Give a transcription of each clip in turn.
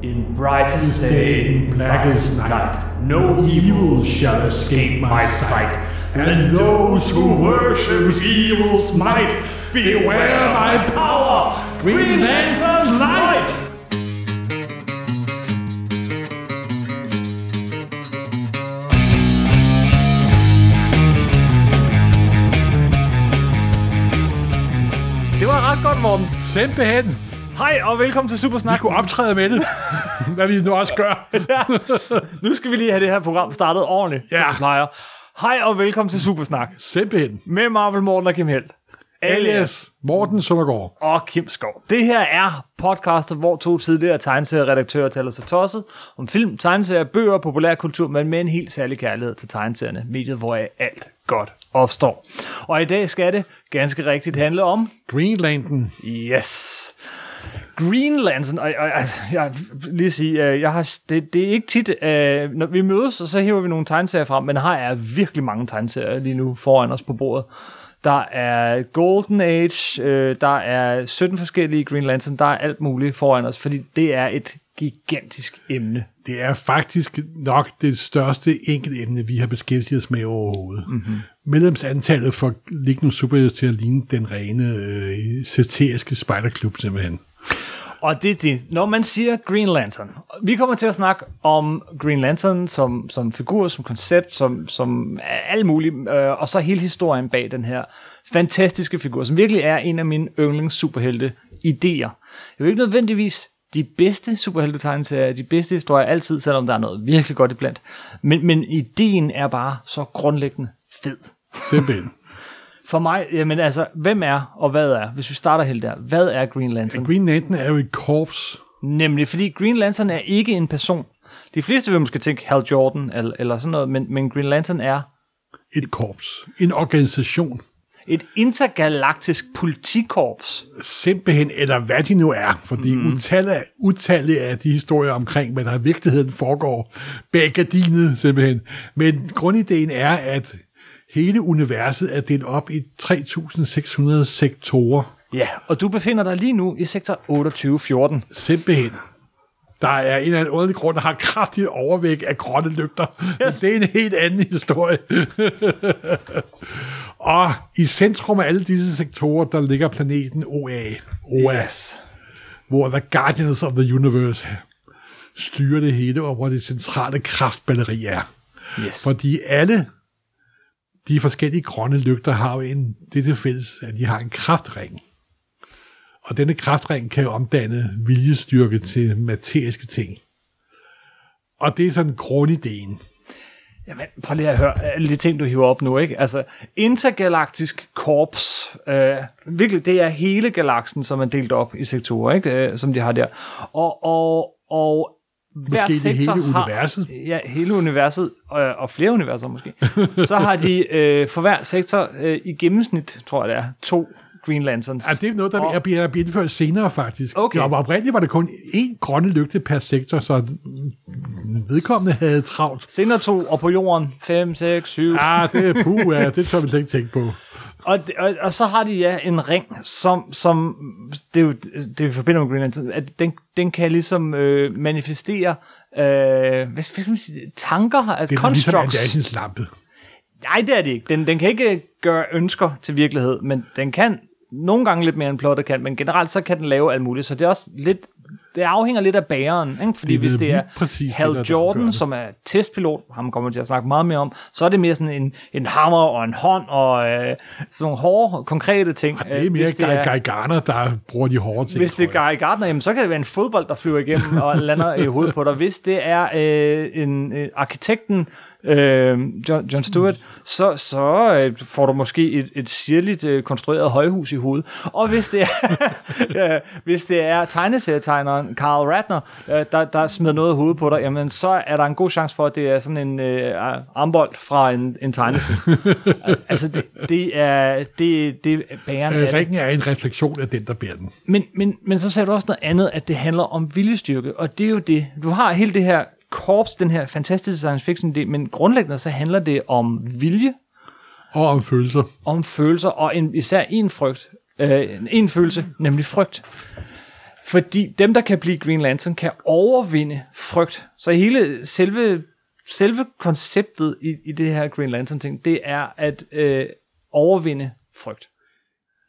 In brightest day, in blackest night, no evil shall escape my sight. And those who worship evil's might, beware my power, Green Lantern's light! Det var ret godt, Morten. Simpelthen. Hej og velkommen til Vi Supersnak. kunne optræde med det, hvad vi nu også gør. Nu skal vi lige have det her program startet ordentligt, ja. som Ja. vi plejer. Hej og velkommen til Supersnak. Simpelthen. Med Marvel Morten og Kim Helt. Alias Morten Søndergaard. og Kim Skov. Det her er podcastet, hvor to tidligere tegneserieredaktører taler sig tosset om film, tegneserier, bøger og populærkultur, men med en helt særlig kærlighed til tegneserierne, mediet, hvor alt godt opstår. Og i dag skal det ganske rigtigt handle om Green Lantern. Yes. Green Lantern, og, og altså, jeg lige sige, øh, jeg har, det, det er ikke tit, øh, når vi mødes, og så hiver vi nogle tegneserier frem, men her er virkelig mange tegneserier lige nu foran os på bordet. Der er Golden Age, øh, der er 17 forskellige Green Lantern, der er alt muligt foran os, fordi det er et gigantisk emne. Det er faktisk nok det største enkelte emne, vi har beskæftiget os med overhovedet. Mhm. Mm-hmm. Medlemsantallet for Lignum Superheroes til at ligne den rene øh, satiriske spejderklub simpelthen. Og det er det. Når man siger Green Lantern, vi kommer til at snakke om Green Lantern som, som figur, som koncept, som, som alt muligt, øh, og så hele historien bag den her fantastiske figur, som virkelig er en af mine yndlings superhelte idéer. Det er jo ikke nødvendigvis de bedste superhelte de bedste historier altid, selvom der er noget virkelig godt iblandt. Men, men ideen er bare så grundlæggende fed. Simpelthen. For mig, jamen altså, hvem er og hvad er, hvis vi starter helt der, hvad er Green Lantern? Green Lantern er jo et korps. Nemlig, fordi Green Lantern er ikke en person. De fleste vil måske tænke Hal Jordan eller, eller sådan noget, men, men Green Lantern er Et korps. En organisation. et intergalaktisk politikorps. Simpelthen, eller hvad de nu er. Fordi mm. utallige, utallige af de historier omkring, hvad der i virkeligheden foregår bag gardinet simpelthen. Men grundideen er, at hele universet er delt op i 3.600 sektorer. Ja, og du befinder dig lige nu i sektor 2814. Simpelthen. Der er en eller anden underlig grund, der har kraftigt overvæg af grønne lygter. Yes. Men det er en helt anden historie. og i centrum af alle disse sektorer, der ligger planeten OA. OA. Yes. hvor The Guardians of the Universe styrer det hele, og hvor det centrale kraftbatteri er. Yes. Fordi alle de forskellige grønne lygter har jo en, det til fælles, at de har en kraftring. Og denne kraftring kan jo omdanne viljestyrke til materiske ting. Og det er sådan grundideen. Jamen, prøv lige at høre alle de ting, du hiver op nu, ikke? Altså, intergalaktisk korps. Øh, virkelig, det er hele galaksen, som er delt op i sektorer, ikke? Øh, som de har der. Og, og, og hver Måske det sektor hele har, universet. Ja, hele universet, og, og flere universer måske. Så har de øh, for hver sektor øh, i gennemsnit, tror jeg det er, to Green Lanterns. Ja, det er noget, der Og- er bliver, er bliver indført senere, faktisk. Okay. Og oprindeligt var det kun én grønne lygte per sektor, så vedkommende havde travlt. Senere to, og på jorden 5, 6, 7. Ah, det er puh, ja, det tør vi slet ikke tænke på. Og, og, og så har de ja en ring, som, som det er jo det jo forbinder med Green Lantern, at den, den kan ligesom øh, manifestere øh, hvad, hvad skal man sige, tanker, altså Det er ligesom constructs. Lampe. Nej, det er det ikke. Den, den kan ikke gøre ønsker til virkelighed, men den kan nogle gange lidt mere end plottet kan, men generelt så kan den lave alt muligt, så det er også lidt det afhænger lidt af bæreren, ikke? fordi Det er hvis det er præcis Hal det, der- der Jordan, det. som er testpilot, ham kommer vi til at snakke meget mere om, så er det mere sådan en, en hammer og en hånd og øh, sådan nogle hårde, konkrete ting. Det er Øh, mere hvis Guy, Guy Garner, der bruger de hårde ting. hvis det er. Guy Gardner, jamen, så kan det være en fodbold, der flyver igennem og lander i hovedet på dig. Hvis det er øh, en øh, arkitekten, øh, John, John Stewart, så, så øh, får du måske et, et sirligt øh, konstrueret højhus i hovedet. Og hvis det er, øh, hvis det er tegneserietegneren Carl Ratner, øh, der, der smider noget i hovedet på dig, jamen så er der en god chance for, at det er sådan en øh, armbold fra en, en tegnefilm. altså, det, det er det, det er af Øh. Ringen er en refleksion af den, der bærer den. Men, men, men så sagde du også noget andet, at det handler om viljestyrke, og det er jo det. Du har hele det her korps, den her fantastiske science fiction idé, men grundlæggende så handler det om vilje, Og om følelser. om følelser, og en, især en frygt, øh, en følelse, nemlig frygt. Fordi dem, der kan blive Green Lantern, kan overvinde frygt. Så hele selve, selve konceptet i, i det her Green Lantern-ting, det er at øh, overvinde frygt.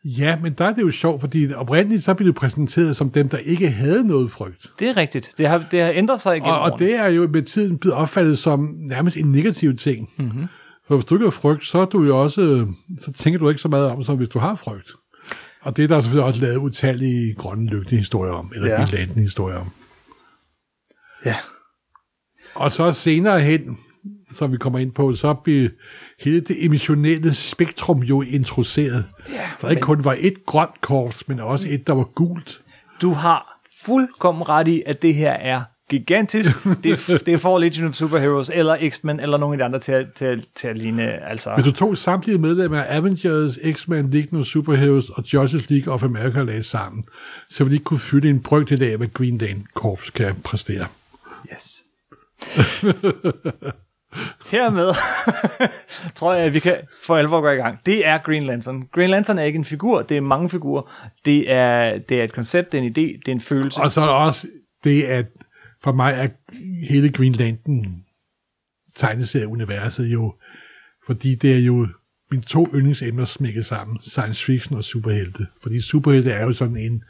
Ja, men der er det jo sjovt, fordi oprindeligt så blev det præsenteret som dem, der ikke havde noget frygt. Det er rigtigt. Det har, det har ændret sig igennem Og, og det er jo med tiden blevet opfattet som nærmest en negativ ting. Mm-hmm. For hvis du ikke har frygt, så, er du jo også, så tænker du ikke så meget om, som hvis du har frygt. Og det er der selvfølgelig også lavet utallige grønne lygte historier om, eller ja. historier om. Ja. Og så senere hen, som vi kommer ind på, så bliver hele det emissionelle spektrum jo introduceret. Ja, Så ikke kun var et grønt kort, men også et, der var gult. Du har fuldkommen ret i, at det her er gigantisk. Det, det for Legion of Superheroes, eller X-Men, eller nogle af de andre til, at- til, til at ligne. Altså, Hvis du tog samtlige medlemmer af Avengers, X-Men, Legion of Superheroes og Justice League of America lagde sammen, så ville de ikke kunne fylde en brøkdel af, hvad Green Lantern Corps kan præstere. Yes. Hermed tror jeg, at vi kan for alvor gå i gang. Det er Green Lantern. Green Lantern er ikke en figur, det er mange figurer. Det er, det er et koncept, det er en idé, det er en følelse. Og så er der også det, at for mig er hele Green Lantern tegneserieuniverset jo, fordi det er jo mine to yndlingsemner smækket sammen, science fiction og superhelte. Fordi superhelte er jo sådan en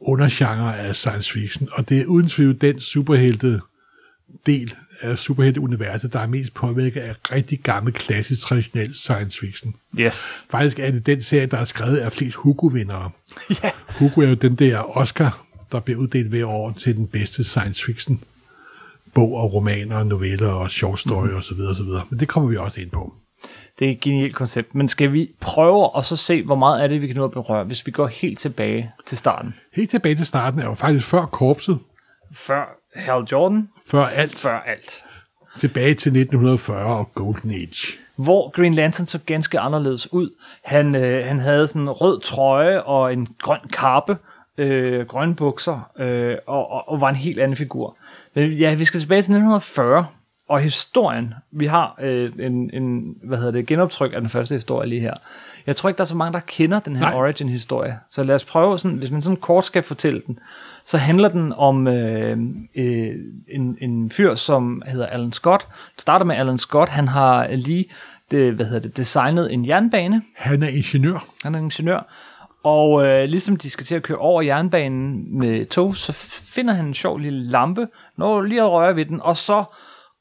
undergenre af science fiction, og det er uden tvivl den superhelte del af superhelteuniverset, der er mest påvirket af rigtig gammel, klassisk, traditionel science fiction. Yes. Faktisk er det den serie, der er skrevet af flest Hugo-vindere. Ja. Hugo er jo den der Oscar, der bliver uddelt hver år til den bedste science fiction bog og romaner, noveller og short story mm-hmm. osv. osv. Men det kommer vi også ind på. Det er et genialt koncept. Men skal vi prøve og så se, hvor meget af det, vi kan nå at berøre, hvis vi går helt tilbage til starten. Helt tilbage til starten er jo faktisk før korpset, Før Hal Jordan, før alt, før alt. tilbage til 1940 og Golden Age. hvor Green Lantern så ganske anderledes ud. Han, øh, han havde sådan en rød trøje og en grøn kappe, øh, grønne bukser, øh, og, og, og var en helt anden figur. Men ja, vi skal tilbage til 1940, og historien, vi har øh, en, en, hvad hedder det, genoptryk af den første historie lige her. Jeg tror ikke, der er så mange, der kender den her origin-historie. Så lad os prøve, sådan, hvis man sådan kort skal fortælle den, så handler den om øh, øh, en, en fyr, som hedder Alan Scott. Det starter med Alan Scott. Han har lige det, hvad hedder det, designet en jernbane. Han er ingeniør. Han er ingeniør. Og øh, ligesom de skal til at køre over jernbanen med tog, så finder han en sjov lille lampe, når lige at røre ved den, og så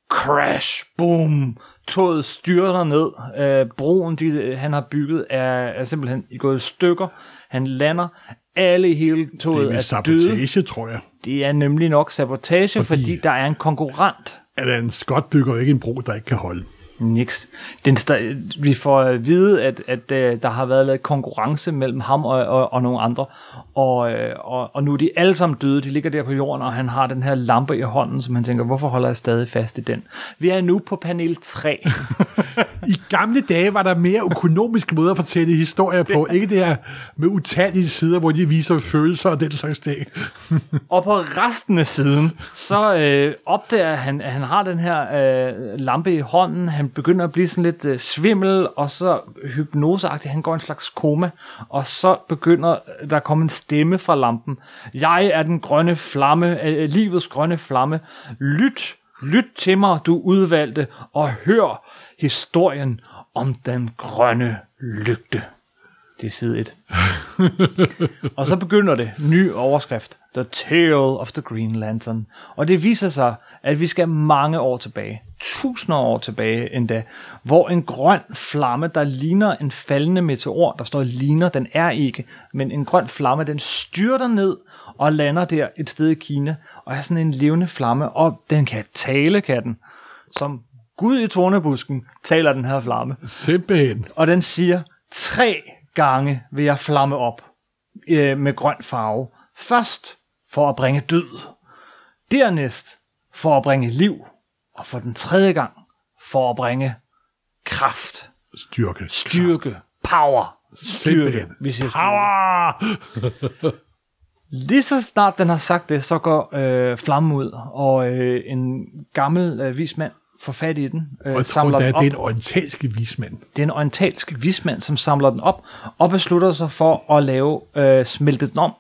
crash, boom, toget styrter ned. Øh, broen, de, han har bygget, er, er simpelthen gået i stykker. Han lander. Alle i hele Det toget er er, med døde. sabotage, tror jeg. Det er nemlig nok sabotage, fordi, Fordi- der er en konkurrent. Alan Scott bygger jo ikke en bro, der ikke kan holde. Niks. Den, vi får at vide, at, at øh, der har været lavet konkurrence mellem ham og, og, og nogle andre, og, øh, og, og nu er de alle sammen døde, de ligger der på jorden, og han har den her lampe i hånden, som han tænker, hvorfor holder jeg stadig fast i den? Vi er nu på panel 3. I gamle dage var der mere økonomiske måder at fortælle historier på. Ikke det her med utallige sider, hvor de viser følelser og den slags ting. og på resten af siden, så øh, opdager han, at han har den her øh, lampe i hånden. Han begynder at blive sådan lidt øh, svimmel, og så hypnoseagtigt. Han går i en slags koma, og så begynder der at komme en stemme fra lampen. Jeg er den grønne flamme, øh, livets grønne flamme. Lyt, lyt til mig, du udvalgte, og hør historien om den grønne lygte. Det er side 1. Og så begynder det. Ny overskrift. The Tale of the Green Lantern. Og det viser sig, at vi skal mange år tilbage. Tusinder år tilbage endda. Hvor en grøn flamme, der ligner en faldende meteor, der står ligner, den er ikke, men en grøn flamme, den styrter ned og lander der et sted i Kina, og er sådan en levende flamme, og den kan tale, kan den. Som Gud i tornebusken taler den her flamme. Simpelthen. Og den siger, tre gange vil jeg flamme op øh, med grøn farve. Først for at bringe død. Dernæst for at bringe liv. Og for den tredje gang for at bringe kraft, Styrke. styrke, power, styrke. Simpelthen. Vi siger. Power! Lige så snart den har sagt det, så går øh, flammen ud, og øh, en gammel øh, vismand får fat i den, øh, Og jeg tror, samler da, den det op. er en orientalsk vismand. Det er en orientalsk vismand, som samler den op og beslutter sig for at lave øh, smelte den om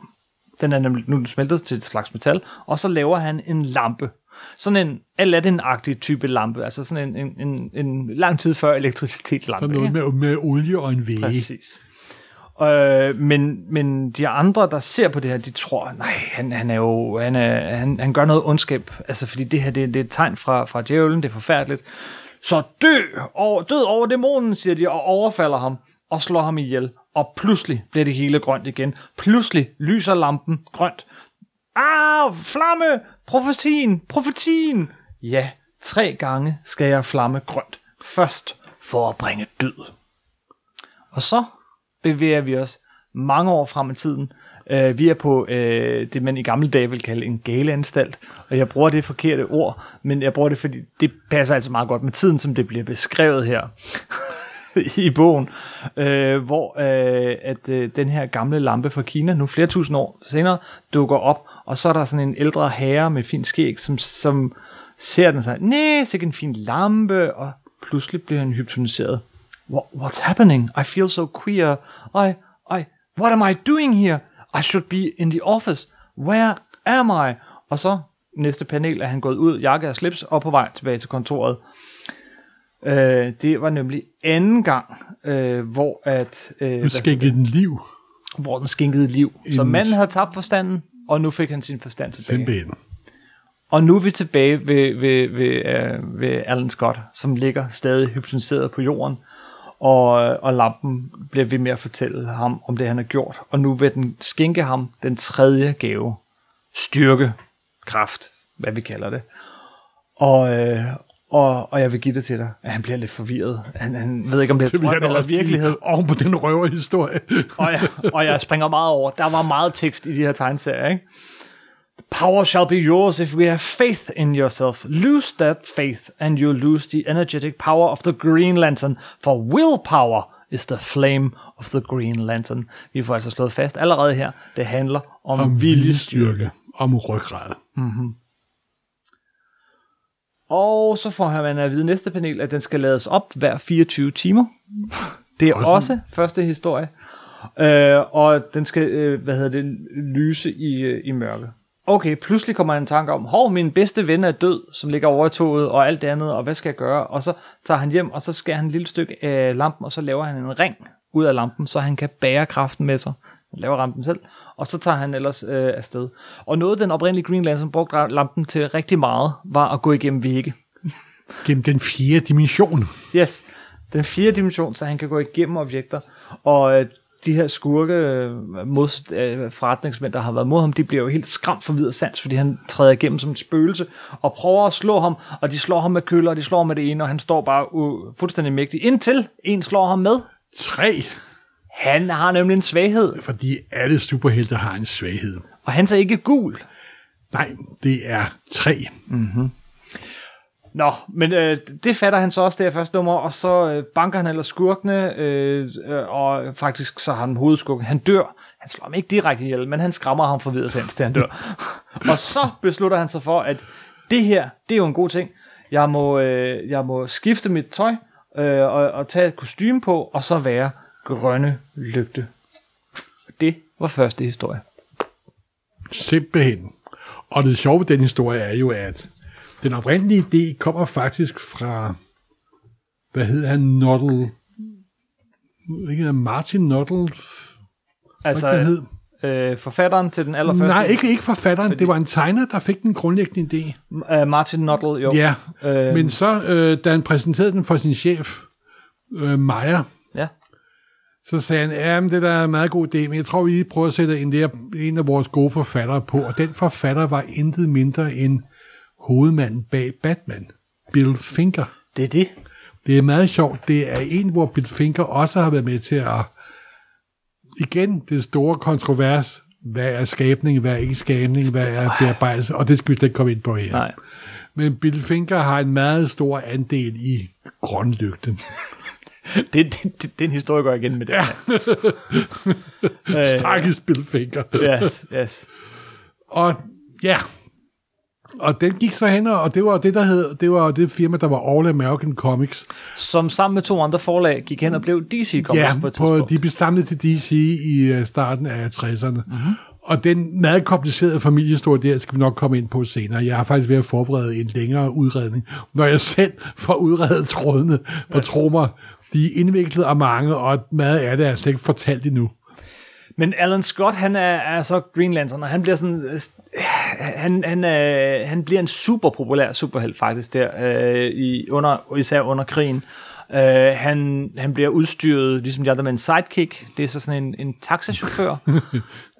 Den er nemlig nu er den smeltet til et slags metal. Og så laver han en lampe. Sådan en Aladdin-agtig type lampe. Altså sådan en, en, en, en lang tid før elektricitet lampe. Så noget med, med olie og en væge. Præcis. Øh, men, men de andre, der ser på det her, de tror, nej, han, han er jo, han, er, han, han gør noget ondskab, altså fordi det her, det, det er et tegn fra, fra djævlen, det er forfærdeligt. Så dø, over, død over dæmonen, siger de, og overfalder ham, og slår ham ihjel. Og pludselig bliver det hele grønt igen. Pludselig lyser lampen grønt. Ah, flamme, profetien, profetien. Ja, tre gange skal jeg flamme grønt. Først for at bringe død. Og så bevæger vi os mange år frem i tiden. Uh, vi er på uh, det, man i gamle dage vil kalde en galeanstalt, og jeg bruger det forkerte ord, men jeg bruger det, fordi det passer altså meget godt med tiden, som det bliver beskrevet her i bogen, uh, hvor uh, at uh, den her gamle lampe fra Kina, nu flere tusind år senere, dukker op, og så er der sådan en ældre herre med fin skæg, som, som ser den sig, nej, så en fin lampe, og pludselig bliver han hypnotiseret. What, what's happening? I feel so queer. I, I, what am I doing here? I should be in the office. Where am I? Og så næste panel er han gået ud, jakke og slips, og på vej tilbage til kontoret. Øh, det var nemlig anden gang, øh, hvor at... Øh, Du skænkede den liv. hvor den skænkede liv. Så En- manden havde tabt forstanden, og nu fik han sin forstand tilbage. Simpelthen. Og nu er vi tilbage ved, ved, ved, øh, ved Alan Scott, som ligger stadig hypnotiseret på jorden, og, og lampen bliver ved med at fortælle ham om det, han har gjort. Og nu vil den skænke ham den tredje gave. Styrke, kraft, hvad vi kalder det. Og, øh, og, og jeg vil give det til dig, at han bliver lidt forvirret. Han, han ved ikke, om det er drøm eller virkelighed. Oven på den røverhistorie. og, jeg, og jeg springer meget over. Der var meget tekst i de her tegneserier, ikke? The power shall be yours if we have faith in yourself. Lose that faith, and you lose the energetic power of the Green Lantern, for willpower is the flame of the Green Lantern. Vi får altså slået fast allerede her, det handler om, om viljestyrke. Om ryggrad. Og så får man at vide næste panel, at den skal lades op hver 24 timer. Det er også, Også- også første historie. Øh, og den skal, øh, hvad hedder det, lyse i, øh, i mørke. Okay, pludselig kommer han en tanke om, hov, min bedste ven er død, som ligger over i toget, og alt det andet, og hvad skal jeg gøre? Og så tager han hjem, og så skærer han et lille stykke af lampen, og så laver han en ring ud af lampen, så han kan bære kraften med sig. Han laver lampen selv, og så tager han ellers øh, afsted. Og noget, den oprindelige Green Lantern brugte lampen til rigtig meget, var at gå igennem vægge. Gennem den fjerde dimension. Yes, den fjerde dimension, så han kan gå igennem objekter, og øh, de her skurke øh, mod, øh, forretningsmænd, der har været mod ham, de bliver jo helt skræmt for videre sans, fordi han træder igennem som et spøgelse, og prøver at slå ham, og de slår ham med køller, og de slår ham med det ene, og han står bare uh, fuldstændig mægtig, indtil en slår ham med. Tre. Han har nemlig en svaghed, Fordi alle superhelte har en svaghed. og han er ikke gul. Nej, det er tre. Nå, men øh, det fatter han så også, det her første nummer, og så øh, banker han ellers skurkene, øh, øh, og faktisk så har han hovedskurken. Han dør. Han slår ham ikke direkte ihjel, men han skræmmer ham for videre til han dør. og så beslutter han sig for, at det her, det er jo en god ting. Jeg må, øh, jeg må skifte mit tøj, øh, og, og tage et kostume på, og så være grønne lygte. Det var første historie. Simpelthen. Og det sjove ved den historie er jo, at den oprindelige idé kommer faktisk fra, hvad hedder han, Noddle, ikke Martin Noddle, Altså, hvad hed? øh, forfatteren til den allerførste... Nej, ikke, ikke forfatteren, det var en tegner, der fik den grundlæggende idé. Uh, Martin Nuttall, jo. Ja, Øh, men så, øh, da han præsenterede den for sin chef, øh, Meyer, Ja. Så sagde han, ja, men det der er en meget god idé, men jeg tror, vi lige prøver at sætte en, der, en af vores gode forfattere på, og den forfatter var intet mindre end hovedmanden bag Batman, Bill Finger. Det er det. Det er meget sjovt. Det er en, hvor Bill Finger også har været med til at... Igen, det store kontrovers. Hvad er skabning, hvad er ikke skabning, hvad er bearbejdelse, og det skal vi slet ikke komme ind på her. Nej. Men Bill Finger har en meget stor andel i grønlygten. Det, det, det, den historie går igen med det. Ja. Stakkels Bill Finger. yes, yes. Og ja, og den gik så hen, og det var det, der hed, det var det firma, der var All American Comics. Som sammen med to andre forlag gik hen og blev DC Comics Ja, på et på, tidspunkt. de blev samlet til DC i øh, starten af 60'erne. Mhm. Mm-hmm. Og den meget komplicerede familiehistorie der skal vi nok komme ind på senere. Jeg har faktisk ved at forberede en længere udredning, når jeg selv får udredet trådene. For tro mig, de er indviklet og mange, og meget af det er slet ikke fortalt endnu. Men Alan Scott, han er, er så Green Lantern, og han bliver sådan... øh, Han, han, øh, han bliver en super populær superhelt faktisk der, øh, i, under, især under krigen. Øh, han, han bliver udstyret, ligesom de andre, med en sidekick. Det er så sådan en, en taxachauffør.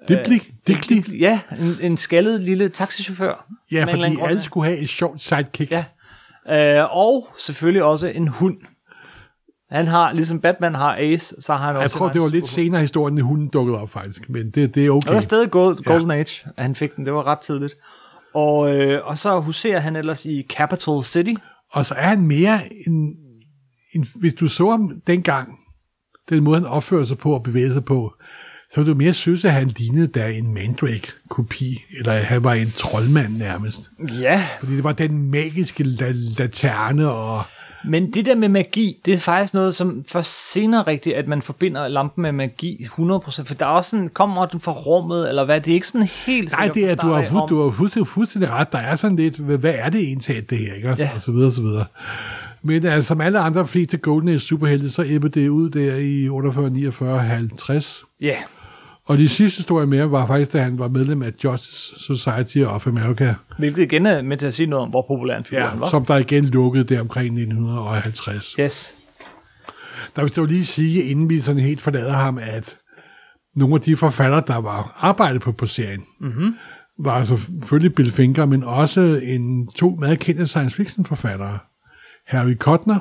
Det bliver det bliver- ja, en, en skaldet lille taxachauffør. Ja, fordi alle skulle have et sjovt sidekick. Ja. Øh, og selvfølgelig også en hund. Han har, ligesom Batman har Ace, så har han også Jeg tror, det var lidt senere historien, at hunden dukkede op faktisk, men det, det er okay. Det var stadig Gold, Golden Age, at han fik den. Det var ret tidligt. Og, øh, og så huserer han ellers i Capital City. Og så er han mere en, en... Hvis du så ham dengang, den måde, han opfører sig på og bevæger sig på, så ville du mere synes, at han lignede der en Mandrake-kopi, eller at han var en troldmand nærmest. Ja. Fordi det var den magiske la- laterne, og Men det der med magi, det er faktisk noget, som for senere rigtigt, at man forbinder lampen med magi 100%. For der er også sådan, kommer den fra rummet, eller hvad? Det er ikke sådan helt nej, det er, du har, fuld, du har fuldstændig, fuldstændig ret. Der er sådan lidt, hvad er det egentlig, det her, ikke? Og, Ja. og så videre, og så videre. Men altså, som alle andre fleste Golden Age superhelte, så æbber det ud der i 48, 49, 50. Ja, Og de sidste historier mere var faktisk, da han var medlem af Justice Society of America, hvilket igen er med til at sige noget om, hvor populær en figur ja, han var. som der igen lukkede der omkring 1950. Yes. Der vil jeg lige sige, inden vi sådan helt forlader ham, at nogle af de forfattere, der var arbejdet på, på serien, mm-hmm. var altså selvfølgelig Bill Finger, men også en, to meget kendte science fiction forfattere. Harry Cotner,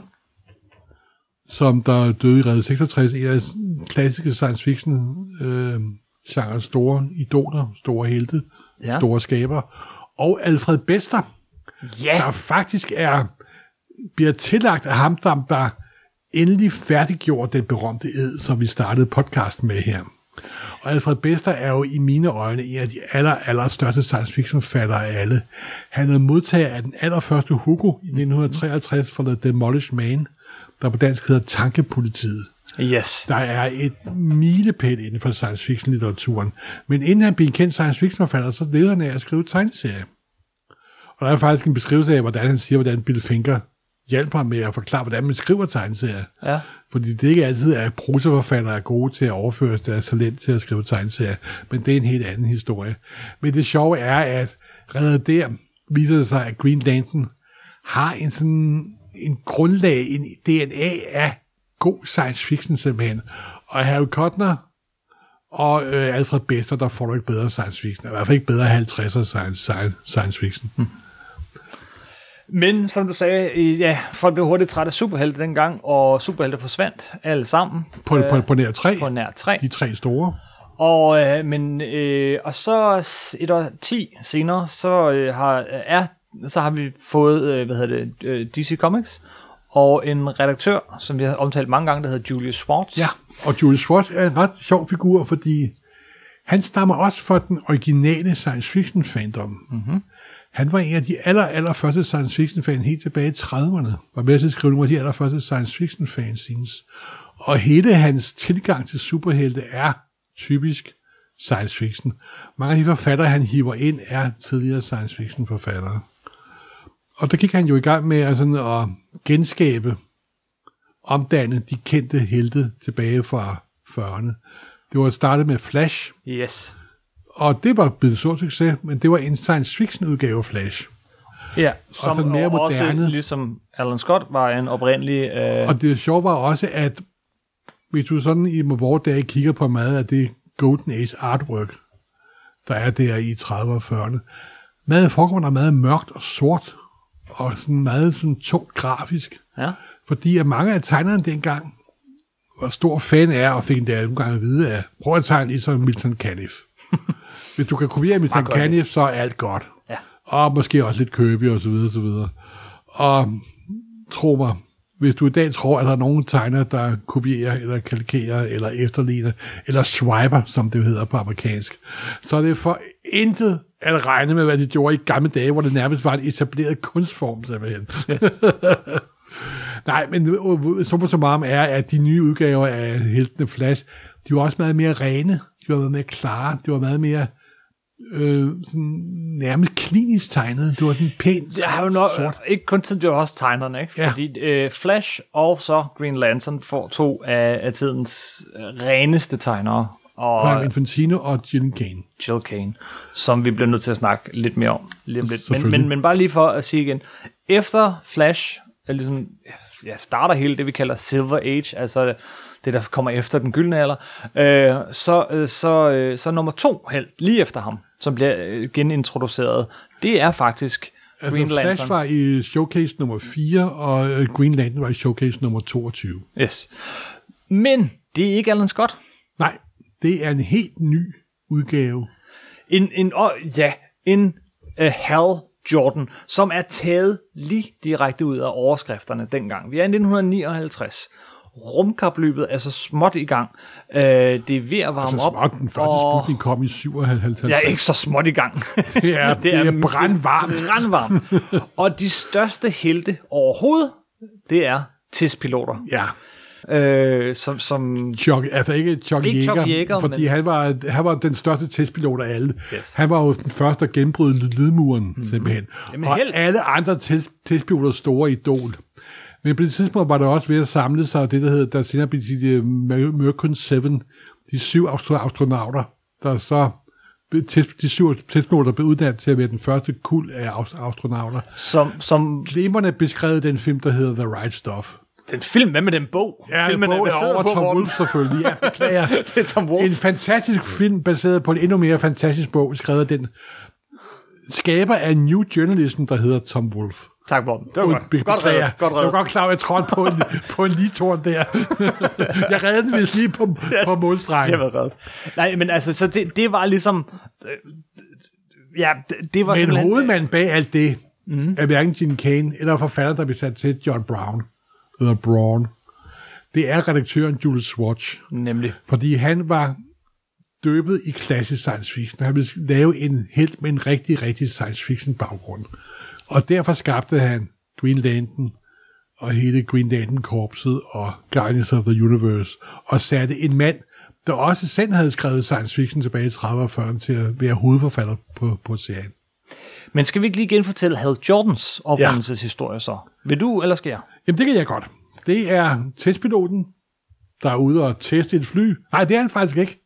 som der døde i redde 66, en af klassiske science fiction øh, genre store idoler, store helte, Ja. store skaber, og Alfred Bester, Ja, der faktisk er, bliver tillagt af ham, der, der endelig færdiggjorde den berømte ed, som vi startede podcasten med her. Og Alfred Bester er jo i mine øjne en af de aller, aller største science fiction forfattere af alle. Han er modtager af den allerførste Hugo i 1953 for The Demolished Man, der på dansk hedder Tankepolitiet. yes. Der er et milepæl inden for science fiction litteraturen. Men inden han blev en kendt science fiction forfatter, så levede han af at skrive tegneserier. Og der er faktisk en beskrivelse af, hvordan han siger, hvordan Bill Finger hjælper ham med at forklare, hvordan man skriver tegneserier. Ja. Fordi det ikke altid er, at prosaforfattere er gode til at overføre deres talent til at skrive tegneserier, men det er en helt anden historie. Men det sjove er, at redder der viser det sig, at Green Lantern har en sådan en grundlag, en DNA af god science fiction simpelthen. Og Harry Cotner og øh, Alfred Bester, der får du ikke bedre science fiction. I hvert fald ikke bedre 50'er science, science, science fiction. Hmm. Men som du sagde, ja, folk blev hurtigt trætte af superhelte dengang, og superhelte forsvandt alle sammen På, øh, på, på nær tre, på nær tre. de tre store. Og, øh, men, øh, og så et år 10 senere, så, øh, har, er, så har vi fået øh, hvad hedder det, øh, DC Comics, og en redaktør, som vi har omtalt mange gange, der hedder Julius Schwartz. Ja, og Julius Schwartz er en ret sjov figur, fordi han stammer også fra den originale science fiction fandom. Mm-hmm. Han var en af de aller, aller første science fiction fans helt tilbage i 30'erne. Var med til at skrive nogle af de aller første science fiction fanzines. Og hele hans tilgang til superhelte er typisk science fiction. Mange af de forfattere, han hiver ind, er tidligere science fiction forfattere. Og der gik han jo i gang med at, sådan, at genskabe omdanne de kendte helte tilbage fra 40'erne. Det var startet med Flash, Yes. og det var blevet stor succes, men det var en science fiction udgave af Flash. Ja, som sådan mere og også, moderne. ligesom Alan Scott, var en oprindelig... Øh, Og det sjove var også, at hvis du sådan i vores dage kigger på meget af det Golden Age artwork, der er der i 30'erne og 40'erne, meget forekommer der meget mørkt og sort, og sådan meget sådan tungt grafisk. ja. Fordi at mange af tegnerne dengang var stor fan af, og fik endda nogle gange at vide, at prøv at tegne ligesom Milton Caniff. Hvis du kan kopiere Milton Caniff, så er alt godt. Ja. Og måske også lidt købe og så videre, og så videre. Og tro mig, hvis du i dag tror, at der er nogen tegner, der kopierer, eller kalkerer, eller efterligner, eller swiper, som det hedder på amerikansk, så er det for intet at regne med, hvad de gjorde i gamle dage, hvor det nærmest var en etableret kunstform, simpelthen. Yes. Nej, men øh, summa summarum er, at de nye udgaver af Heltene Flash, de var også meget mere rene, de var meget mere klare, de var meget mere øh, sådan nærmest klinisk tegnet. Det var den pænt Det har jo nok, sort. ikke kun til det var også tegnerne, ikke? Ja. Fordi øh, Flash og så Green Lantern får to af, af tidens reneste tegnere. Og Prime Infantino og Jill Kane. Jill Kane, som vi bliver nødt til at snakke lidt mere om. Om lidt. Men, men, men bare lige for at sige igen. Efter Flash er ligesom, ja, starter hele det, vi kalder Silver Age, altså det, der kommer efter den gyldne alder, øh, så, øh, så, øh, så nummer to helt lige efter ham, som bliver øh, genintroduceret, det er faktisk Green Altså, Flash Lantern. var i showcase nummer 4, og øh, Green Lantern var i showcase nummer 22. Yes. Men det er ikke Alan Scott. Nej, det er en helt ny udgave. En, en, oh, ja, en uh, Hal Jordan, som er taget lige direkte ud af overskrifterne dengang. Vi er i 1959. Rumkapløbet er så småt i gang. Uh, det er ved at varme Altså, op. smart, den første og- Sputnik kom i 57. Jeg er ikke så småt i gang. Det er, det er, brandvarmt. brandvarmt. og de største helte overhovedet, det er TIS-piloter. Ja, Øh, som, som Chuck, altså ikke Chuck Ikke Yeager, Chuck Yeager, fordi men- han, var, han var den største testpilot af alle. Yes. Han var jo den første gennembryde lyd- lydmuren, mm-hmm. simpelthen. Jamen, og held. alle andre test, testpiloter store idol. Men på det tidspunkt var der også ved at samle sig det, der hedder, der senere blev de uh, Mercury 7, de syv astro- astronauter, der så de syv testpiloter blev uddannet til at være den første kul af ast- astronauter. som, som Glimrende beskrevet den film, der hedder The Right Stuff. Den film, hvad med den bog? Ja, Filmen bogen er baseret over på, Tom. Wolfe selvfølgelig. Ja, beklager. det er Tom Wolfe. En fantastisk film, baseret på en endnu mere fantastisk bog, skrevet af den skaber af New Journalism, der hedder Tom Wolfe. Tak, Bob. Det var godt. Be- Godt reddet. Godt Jeg var reddet. godt klar, at jeg trådte på en, på en ligetorn der. jeg reddede den vist lige på, på målstregen. Jeg var reddet. Nej, men altså, så det, det var ligesom... Ja, det, det var Men hovedmanden bag alt det, mm. er hverken Jim Kane eller forfatteren, der blev sat til John Brown, eller Braun. Det er redaktøren Jules Swatch. Nemlig. Fordi han var døbet i klassisk science fiction. Han ville lave en helt med en rigtig, rigtig science fiction baggrund. Og derfor skabte han Green Lantern og hele Green Lantern korpset og Guardians of the Universe og satte en mand, der også selv havde skrevet science fiction tilbage i 30'erne og 40'erne til at være hovedforfatter på, på serien. Men skal vi ikke lige genfortælle Hal Jordans oprindelseshistorie så? Vil du, eller skal jeg? Jamen det kan jeg godt. Det er testpiloten, der er ude og teste et fly. Nej, det er han faktisk ikke.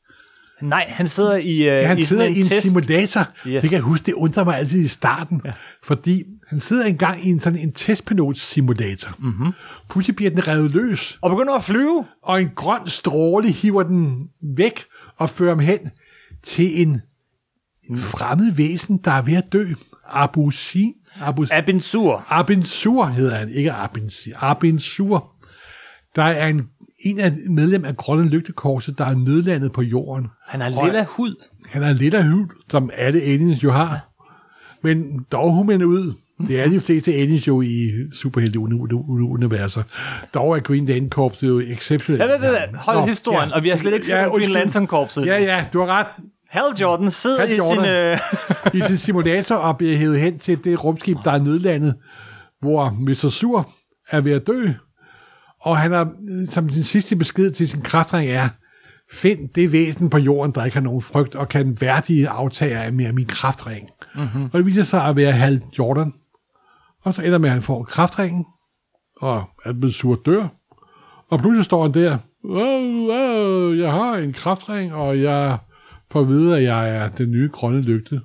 Nej, han sidder i, uh, Ja, han i sidder sådan i en test. simulator. Yes. Det kan jeg huske, det undrer mig altid i starten. Ja. Fordi han sidder engang i en sådan en testpilot-simulator. Mm-hmm. Pludselig bliver den revet løs, Og begynder at flyve. og en grøn stråle hiver den væk og fører ham hen til en fremmed væsen, der er ved at dø. Abu Si. Abu, Abin Sur. Abin Sur hedder han, ikke Abin Si. Abin Sur. Der er en, en af medlem af Grønne Lygtekorset, der er nødlandet på jorden. Han har lilla hud. Han har lidt af hud, som alle aliens jo har. Men dog humane ud. Det er de fleste aliens jo i superhelte-universer. Dog er Green Lantern Corps jo exceptionelt. Ja, ja, ja, hold Nå, historien, og vi har slet ikke ja, Green undskyld. Lantern Korpset. Ja, ja, du har ret. Hal Jordan sidder Hal i sin... Jordan. Øh, I sin simulator og bliver hævet hen til det rumskib, der er nødlandet, hvor Mr. Sur er ved at dø. Og han har, som sin sidste besked til sin kraftring er, find det væsen på jorden, der ikke har nogen frygt, og kan værdige aftage af mere min kraftring. Mm-hmm. Og det viser sig at være Hal Jordan. Og så ender med, at han får kraftringen, og at Mr. Sur dør. Og pludselig står han der, oh, oh, jeg har en kraftring, og jeg får at vide, at jeg er den nye grønne lygte.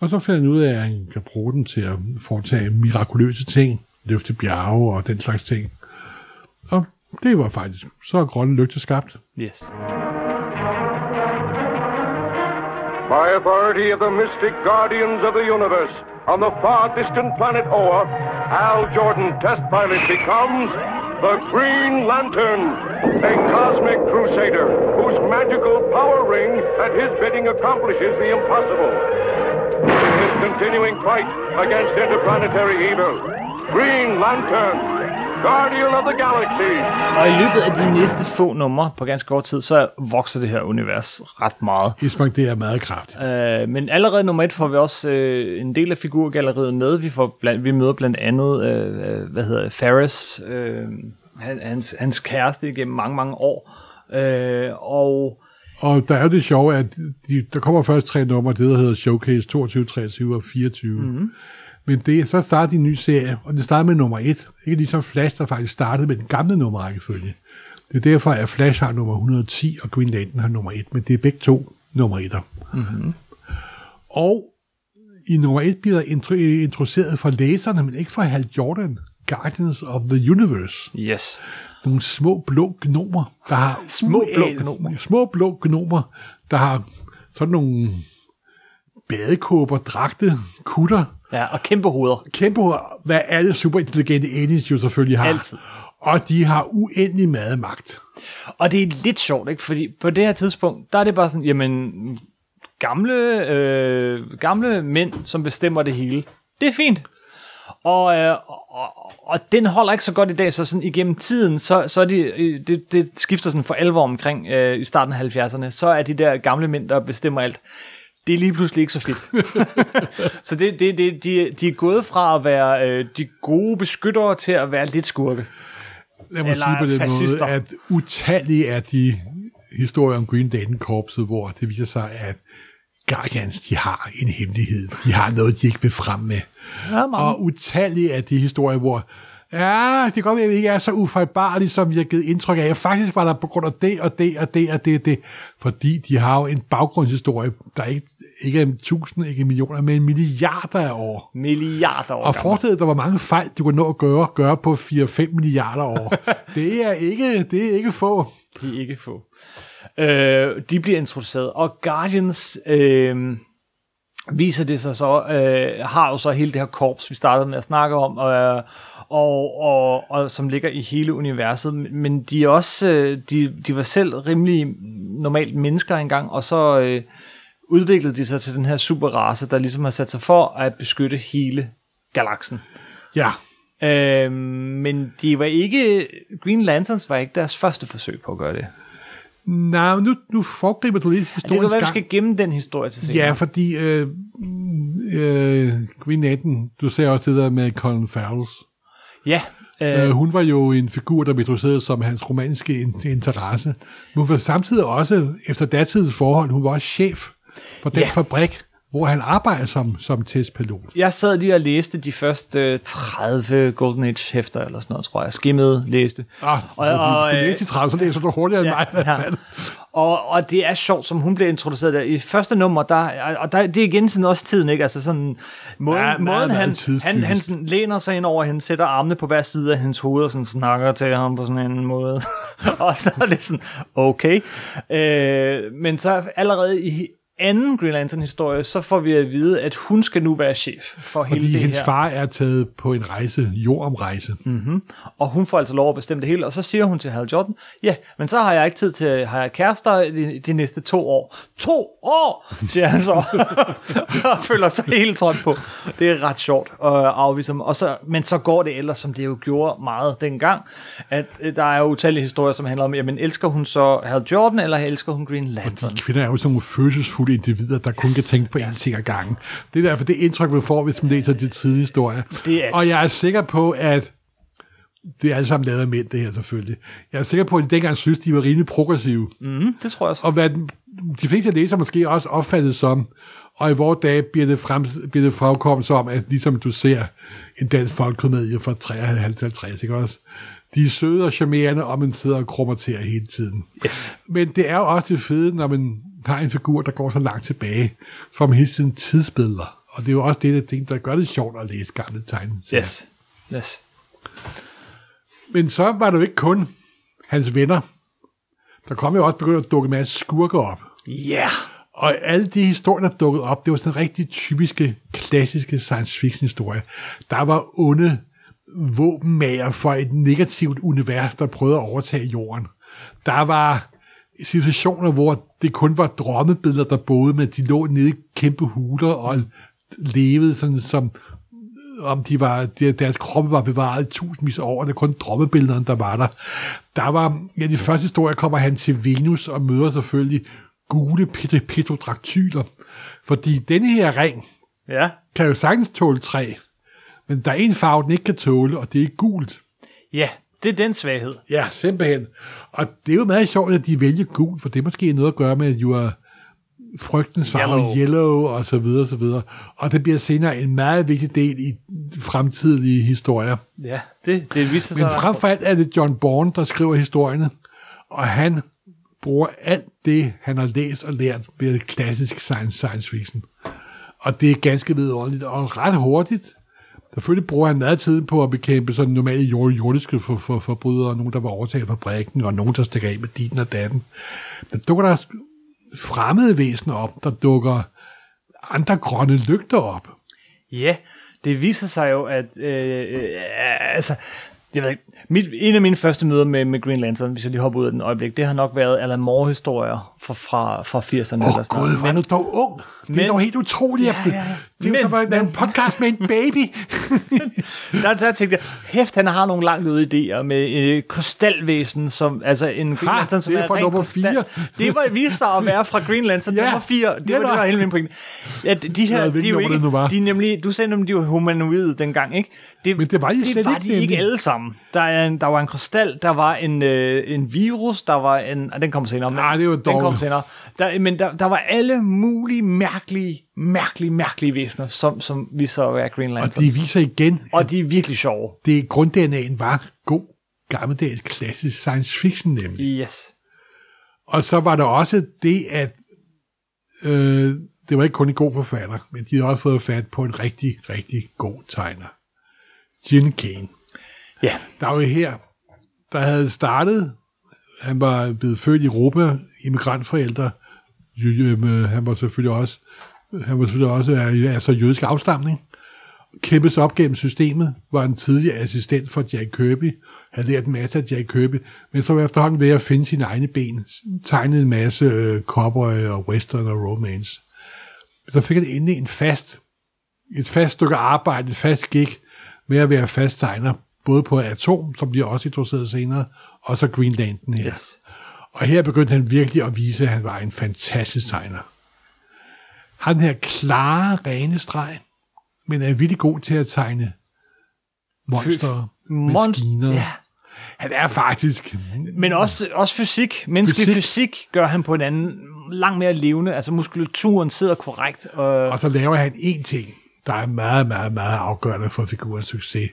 Og så finder han ud af, at han kan bruge den til at foretage mirakuløse ting, løfte bjerge og den slags ting. Og det var faktisk, så er grønne lygte skabt. yes. By authority of the mystic guardians of the universe, on the far distant planet Oa, Al Jordan, test pilot, becomes the Green Lantern, a cosmic crusader whose magical power ring at his bidding accomplishes the impossible. In his continuing fight against interplanetary evil, Green Lantern, Guardian of the Galaxy. Og i løbet af de næste få numre på ganske kort tid, så vokser det her univers ret meget. Ismark, det er meget kraftigt. Øh, men allerede nummer et får vi også øh, en del af figurgalleriet med. Vi, får blandt, vi møder blandt andet, øh, øh, hvad hedder Ferris, øh, hans, hans kæreste igennem mange, mange år. Øh, og Og der er jo det sjove, at de, der kommer først tre numre, det der hedder Showcase 22, 23 og 24. Mm-hmm. Men det, så starter de en ny serie, og det starter med nummer 1. Ikke ligesom Flash, der faktisk startede med den gamle nummerrækkefølge. Det er derfor, at Flash har nummer 110, og Green Lantern har nummer 1, men det er begge to nummer 1'er. Mm-hmm. Og i nummer 1 bliver der intro- introduceret for læserne, men ikke for Hal Jordan, Guardians of the Universe. Yes. Nogle små blå gnomer, der har... Små blå gnomer. Små blå gnomer, der har sådan nogle badekåber, dragte, kutter, Ja, og kæmpe hoveder. kæmpe hoveder, hvad alle superintelligente aliens jo selvfølgelig har. Altid. Og de har uendelig meget magt. Og det er lidt sjovt, ikke? Fordi på det her tidspunkt, der er det bare sådan, jamen, gamle, øh, gamle mænd, som bestemmer det hele. Det er fint. Og, øh, og, og den holder ikke så godt i dag, så sådan igennem tiden, så, så er de, øh, det, det skifter sådan for alvor omkring øh, i starten af 70'erne, så er de der gamle mænd, der bestemmer alt, det er lige pludselig ikke så fedt. så det, det, det, de, de er gået fra at være øh, de gode beskyttere til at være lidt skurke. Lad mig Eller sige på den fascister. måde, at utallige er de historier om Green Lantern Korpset, hvor det viser sig, at Guardians, de har en hemmelighed. De har noget, de ikke vil frem med. Ja. Og utallige er de historier, hvor Ja, det kan godt være, at vi ikke er så ufejlbarlige, som vi har givet indtryk af. Faktisk var der på grund af det og det og det og det og det. Fordi de har jo en baggrundshistorie, der ikke, ikke er tusind, ikke millioner, men milliarder af år. Milliarder år Og forestil dig, hvor mange fejl du kan nå at gøre, gøre på 4-5 milliarder år. det er ikke, det er ikke få. De er ikke få. Øh, de bliver introduceret, og Guardians øh, viser det sig så, øh, har jo så hele det her korps, vi startede med at snakke om, øh, og, og, og som ligger i hele universet, men de er også, øh, de, de var selv rimelig normalt mennesker engang, og så øh, udviklede de sig til den her superrace, der ligesom har sat sig for at beskytte hele galaksen. Ja, Øh, men de var ikke, Green Lanterns var ikke deres første forsøg på at gøre det. Nej, nu, nu foregriber du lidt Det kan være, vi skal gemme den historie til senere. Ja, fordi øh, øh, Green Lantern, du ser også det der med Colin Farrells. Ja. Øh, Øh, hun var jo en figur, der introduceret som hans romantiske in- interesse. Men hun var samtidig også, efter datidens forhold, hun var også chef for den Ja. fabrik, hvor han arbejdede som, som testpilot. jeg sad lige og læste de første øh, 30 Golden Age hæfter, eller sådan noget, tror jeg. Skimmede, læste. Ah, og, og, og, du øh, læste de 30, så læser du hurtigere end mig i hvert ja. fald. Og, og det er sjovt, som hun bliver introduceret der. I første nummer, der, og der, det er igen sådan også tiden, ikke? Altså sådan, måden, Ja, ja, måden han, han, han sådan læner sig ind over hende, sætter armene på hver side af hendes hoved, og sådan snakker til ham på sådan en måde. og så er det sådan, okay. Øh, men så allerede i anden Green Lantern historie, så får vi at vide, at hun skal nu være chef for hele Fordi det hendes her. far er taget på en rejse, jordomrejse. Mm. Og hun får altså lov at bestemme det hele, og så siger hun til Hal Jordan, ja, men så har jeg ikke tid til, har jeg kærester de, de næste to år. To år, siger han så, og føler sig helt trådt på. Det er ret sjovt at afvise ham. Og så, men så går det ellers, som det jo gjorde meget dengang, at øh, der er jo utallige historier, som handler om, jamen elsker hun så Hal Jordan, eller elsker hun Green Lantern? Kvinder er jo sådan nogle følelsesfulde individer, der kun kan tænke på én ting ad gangen. Det er derfor det indtryk, man får, hvis man læser de tidlige historier. Det er- Og jeg er sikker på, at det er alle sammen lavet af mænd, det her selvfølgelig. Jeg er sikker på, at de dengang synes, de var rimelig progressive. Mm, det tror jeg også. Og hvad de fleste læser måske også opfattet som, og i vores dage bliver det, frem, bliver det fremkommet som, at ligesom du ser en dansk folkekomedie fra 53, ikke også? De er søde og charmerende, og man sidder og krummer til hele tiden. Yes. Men det er jo også det fede, når man har en figur, der går så langt tilbage, får man hele tiden tidsbilleder. Og det er jo også det, der, ting, der gør det sjovt at læse gamle tegn. Yes. Yes. Men så var det jo ikke kun hans venner. Der kom jo også begyndt at dukke en masse skurker op. Ja. Yeah. Og alle de historier, der dukkede op, det var sådan rigtig typiske, klassiske science fiction historie. Der var onde våbenmager for et negativt univers, der prøvede at overtage jorden. Der var situationer, hvor det kun var drømmebilleder, der boede, men de lå nede i kæmpe huler og levede sådan som om de var, de- deres kroppe var bevaret tusindvis af år, og det er kun drømmebillederne, der var der. Der var, ja, de første historier kommer han til Venus og møder selvfølgelig gule pet- petrodraktyler, fordi denne her ring Ja. kan jo sagtens tåle træ, men der er en farve, den ikke kan tåle, og det er gult. Ja, det er den svaghed. Ja, simpelthen. Og det er jo meget sjovt, at de vælger gul, for det er måske noget at gøre med, at jo er frygtens farve, yellow. yellow, og så videre, og så videre. Og det bliver senere en meget vigtig del i fremtidige historier. Ja, det, det viser sig. Men frem for alt er det John Bourne, der skriver historierne, og han bruger alt det, han har læst og lært ved klassisk science, science fiction. Og det er ganske vidunderligt, og ret hurtigt. Selvfølgelig bruger han meget tid på at bekæmpe sådan normale jord- jordiske for, for, forbrydere, nogen, der var overtaget fabrikken, og nogen, der stikker af med din og datten. Der dukker der fremmede væsener op, der dukker andre grønne lygter op. Ja, det viser sig jo, at... Øh, øh, altså, jeg ved ikke, mit, en af mine første møder med, med Green Lantern, hvis jeg lige hopper ud af den øjeblik, det har nok været Alan Moore-historier fra, fra, fra 80'erne. Åh oh, gud, er du dog ung. Det Men- er dog helt utroligt. Ja, ja, ja. Det er Men- en podcast med en baby. Der, der tænkte jeg, hæft, han har nogle langt ude idéer med øh, krystalvæsen, som, altså en Green Ha, Lantern, som det er er, fra nummer krystal. fire. Det var viste sig at være fra Green Lantern Ja, nummer 4. Det var, det var hele min pointe. Ja, de her, ved de er jo det ikke, var. de er nemlig, du sagde nemlig, de var humanoide dengang, ikke? Det, Men det var de det var ikke, de ikke alle sammen. Der, er en, der var en krystal, der var en, øh, en virus, der var en, ah, den kom senere. men Ah, det var dog- kom senere. Der, men der, der var alle mulige mærkelige, mærkelige, mærkelige væsener, som, som vi så være Green Og de Lanterns. viser igen, Og de er virkelig sjove. det grund-DNA'en var god, gammeldags, klassisk science fiction nemlig. Yes. Og så var der også det, at øh, det var ikke kun en god forfatter, men de havde også fået fat på en rigtig, rigtig god tegner. Gene Kane. Ja, Der var jo her, der havde startet, han var blevet født i Europa, immigrantforældre, Jo- øh, han var selvfølgelig også, han var selvfølgelig også af altså jødisk afstamning, kæmpede sig op gennem systemet, var en tidligere assistent for Jack Kirby, havde lært en masse af Jack Kirby, men så var efterhånden ved at finde sine egne ben, tegnede en masse øh, cowboy og western og romance. Så fik han endelig en fast, et fast stykke arbejde, et fast gig med at være fast tegner, både på Atom, som bliver også introduceret senere, og så Green Lantern her. yes. Og her begyndte han virkelig at vise, at han var en fantastisk tegner. Han den her klare, rene streg, men er virkelig god til at tegne monster, Monst- maskiner. Ja. Han er faktisk... Men også, også fysik. Menneskelig fysik. Fysik. gør han på en anden, langt mere levende. Altså muskulaturen sidder korrekt. Og, Og så laver han en ting, der er meget, meget, meget afgørende for figurens succes.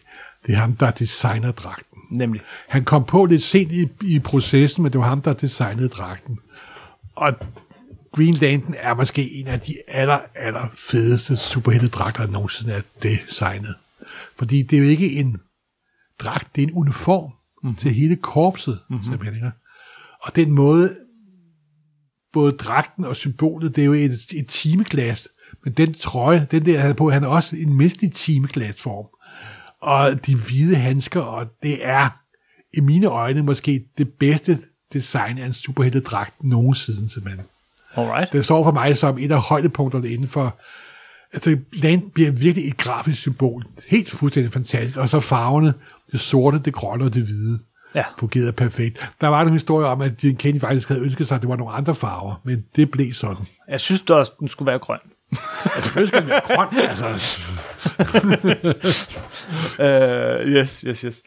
Det er ham, der designer dragten. Nemlig. Han kom på lidt sent i, i processen, men det var ham, der designede dragten. Og Green Lantern er måske en af de aller, aller fedeste superheltedragter, der nogensinde er designet. Fordi det er jo ikke en dragt, det er en uniform mm-hmm. til hele korpset, mm-hmm. simpelthen. Og den måde, både dragten og symbolet, det er jo et, et timeglas, men den trøje, den der han havde på, han er også en mistelig timeglasform. Og de hvide handsker, og det er i mine øjne måske det bedste design af en superheltedragt nogensinde, simpelthen. Alright. Det står for mig som et af højdepunkterne inden for... Altså, land bliver virkelig et grafisk symbol. Helt fuldstændig fantastisk. Og så farverne, det sorte, det grønne og det hvide, Ja. fungerede perfekt. Der var en historie om, at Gene Kane faktisk havde ønsket sig, at det var nogle andre farver, men det blev sådan. Jeg synes da også, den skulle være grøn. Altså, selvfølgelig skal den være grøn. Altså, Uh, yes, yes, yes.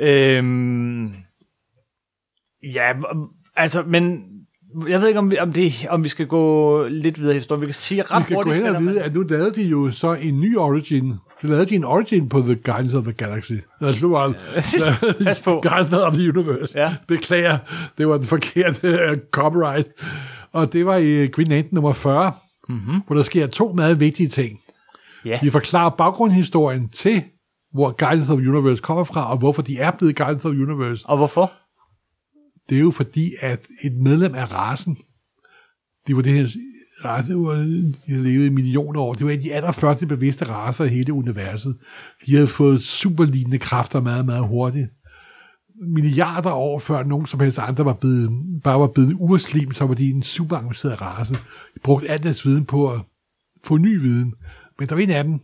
Øhm, ja, altså, men jeg ved ikke, om vi, om, det, om vi skal gå lidt videre i historien. Vi kan sige ret vi kan gå hurtigt, hen og vide, at nu lavede de jo så en ny origin. De lavede de en origin på The Guardians of the Galaxy. Os nu bare... Pas på. Guardians of the Universe. Ja. Beklager, det var den forkerte uh, copyright. Og det var i Green Lantern nummer 40, mm-hmm. hvor der sker to meget vigtige ting. Ja. De forklarer baggrundshistorien til, hvor Guardians of the Universe kommer fra, og hvorfor de er blevet Guardians of the Universe. Og hvorfor? Det er jo fordi, at et medlem af rasen, de var det her race, de har levet i millioner år, det var de allerførste bevidste racer i hele universet. De havde fået superlignende kræfter meget, meget hurtigt. Milliarder år før nogen som helst andre var blevet, bare var blevet urslim, så var de en super avanceret race. De brugte alt deres viden på at få ny viden. Men der var en af dem,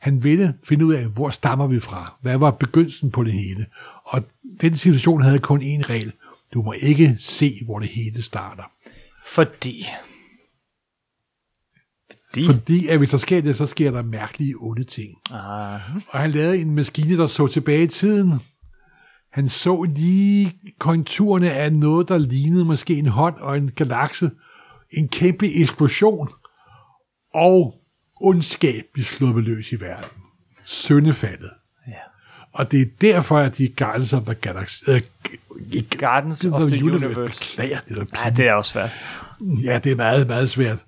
han ville finde ud af, hvor stammer vi fra? Hvad var begyndelsen på det hele? Og den situation havde kun én regel. Du må ikke se, hvor det hele starter. Fordi... Fordi... Fordi at hvis der sker det, så sker der mærkelige onde ting. Ah, Og han lavede en maskine, der så tilbage i tiden. Han så lige konturerne af noget, der lignede måske en hånd og en galakse. En kæmpe eksplosion. Og ondskab blev sluppet løs i verden. Søndefaldet. Ja. Og det er derfor, at de Guardians of the Galaxy. Øh, ikke Gardens of the Universe. Beklager, det er Ja, det er også svært. Ja, det er meget, meget svært.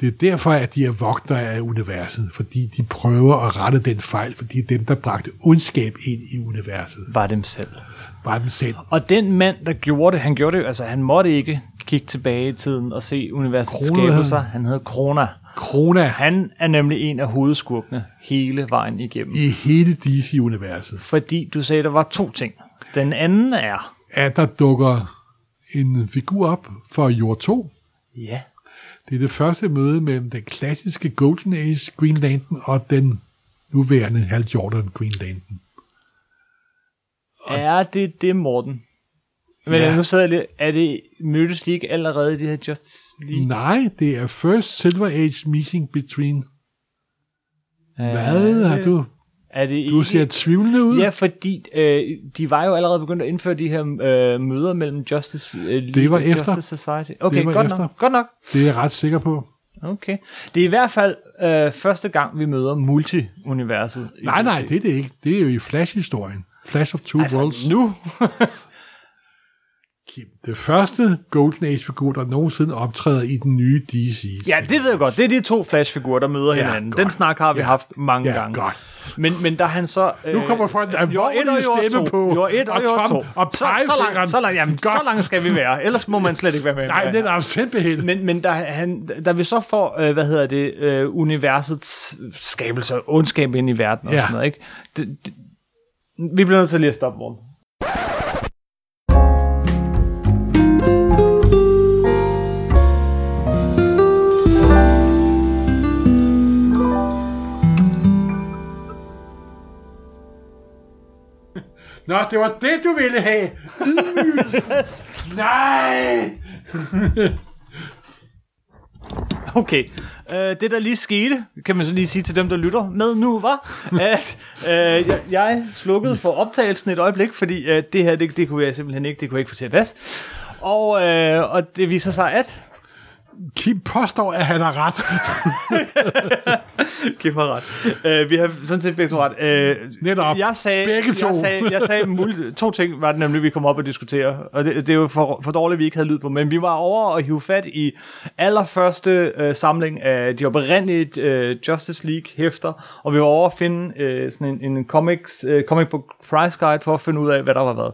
Det er derfor, at de er vogtere af universet, fordi de prøver at rette den fejl, fordi det er dem, der bragte ondskab ind i universet. Var dem selv. Bare dem selv. Og den mand, der gjorde det, han gjorde det, altså han måtte ikke kigge tilbage i tiden og se universets hed skabelser. han. Hedder Krona. Krona Han er nemlig en af hovedskurkene hele vejen igennem. i hele DC-universet, Fordi du sagde, der var to ting. Den anden er, at der dukker en figur op for Jord 2. ja, Det er det første møde mellem den klassiske Golden Age Green Lantern og den nuværende Hal Jordan Green Lantern. Er det det, Morten? Men Ja. nu sidder jeg lidt, er det mødtes de ikke allerede i det her Justice League? Nej, det er First Silver Age Meeting Between... Hvad har du... Er det Du ikke? ser tvivlende ud. Ja, fordi øh, de var jo allerede begyndt at indføre de her øh, møder mellem Justice øh, League Det var og efter. Justice Society. Okay, Det var godt efter. nok. Godt nok. Det er jeg ret sikker på. Okay. Det er i hvert fald øh, første gang, vi møder multi-universet. Nej, nej, det er det ikke. Det er jo i Flash-historien. Flash of Two altså, Worlds. nu. Kim, det første Golden Age-figur, der nogensinde optræder i den nye DC. Ja, det ved jeg godt. Det er de to Flash-figurer, der møder Ja, hinanden. godt. Den snak har vi Ja. haft mange Ja, gange. godt. Men, men da han så... Øh, Nu kommer folk, der er et stemme to. på, Jord 1 og, og tom- 2. og så, så, langt, så, langt, jamen, Godt. så langt skal vi være. Ellers må man slet ikke være med. Nej, den er simpelthen... Men, men da, han, da vi så får, øh, hvad hedder det, øh, universets skabelse ondskab ind i verden og Ja. sådan noget, ikke? Det, det, vi bliver nødt til lige at stoppe, Morten. Nå, det var det, du ville have. Nej! Okay, øh, det der lige skete, kan man så lige sige til dem, der lytter med nu, var, at øh, jeg, jeg slukkede for optagelsen et øjeblik, fordi øh, det her, det, det kunne jeg simpelthen ikke, det kunne jeg ikke få til at passe. Og, øh, og det viser sig, at Kim påstår, at han har ret. Kim har ret. Øh, vi har sådan set begge to ret. Øh, Netop. Jeg sagde, Begge to. Jeg sagde, jeg sagde multi, to ting var det nemlig, vi kom op og diskutere. Og det, det er jo for, for dårligt, vi ikke havde lyd på. Men vi var over og hive fat i allerførste øh, samling af de oprindelige øh, Justice League hæfter. Og vi var over at finde øh, sådan en, en comics, øh, comic book price guide for at finde ud af, hvad der var hvad.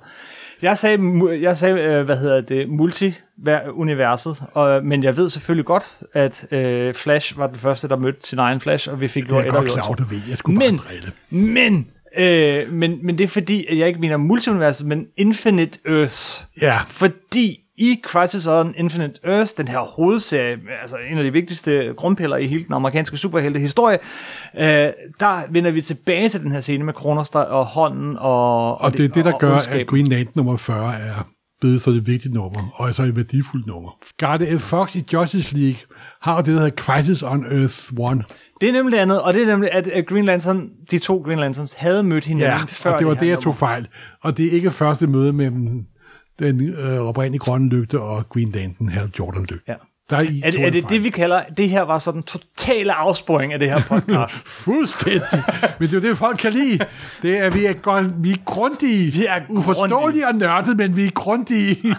Jeg sagde, jeg sagde øh, hvad hedder det, multi-universet, og, men jeg ved selvfølgelig godt, at øh, Flash var den første, der mødte sin egen Flash, og vi fik Det jord jeg 1 og godt jord klar 2. over, du ved. Jeg skulle bare Men, drille. men, øh, men, men det er fordi, at jeg ikke mener multiuniverset, men Infinite Earths. Ja, Fordi i Crisis on Infinite Earths, den her hovedserie, altså en af de vigtigste grundpiller i hele den amerikanske superheltehistorie, øh, der vender vi tilbage til den her scene med Kronos og hånden og og det er det, der og gør, ondskaben. at Green Lantern nummer 40 er blevet så et vigtigt nummer, og så et værdifuldt nummer. Guardian Fox i Justice League har jo det, der hedder Crisis on Earth 1. Det er nemlig det andet, og det er nemlig, at at Green Lantern, de to Green Lanterns, havde mødt hinanden Ja, før og det var her det, jeg tog fejl. Og det er ikke første møde mellem den øh, oprindelige grønne lygte og Green Lantern, her Jordan lygte. Ja. Der er, I Er, det- er det det, vi kalder, det her var sådan totale afsporing af det her podcast? Fuldstændig. Men det er jo det, folk kan lide. Det er, vi er, godt, vi er grundige. Vi er Uforståelige og nørdet, men vi er grundige.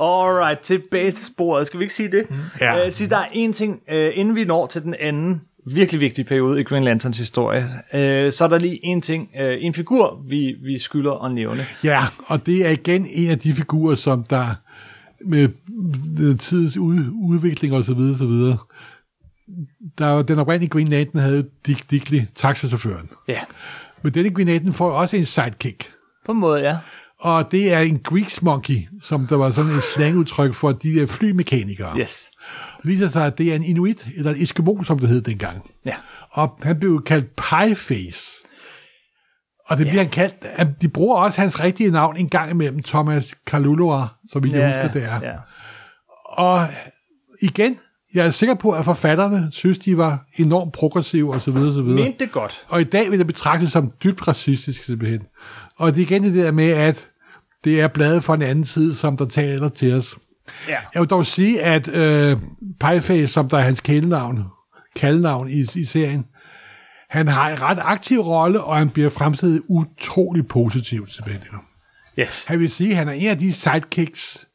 Alright, tilbage til sporet. Skal vi ikke sige det? Ja. Uh, sige, der er en ting, uh, inden vi når til den anden virkelig vigtige periode i Green Lanterns historie, uh, så er der lige en ting, uh, en figur, vi, vi skylder at nævne. ja, og det er igen en af de figurer, som der med øh, tidens ud, udvikling og så videre, så videre. Der, var- den oprindelige Green Lantern havde Dick Dickley, taxachaufføren. Ja, Men denne Green Lantern får også en sidekick. på en måde, ja. Og det er en Greeks monkey, som der var sådan et slangudtryk for de der flymekanikere. Yes. Det viser sig, at det er en inuit, eller en eskimo, som det hed dengang. Ja. Og han blev kaldt Pieface. Og det bliver han kaldt, at de bruger også hans rigtige navn en gang imellem, Thomas Kalulua, som jeg ja, husker, det er. Ja. Og igen, jeg er sikker på, at forfatterne synes, de var enormt progressive osv. osv. Mente det godt. Og i dag vil det betragtes som dybt racistisk simpelthen. Og det er igen det der med, at det er bladet fra en anden side, som der taler til os. Ja. Jeg vil dog sige, at øh, Pieface, som der er hans kælenavn, kaldnavn i, i serien, han har en ret aktiv rolle, og han bliver fremstillet utrolig positivt simpelthen. Yes. Han vil sige, at han er en af de sidekicks,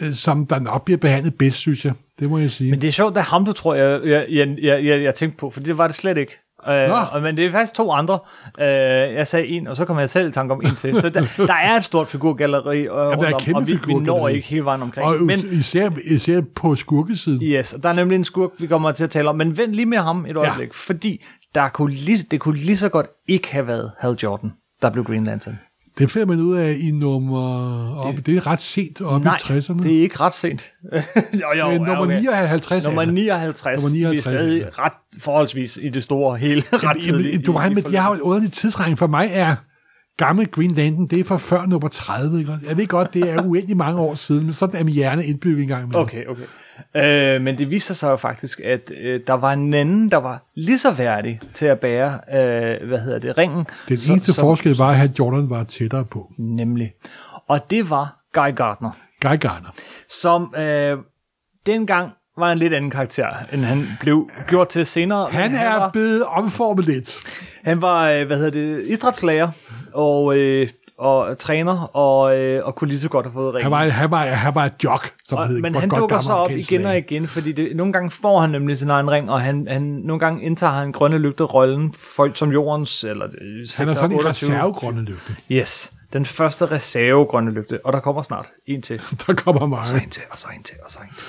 øh, som der nok bliver behandlet bedst, synes jeg. Det må jeg sige. Men det er sjovt, det er ham, du tror, jeg, jeg, jeg, jeg, jeg, jeg tænkte på, for det var det slet ikke. Øh, og, men det er faktisk to andre. Øh, jeg sagde en, og så kommer jeg selv i tanke om en til. Så der, der er et stort figurgalleri, og, der er om, og vi, vi når ikke hele vejen omkring. og men, men, især, især på skurkesiden. yes, og der er nemlig en skurk, vi kommer til at tale om. Men vent lige med ham et øjeblik, ja. fordi der kunne lige, det kunne lige så godt ikke have været Hal Jordan, der blev Green Lantern. Det finder man ud af i nummer... Op, det, det er ret sent op Nej, i 60'erne. det er ikke ret sent. jo, jo, Øh, nummer okay. 59 Nummer er det. 59, Nummer 59, vi er stadig ret forholdsvis i det store hele. ret tidligt Jamen, du har, i men jeg har jo en underlig tidsregning. For mig er gammel Green Lantern, det er fra før nummer 30. Ikke? Jeg ved godt, det er uendelig mange år siden, men sådan er min hjerne indbygget engang. Med. Okay, okay. Øh, men det viser sig jo faktisk, at øh, der var en anden, der var lige så værdig til at bære, øh, hvad hedder det, ringen. Den Så- eneste som- forskel var, at Jordan var tættere på. Nemlig. Og det var Guy Gardner, Guy Garner. som øh, dengang var en lidt anden karakter, end han blev gjort til senere. Han Men er var, blevet omformet lidt. han var, øh, hvad hedder det, idrætslærer og, øh, og træner, og, øh, og kunne lige så godt have fået ringen. Han var, han var, han var et jock, som Og, hed. men han dukker så op igen og igen, fordi det, nogle gange får han nemlig sin egen ring, og han, han, nogle gange indtager han grønne lygte rollen for, som jordens, eller øh, Han er sådan en 28. reservegrønne lygte. Yes, den første reserve grønne lygte, og der kommer snart en til, Der kommer mange. og så en til, og så en til. Og så en til.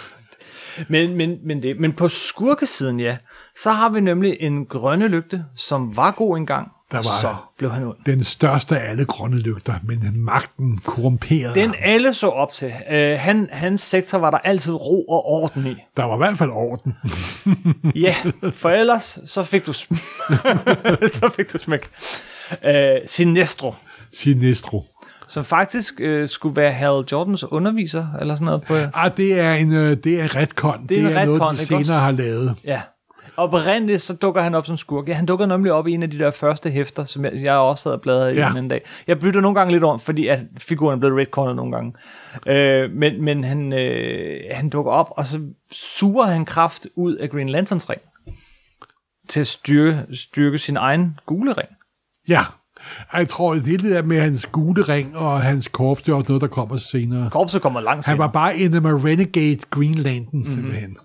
Men, men, men, det, men på skurkesiden, ja, så har vi nemlig en grønne lygte, som var god engang, Der var- så blev han ond. Den største af alle grønne lygter, men magten korrumperede Den ham. alle så op til. Uh, han, hans sektor var der altid ro og orden i. Der var i hvert fald orden. Ja, for ellers så fik du, sm- så fik du smæk. Uh, Sinestro, Sinestro. Som faktisk uh, skulle være Hal Jordans underviser, eller sådan noget på... Ah, det er en, øh, det er en retcon. Det er en det er noget, retcon, de ikke senere også? har lavet. Ja. Oprindeligt så dukker han op som skurk. Ja, han dukker nemlig op i en af de der første hæfter, som jeg, jeg også havde bladret i Ja. en anden dag. Jeg bytter nogle gange lidt om, fordi at figuren er blevet retconnet nogle gange. Øh, men men han, øh, han dukker op, og så suger han kraft ud af Green Lanterns ring. Til at styrke, styrke sin egen gule ring. Ja. Jeg tror, det er der med hans gule ring og hans korps, det er også noget, der kommer senere. Korpset kommer langt Han senere. var bare en af Renegade Green Lantern, Mhm. simpelthen.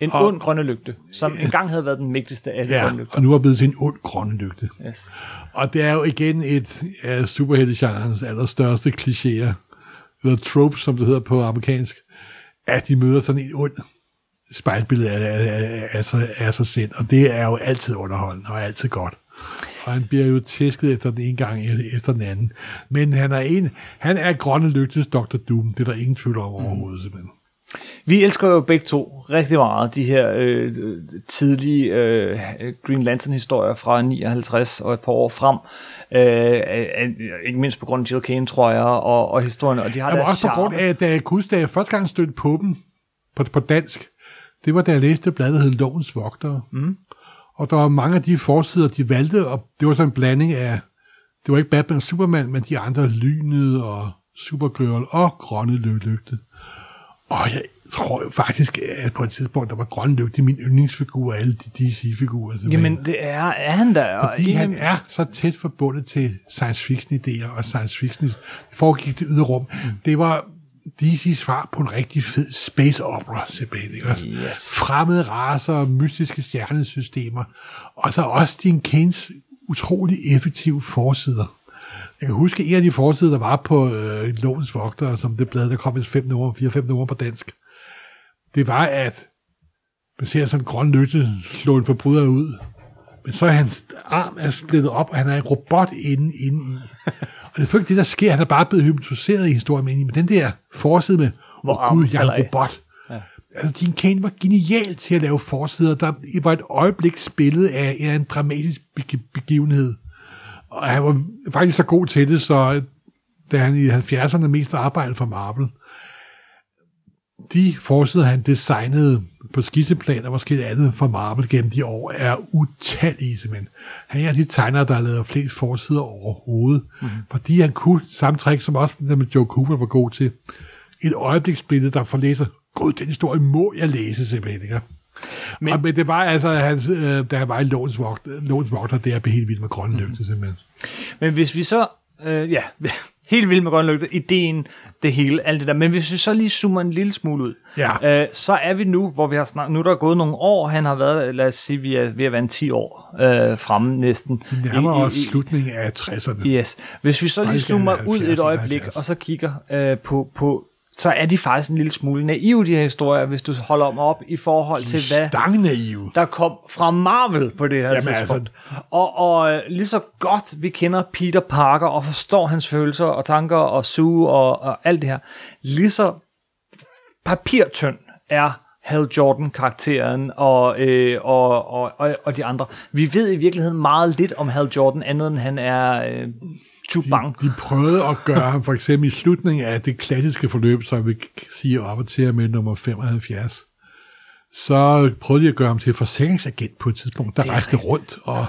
En og- ond grønne lygte, som engang havde været den mægtigste af alle Ja, grønne lygter. og nu er blevet til en ond grønne lygte. Yes. Og det er jo igen et af superheltegenrens allerstørste klichéer, eller trope, som det hedder på amerikansk, at de møder sådan en ond spejlbillede af, af, af, sig, af sig selv, og det er jo altid underholdende og altid godt. Og han bliver jo tæsket efter den ene gang efter den anden. Men han er en, han er grønne lygtes Dr. Doom, det er der ingen tvivl om overhovedet, simpelthen. Vi elsker jo begge to rigtig meget de her øh, tidlige øh, Green Lantern-historier fra 59 og et par år frem. Øh, øh, ikke mindst på grund af Jill Kane, tror jeg, og, og historien. Og de har deres også på grund charme. af, da jeg kunne huske, da jeg første gang stødte på dem på, på dansk, det var da jeg læste bladet, der hed Lovens Vogtere. Mm. Og der var mange af de forsider, de valgte, og det var sådan en blanding af, det var ikke Batman og Superman, men de andre Lynet og Supergirl og Grønne Lygte. Og jeg tror jo faktisk, at på et tidspunkt, der var Grønne Lygte min yndlingsfigur af alle de DC-figurer. Jamen, det er, er han der. Og Fordi en- han er så tæt forbundet til science fiction idéer og science fiction foregik det ydre rum. Mm. Det var DC's svar på en rigtig fed space opera, simpelthen. Ikke? også? Yes. Fremmede raser, mystiske stjernesystemer, og så også din Keynes utrolig effektive forsider. Jeg kan huske en af de forsider, der var på øh, Lovens Vogter, som det blad, der kom i fem nummer, fire-fem nummer på dansk. Det var, at man ser sådan en grøn lytte slå en forbryder ud, men så er hans arm er splittet op, og han er en robot inde, inde i. Og det er ikke det, der sker. Han er bare blevet hypnotiseret i historien, men den der forside med, hvor oh, gud, jeg er en robot. Ja. Altså, Dean Kane var genial til at lave forsider, der var et øjeblik spillet af en, en dramatisk begi- begivenhed. Og han var faktisk så god til det, så da han i 70'erne mest arbejdede for Marvel, de forsider, han designede på skitseplan og måske et andet for Marvel gennem de år, er utallige simpelthen. Han er de tegnere, der har lavet flest forsider overhovedet, mm-hmm. fordi han kunne samme trick, som også med Joe Cooper var god til. Et øjebliksbillede, der får læser, gud, den historie må jeg læse simpelthen, ikke? Men, og, men det var altså, hans, øh, da han var i Låns Vogter, der blev helt vildt med grønne lygte, simpelthen. Men hvis vi så, øh, ja, helt vildt med grønne lygte, ideen, det hele, alt det der. Men hvis vi så lige zoomer en lille smule ud, Ja. øh, så er vi nu, hvor vi har snart, nu er der gået nogle år, han har været, lad os sige, vi er ved at være en 10 år øh, fremme næsten. Nærmere I- i- også slutningen af 60'erne. Yes. Hvis vi så lige er zoomer ud 70 et øjeblik, 70. og så kigger øh, på, på, så er de faktisk en lille smule naive, de her historier, hvis du holder dem op i forhold til, hvad Stangnaive. der kom fra Marvel på det her Jamen, tidspunkt. Altså... Og, og øh, lige så godt vi kender Peter Parker og forstår hans følelser og tanker og Sue og, og alt det her, lige så papirtynd er Hal Jordan-karakteren og, øh, og, og, og, og de andre. Vi ved i virkeligheden meget lidt om Hal Jordan, andet end han er øh, Chubang. De prøvede at gøre ham for eksempel i slutningen af det klassiske forløb, som vi siger op og til med nummer 75. Så prøvede de at gøre ham til forsikringsagent på et tidspunkt, der rejste rundt og,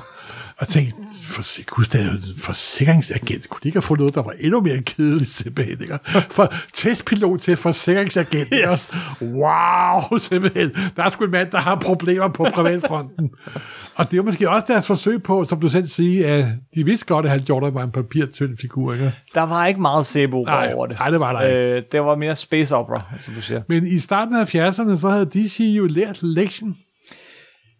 og tænkte, for, husk, det er jo en forsikringsagent. Kunne de ikke have fået noget, der var endnu mere kedeligt simpelthen? Ikke? For testpilot til forsikringsagent. Yes. Wow, simpelthen. Der er sgu en mand, der har problemer på privatfronten. og det var måske også deres forsøg på, som du selv siger, at de vidste godt, at Hal Jordan var en papirtynd figur. Ikke? Der var ikke meget Nej, over det. nej, det var der ikke. Øh, det var mere space opera, som du siger. Men i starten af 70'erne, så havde DC jo lært lektion.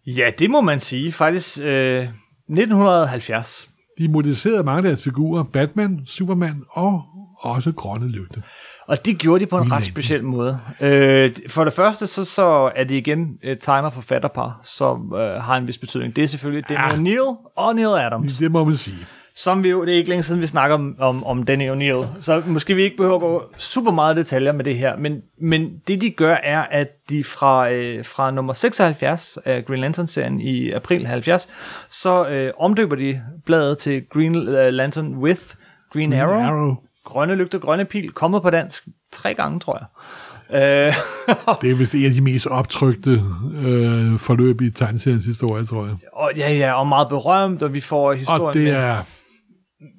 Ja, det må man sige. Faktisk øh, 1970. De modificerede mange af deres figurer, Batman, Superman og også Grønne Lygte. Og det gjorde de på en ret speciel måde. Øh, for det første, så, så er det igen et tegner-forfatterpar, som øh, har en vis betydning. Det er selvfølgelig Daniel Ja. O'Neill og Neil Adams. Det må man sige. Som vi jo, det er ikke længe siden, vi snakker om, om, om Daniel O'Neill, så måske vi ikke behøver at gå super meget detaljer med det her, men, men det de gør er, at de fra, øh, fra nummer 76 af Green Lantern-serien i april 70, så øh, omdøber de bladet til Green øh, Lantern with Green, Arrow. Arrow. Grønne lygte, grønne pil, kommet på dansk tre gange, tror jeg. Øh, Det er vist en af de mest optrykte øh, forløb i tegneseriens historie, tror jeg. og, ja, ja, og meget berømt, og vi får historien Og det med.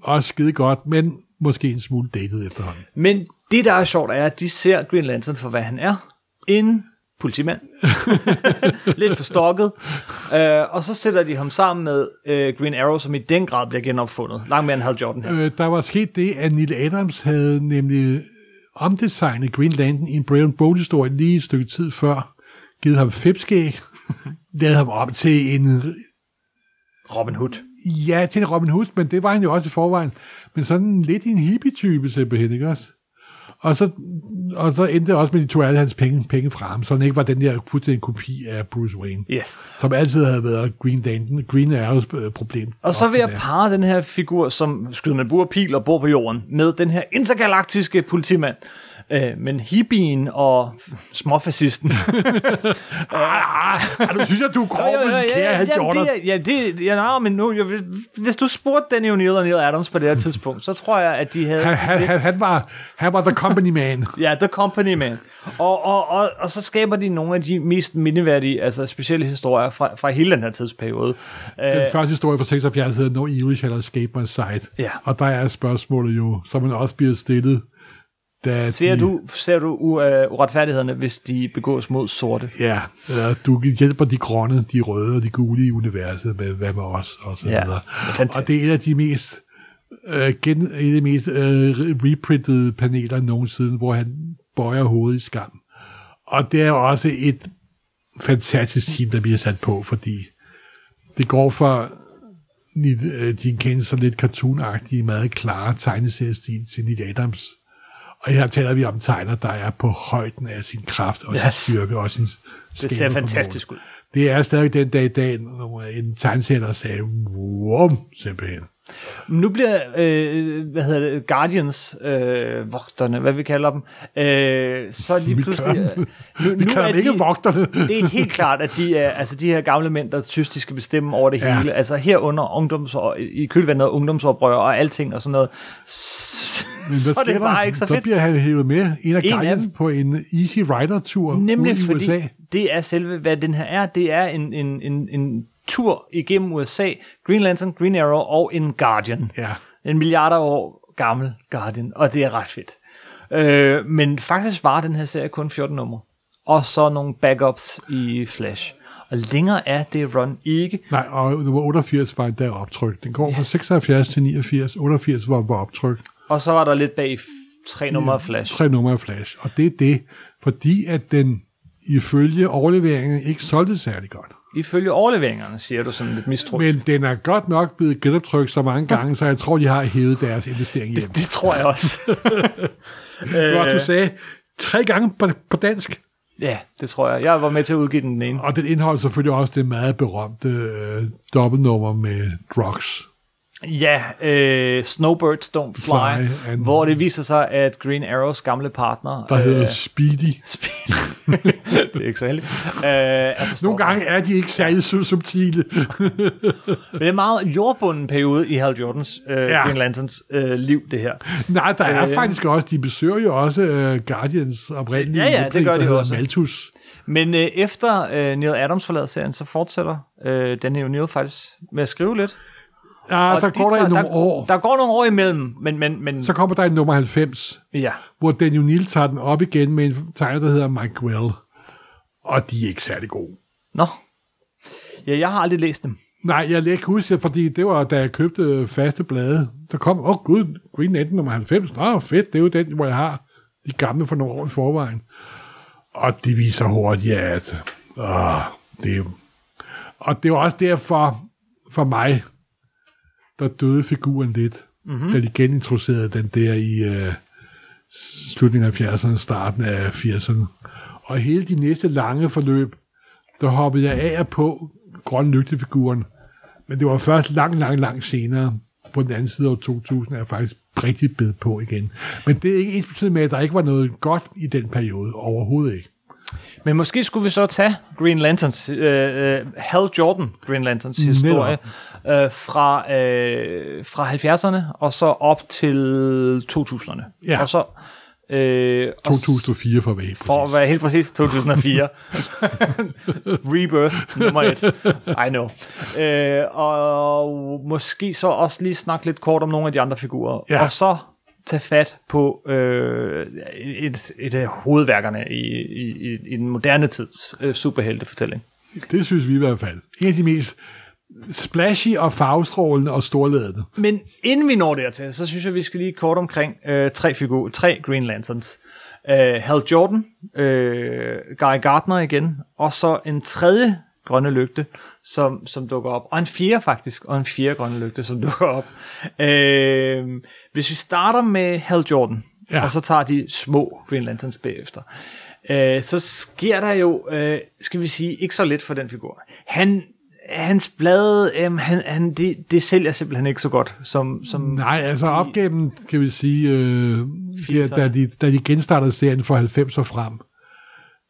Også skide godt, men måske en smule datet efterhånden. Men det, der er sjovt, er, at de ser Green Lantern for, hvad han er. En politimand. Lidt forstokket. Øh, og så sætter de ham sammen med øh, Green Arrow, som i den grad bliver genopfundet. Langt mere end Hal Jordan her. Øh, der var sket det, at Neil Adams havde nemlig omdesignet Green Lantern i en Brian Bolt-historie lige et stykke tid før, givet ham fipskæg, lavet ham om til en Robin Hood. Ja, til Robin Hood, men det var han jo også i forvejen. Men sådan lidt en hippie-type simpelthen, ikke også? Og så, og så endte det også med, at de tog alle hans penge, penge fra ham, så han ikke var den der fuldstændig kopi af Bruce Wayne, Yes. som altid havde været Green Lantern, Green Arrows øh, problem. Og så vil jeg da. parre den her figur, som skyder med bur og pil og bor på jorden, med den her intergalaktiske politimand. Øh, men hippien og småfascisten. Ah, ah, nu synes jeg, du er grov med din kære Hal Jordan. det, ja, det, ja, nej, men nu, jeg, hvis, du spurgte Danny O'Neill og Neil Adams på det her tidspunkt, så tror jeg, at de havde... Han, han, han, han, var, han var the company man. Ja, The Company Man. Og, og, og, og så skaber de nogle af de mest mindeværdige, altså specielle historier fra, fra hele den her tidsperiode. Den Øh, første historie fra 76 hedder No Evil Shall Escape My Sight. Ja. Og der er spørgsmålet jo, som man også bliver stillet. Da ser, de, du, ser du uh, uretfærdighederne, hvis de begås mod sorte? Ja, øh, du hjælper de grønne, de røde og de gule i universet med, hvad med os og så Ja, videre. er fantastisk. Og det er et af de mest øh, gen, et af de mest øh, reprintede paneler nogensinde, hvor han bøjer hovedet i skam. Og det er også et fantastisk team, der bliver sat på, fordi det går for øh, Gene Kane så lidt cartoonagtige, meget klare tegneseriestil til Neil Adams. Og her taler vi om tegner, der er på højden af sin kraft og Yes. sin styrke og sin Det ser fantastisk ud. Det er stadig den dag i dag, når en tegneserie, der sagde, wow, simpelthen. Nu bliver, øh, hvad hedder det, Guardians, øh, vogterne, hvad vi kalder dem, øh, så lige pludselig... Øh, nu, Vi kalder er ikke vogterne. Det er helt klart, at de er, altså de her gamle mænd, der synes, de skal bestemme over det Ja. hele. Altså herunder ungdoms, i kølvandet ungdomsoprør og alting og sådan noget. Hvad så er det der? bare ikke så fedt. Så bliver han hævet med, en af dem. på en Easy Rider-tur Nemlig i fordi USA. det er selve, hvad den her er. Det er en, en, en, en tur igennem USA, Green Lantern, Green Arrow og en Guardian. Ja. En milliarder år gammel Guardian, og det er ret fedt. Øh, men faktisk var den her serie kun 14 numre. Og så nogle backups i Flash. Og længere er det run ikke. Nej, og nummer 88 var der optryk. Den går fra 76 til 89. 88 var på optryk. Og så var der lidt bag tre numre af Flash. Tre numre af Flash. Og det er det, fordi at den ifølge overleveringen ikke solgte særlig godt. Ifølge overleveringerne, siger du sådan lidt mistro. Men den er godt nok blevet genoptrykt så mange gange, så jeg tror, de har hævet deres investering hjem. det, det tror jeg også. Godt, du sagde tre gange på, på dansk. ja, det tror jeg. Jeg var med til at udgive den, den ene. Og den indeholder selvfølgelig også det meget berømte øh, dobbeltnummer med drugs. Ja, øh, Snowbirds Don't Fly, Fly, and- hvor det viser sig, at Green Arrows gamle partner... Der hedder Speedy. Speed. det er ikke heldigt. Øh. Nogle gange er de ikke særlig så subtile. Det er meget jordbunden periode i Hal Jordans øh, Ja. Green Lanterns øh, liv, det her. Nej, der er Øh. faktisk også, de besøger jo også øh, Guardians oprindelige Ja, ja, det gør de også. Malthus. Men øh, efter øh, Neil Adams forlader serien, så fortsætter øh, Daniel O'Neill faktisk med at skrive lidt. Ja, der de går der tager- nogle år. Der går nogle år imellem, men, men, men Så kommer der en nummer 90, ja. hvor Daniel Neal tager den op igen med en tegner, der hedder Mike Well. Og de er ikke særlig gode. Nå. Ja, jeg har aldrig læst dem. Nej, jeg kan ikke huske det, fordi det var, da jeg købte faste blade. Der kom, åh oh, gud, Green Lantern nummer 90. Nå, fedt, det er jo den, hvor jeg har de gamle for nogle år i forvejen. Og de viser hurtigt, at åh, det. Og det var også derfor, for mig, der døde figuren lidt, mm-hmm. da de genintroducerede den der i øh, slutningen af 70'erne, starten af 80'erne. Og hele de næste lange forløb, der hoppede jeg af og på grøn lygtefiguren. Men det var først lang, lang, lang senere, på den anden side af 2000, at jeg faktisk rigtig bed på igen. Men det er ikke ens med, at der ikke var noget godt i den periode. Overhovedet ikke. Men måske skulle vi så tage Green Lanterns, øh, øh, Hal Jordan Green Lanterns historie, øh, fra, øh, fra 70'erne og så op til 2000'erne. Ja. Og så... Øh, og s- 2004 for at være helt For at præcis. være helt præcis, 2004. Rebirth, nummer et. I know. Øh, og måske så også lige snakke lidt kort om nogle af de andre figurer. Ja. Og så tage fat på øh, et, et af hovedværkerne i, i, i, den moderne tids øh, superheltefortælling. Det synes vi i hvert fald. En af de mest splashy og farvestrålende og storladende. Men inden vi når dertil, så synes jeg, vi skal lige kort omkring øh, tre figurer, tre Green Lanterns. Øh, Hal Jordan, øh, Guy Gardner igen, og så en tredje grønne lygte, som, som dukker op. Og en fjerde faktisk, og en fjerde grønne lygte, som dukker op. Øh, hvis vi starter med Hal Jordan, Ja. og så tager de små Green Lanterns bagefter, øh, så sker der jo, øh, skal vi sige, ikke så lidt for den figur. Han hans blade, øhm, han, han, det, det sælger simpelthen ikke så godt, som, som Nej, altså opgaven, kan vi sige, øh, ja, 80'erne. da, de, da de genstartede serien for 90 og frem,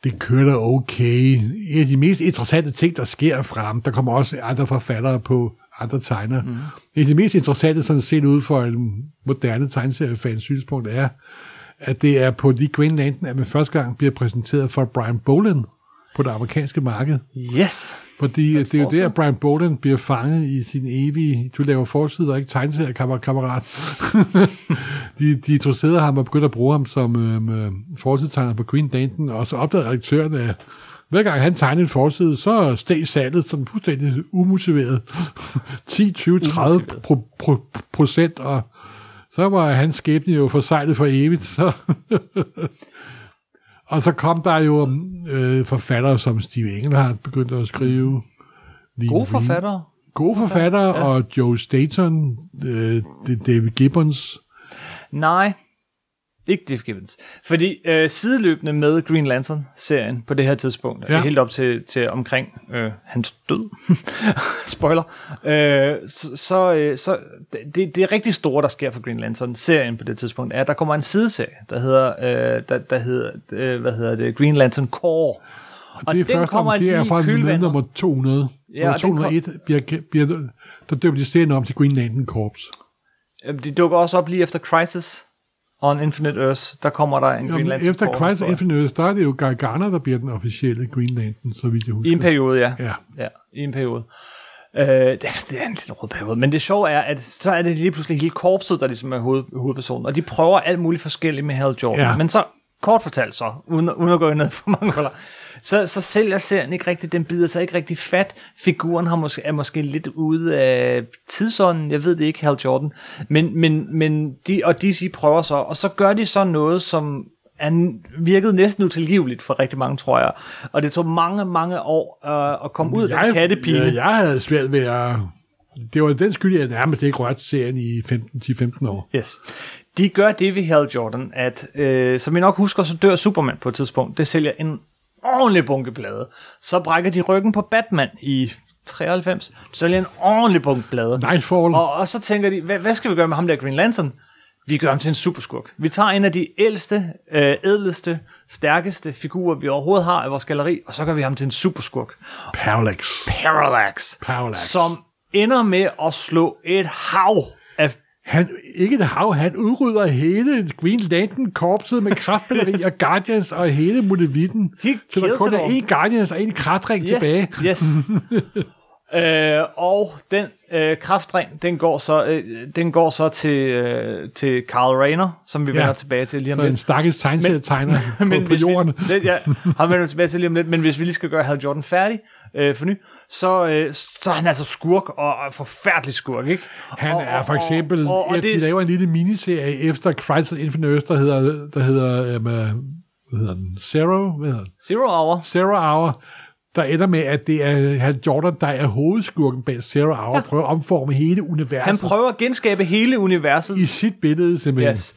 det kører da okay. En af de mest interessante ting, der sker frem, der kommer også andre forfattere på andre tegner. Mm. En af de mest interessante, sådan set ud for en moderne tegneseriefans synspunkt, er, at det er på de Green Lantern, at man første gang bliver præsenteret for Brian Boland på det amerikanske marked. Yes. Fordi det er jo der, Brian Boland bliver fanget i sin evige, du laver forside og ikke tegneserie, kammer- kammerat. de, de interesserede ham og begyndte at bruge ham som øhm, forsidetegner på Green Lantern, og så opdagede redaktøren, at hver gang han tegnede en forside, så steg salget sådan fuldstændig umotiveret. 10, 20, 30 pro, pro, procent, og så var hans skæbne jo forsejlet for evigt. Så og så kom der jo øh, forfattere som Steve Engelhardt begyndte at skrive. Lee Gode forfattere. Gode forfattere, ja. og Joe Staton, øh, David Gibbons. Nej, ikke Dave Gibbons. Fordi øh, sideløbende med Green Lantern-serien på det her tidspunkt, Ja. helt op til, til omkring øh, hans død, spoiler, øh, så, så, øh, så det, det rigtig store, der sker for Green Lantern-serien på det tidspunkt, er, at der kommer en sideserie, der hedder, øh, der, der hedder øh, hvad hedder det, Green Lantern Core. Og det er først om, det er fra kølvandet. nummer 200. Ja, nummer og den kom- 201 bliver, bliver, der døber de serien om til Green Lantern Corps. Jamen, De dukker også op lige efter Crisis, On Infinite Earths, der kommer der en Green Jamen, Lantern efter Crisis historie. Infinite Earths, der er det jo Guy Garner, der bliver den officielle Green Lantern, så vidt jeg husker. I en periode, ja. Ja. ja i en periode. Øh, det, er, det er en lidt rød periode, men det sjove er, at så er det lige pludselig hele korpset, der ligesom er hoved, hovedpersonen, og de prøver alt muligt forskelligt med Hal Jordan, Ja. men så kort fortalt så, uden, uden at gå ned for mange huller, så, så sælger serien ikke rigtigt, den bider sig ikke rigtig fat. Figuren har måske, er måske lidt ude af tidsånden, jeg ved det ikke, Hal Jordan. Men, men, men de, og DC prøver så, og så gør de så noget, som er, virkede næsten utilgiveligt for rigtig mange, tror jeg. Og det tog mange, mange år øh, at komme ud af den kattepine. Jeg, jeg havde svært ved at... Det var den skyld, jeg nærmest ikke rørte serien i 15, 10-15 år. Yes. De gør det ved Hal Jordan, at øh, som I nok husker, så dør Superman på et tidspunkt. Det sælger en ordentlig bunke blade. Så brækker de ryggen på Batman i 93. Det sælger en ordentlig bunke blade. Nightfall. Og, og så tænker de, hvad, hvad skal vi gøre med ham der Green Lantern? Vi gør ham til en superskurk. Vi tager en af de ældste, øh, ædleste, stærkeste figurer, vi overhovedet har i vores galleri, og så gør vi ham til en superskurk. Parallax. Parallax. Parallax. Som ender med at slå et hav Han, ikke et hav, han udrydder hele Green Lantern korpset med kraftbatteri og Guardians og hele. He Så der kun er én Guardians og en kraftring yes, tilbage. Yes. øh, og den øh, kraftring, den går så, øh, den går så til, øh, til Carl Rayner, som vi Ja. vender tilbage til lige om Så en lidt. stakkels tegneserietegner på, på hvis jorden. Vi, det, ja, ham vender vi tilbage til lige om lidt, men hvis vi lige skal gøre Hal Jordan færdig øh, for ny, så, øh, så er han altså skurk, og og forfærdelig skurk, ikke? Han og, er for eksempel, og, og, og de det, laver en lille miniserie efter Crisis Infinite Earth, der hedder, der hedder, um, hvad hedder den? Zero? Hvad hedder den? Zero Hour. Zero Hour, der ender med, at det er Hal Jordan, der er hovedskurken bag Zero Hour, ja. prøver at omforme hele universet Han prøver at genskabe hele universet. i sit billede, simpelthen. Yes.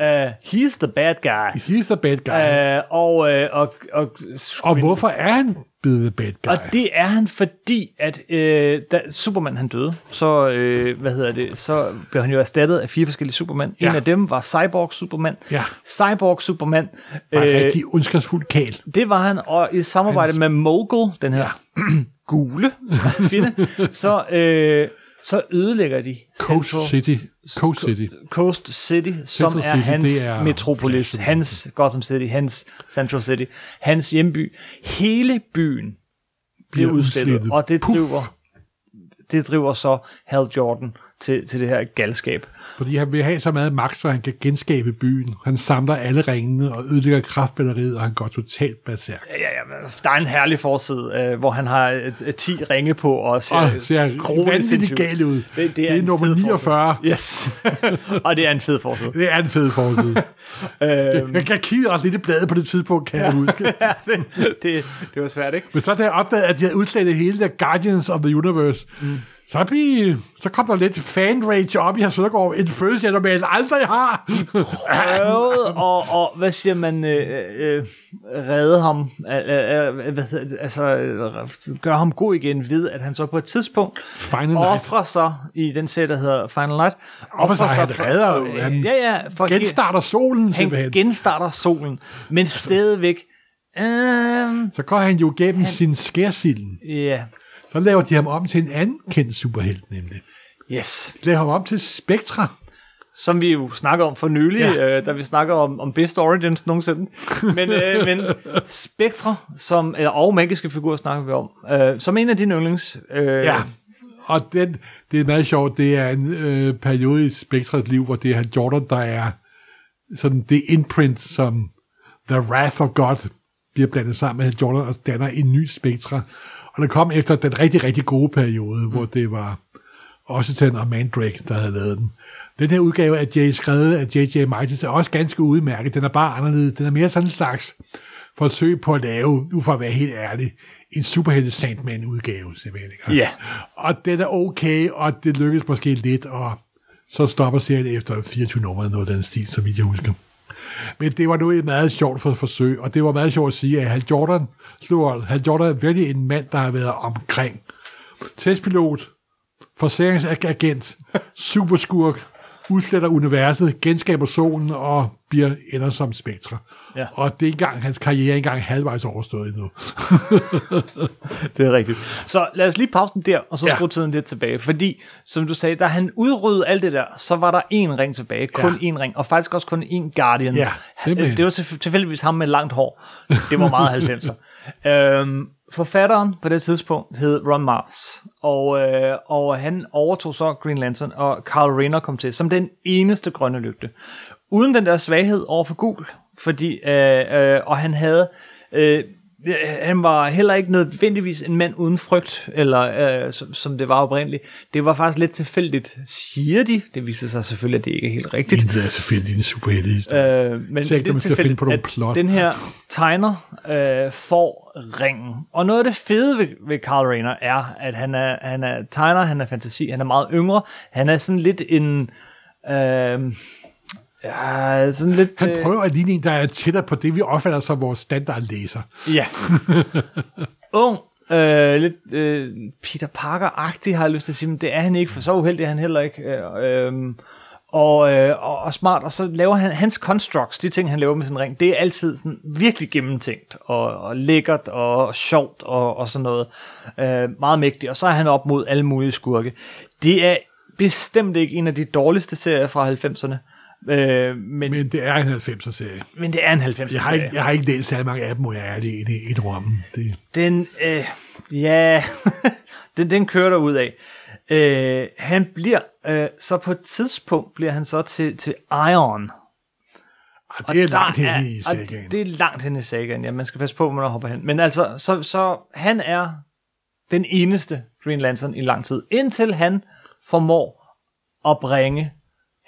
Uh, he's the bad guy. He's the bad guy. Uh, og, uh, og, og, og hvorfor er han blevet the bad guy? Og det er han, fordi at øh, da Superman han døde, så, øh, hvad hedder det, så blev han jo erstattet af fire forskellige Superman. Ja. En af dem var Cyborg Superman. Ja. Cyborg Superman, var øh, rigtig ondskabsfuld kæl. det var han, og i samarbejde med Mogul, den her ja. gule fjende, så, øh, så ødelægger de Coast Central- City. Coast City. Coast City, som Central er City, hans er metropolis, Flash. hans Gotham City, hans Central City, hans hjemby. Hele byen bliver udslettet, udslettet. og det Puff. driver, det driver så Hal Jordan til, til det her galskab. Fordi han vil have så meget magt, så han kan genskabe byen. Han samler alle ringene og ødelægger kraftbatteriet, og han går totalt berserk. Ja, ja, der er en herlig forside, øh, hvor han har et, et 10 ringe på og ser, Og ser vanvittigt sindssygt ud. Det, det, Det er en nummer fed 49. forside. Yes. og det er en fed forside. Det er en fed forside. øhm, jeg kan kigge også lidt i bladet på det tidspunkt, kan jeg huske. ja, det, det, det var svært, ikke? Men så da jeg opdagede, at de havde udslettet hele der Guardians of the Universe, mm. Så, blev, så kom der lidt fan-rage op i Hans Søndergaard. En følelse, jeg normalt aldrig har. prøvede og, og hvad siger man, øh, øh, redde ham, øh, øh, det, altså øh, gøre ham god igen ved, at han så på et tidspunkt Final Night. offrer sig i den serie, der hedder Final Night. Offrer sig, han redder for, han ja, ja, for Genstarter solen han simpelthen. genstarter solen, men stadigvæk, øh, Så går han jo gennem sin skærsilden. ja, Så laver de ham om til en anden kendt superhelt, nemlig. yes. De laver ham om til Spectra. som vi jo snakker om for nylig, ja. Øh, da vi snakker om, om Best Origins nogensinde. Men, øh, men Spectre, som, eller, og magiske figurer snakker vi om, øh, som en af dine yndlings. Øh, Ja. Og den, det er meget sjovt, det er en øh, periode i Spectras liv, hvor det er Jordan, der er sådan det imprint, som The Wrath of God bliver blandet sammen med Jordan og danner en ny Spectra. Og det kom efter den rigtig, rigtig gode periode, mm. hvor det var Ossitan og Mandrake, der havde lavet den. Den her udgave af J. skrevet af J.J. Michaels er også ganske udmærket. Den er bare anderledes. Den er mere sådan en slags forsøg på at lave, nu for at være helt ærlig, en superhelte Sandman-udgave, simpelthen. ikke? Ja. Og den er okay, og det lykkes måske lidt, og så stopper serien efter 24 numre, noget af den stil, som jeg husker. Men det var nu et meget sjovt for forsøg, og det var meget sjovt at sige, at Hal Jordan, slår, Hal Jordan er virkelig en mand, der har været omkring. Testpilot, forsikringsagent, superskurk, udsletter universet, genskaber solen og bliver ender som spektre. Ja. Og det er engang, hans karriere er engang halvvejs overstået endnu. Det er rigtigt. Så lad os lige pause den der, og så Ja. skrue tiden lidt tilbage. Fordi, som du sagde, da han udryddede alt det der, så var der én ring tilbage. Kun Ja. én ring. Og faktisk også kun én Guardian. Ja, simpelthen. det var tilf- tilfældigvis ham med langt hår. Det var meget 90'er. øhm, forfatteren på det tidspunkt hed Ron Mars. Og, øh, og han overtog så Green Lantern, og Carl Rayner kom til som den eneste grønne lygte. Uden den der svaghed over for gul. Fordi, øh, øh, og han havde... Øh, han var heller ikke nødvendigvis en mand uden frygt, eller øh, som, som det var oprindeligt. Det var faktisk lidt tilfældigt, siger de. Det viser sig selvfølgelig, at det ikke er helt rigtigt. Det er selvfølgelig en superhelte Øh, men ikke, det er skal finde på nogle plot. Den her tegner øh, får ringen. Og noget af det fede ved, ved Carl Rayner er, at han er, han er tegner, han er fantasi, han er meget yngre. Han er sådan lidt en... Øh, ja, sådan lidt... Han øh, prøver at ligne en, der er tættere på det, vi opfatter som vores standardlæser. Ja. Ung, øh, lidt øh, Peter Parker-agtig, har jeg lyst til at sige, men det er han ikke, for så uheldig er han heller ikke. Øh, øh, og, øh, og, og smart, og så laver han hans constructs, de ting, han laver med sin ring, det er altid sådan virkelig gennemtænkt, og, og lækkert, og sjovt, og, og sådan noget. Øh, meget mægtigt, og så er han op mod alle mulige skurke. Det er bestemt ikke en af de dårligste serier fra 90'erne, øh, men, men, det er en 90'er serie. men det er en 90'er Jeg har, ikke, jeg har ikke læst særlig mange af dem, hvor jeg er det i et, et rum. Det, Den, øh, ja, den, den kører der ud af. Øh, han bliver, øh, så på et tidspunkt bliver han så til, til Iron. og det er der langt henne i og sagaen. Det, det er langt hen i sagaen, ja. Man skal passe på, hvor man hopper hen. Men altså, så, så han er den eneste Green Lantern i lang tid, indtil han formår at bringe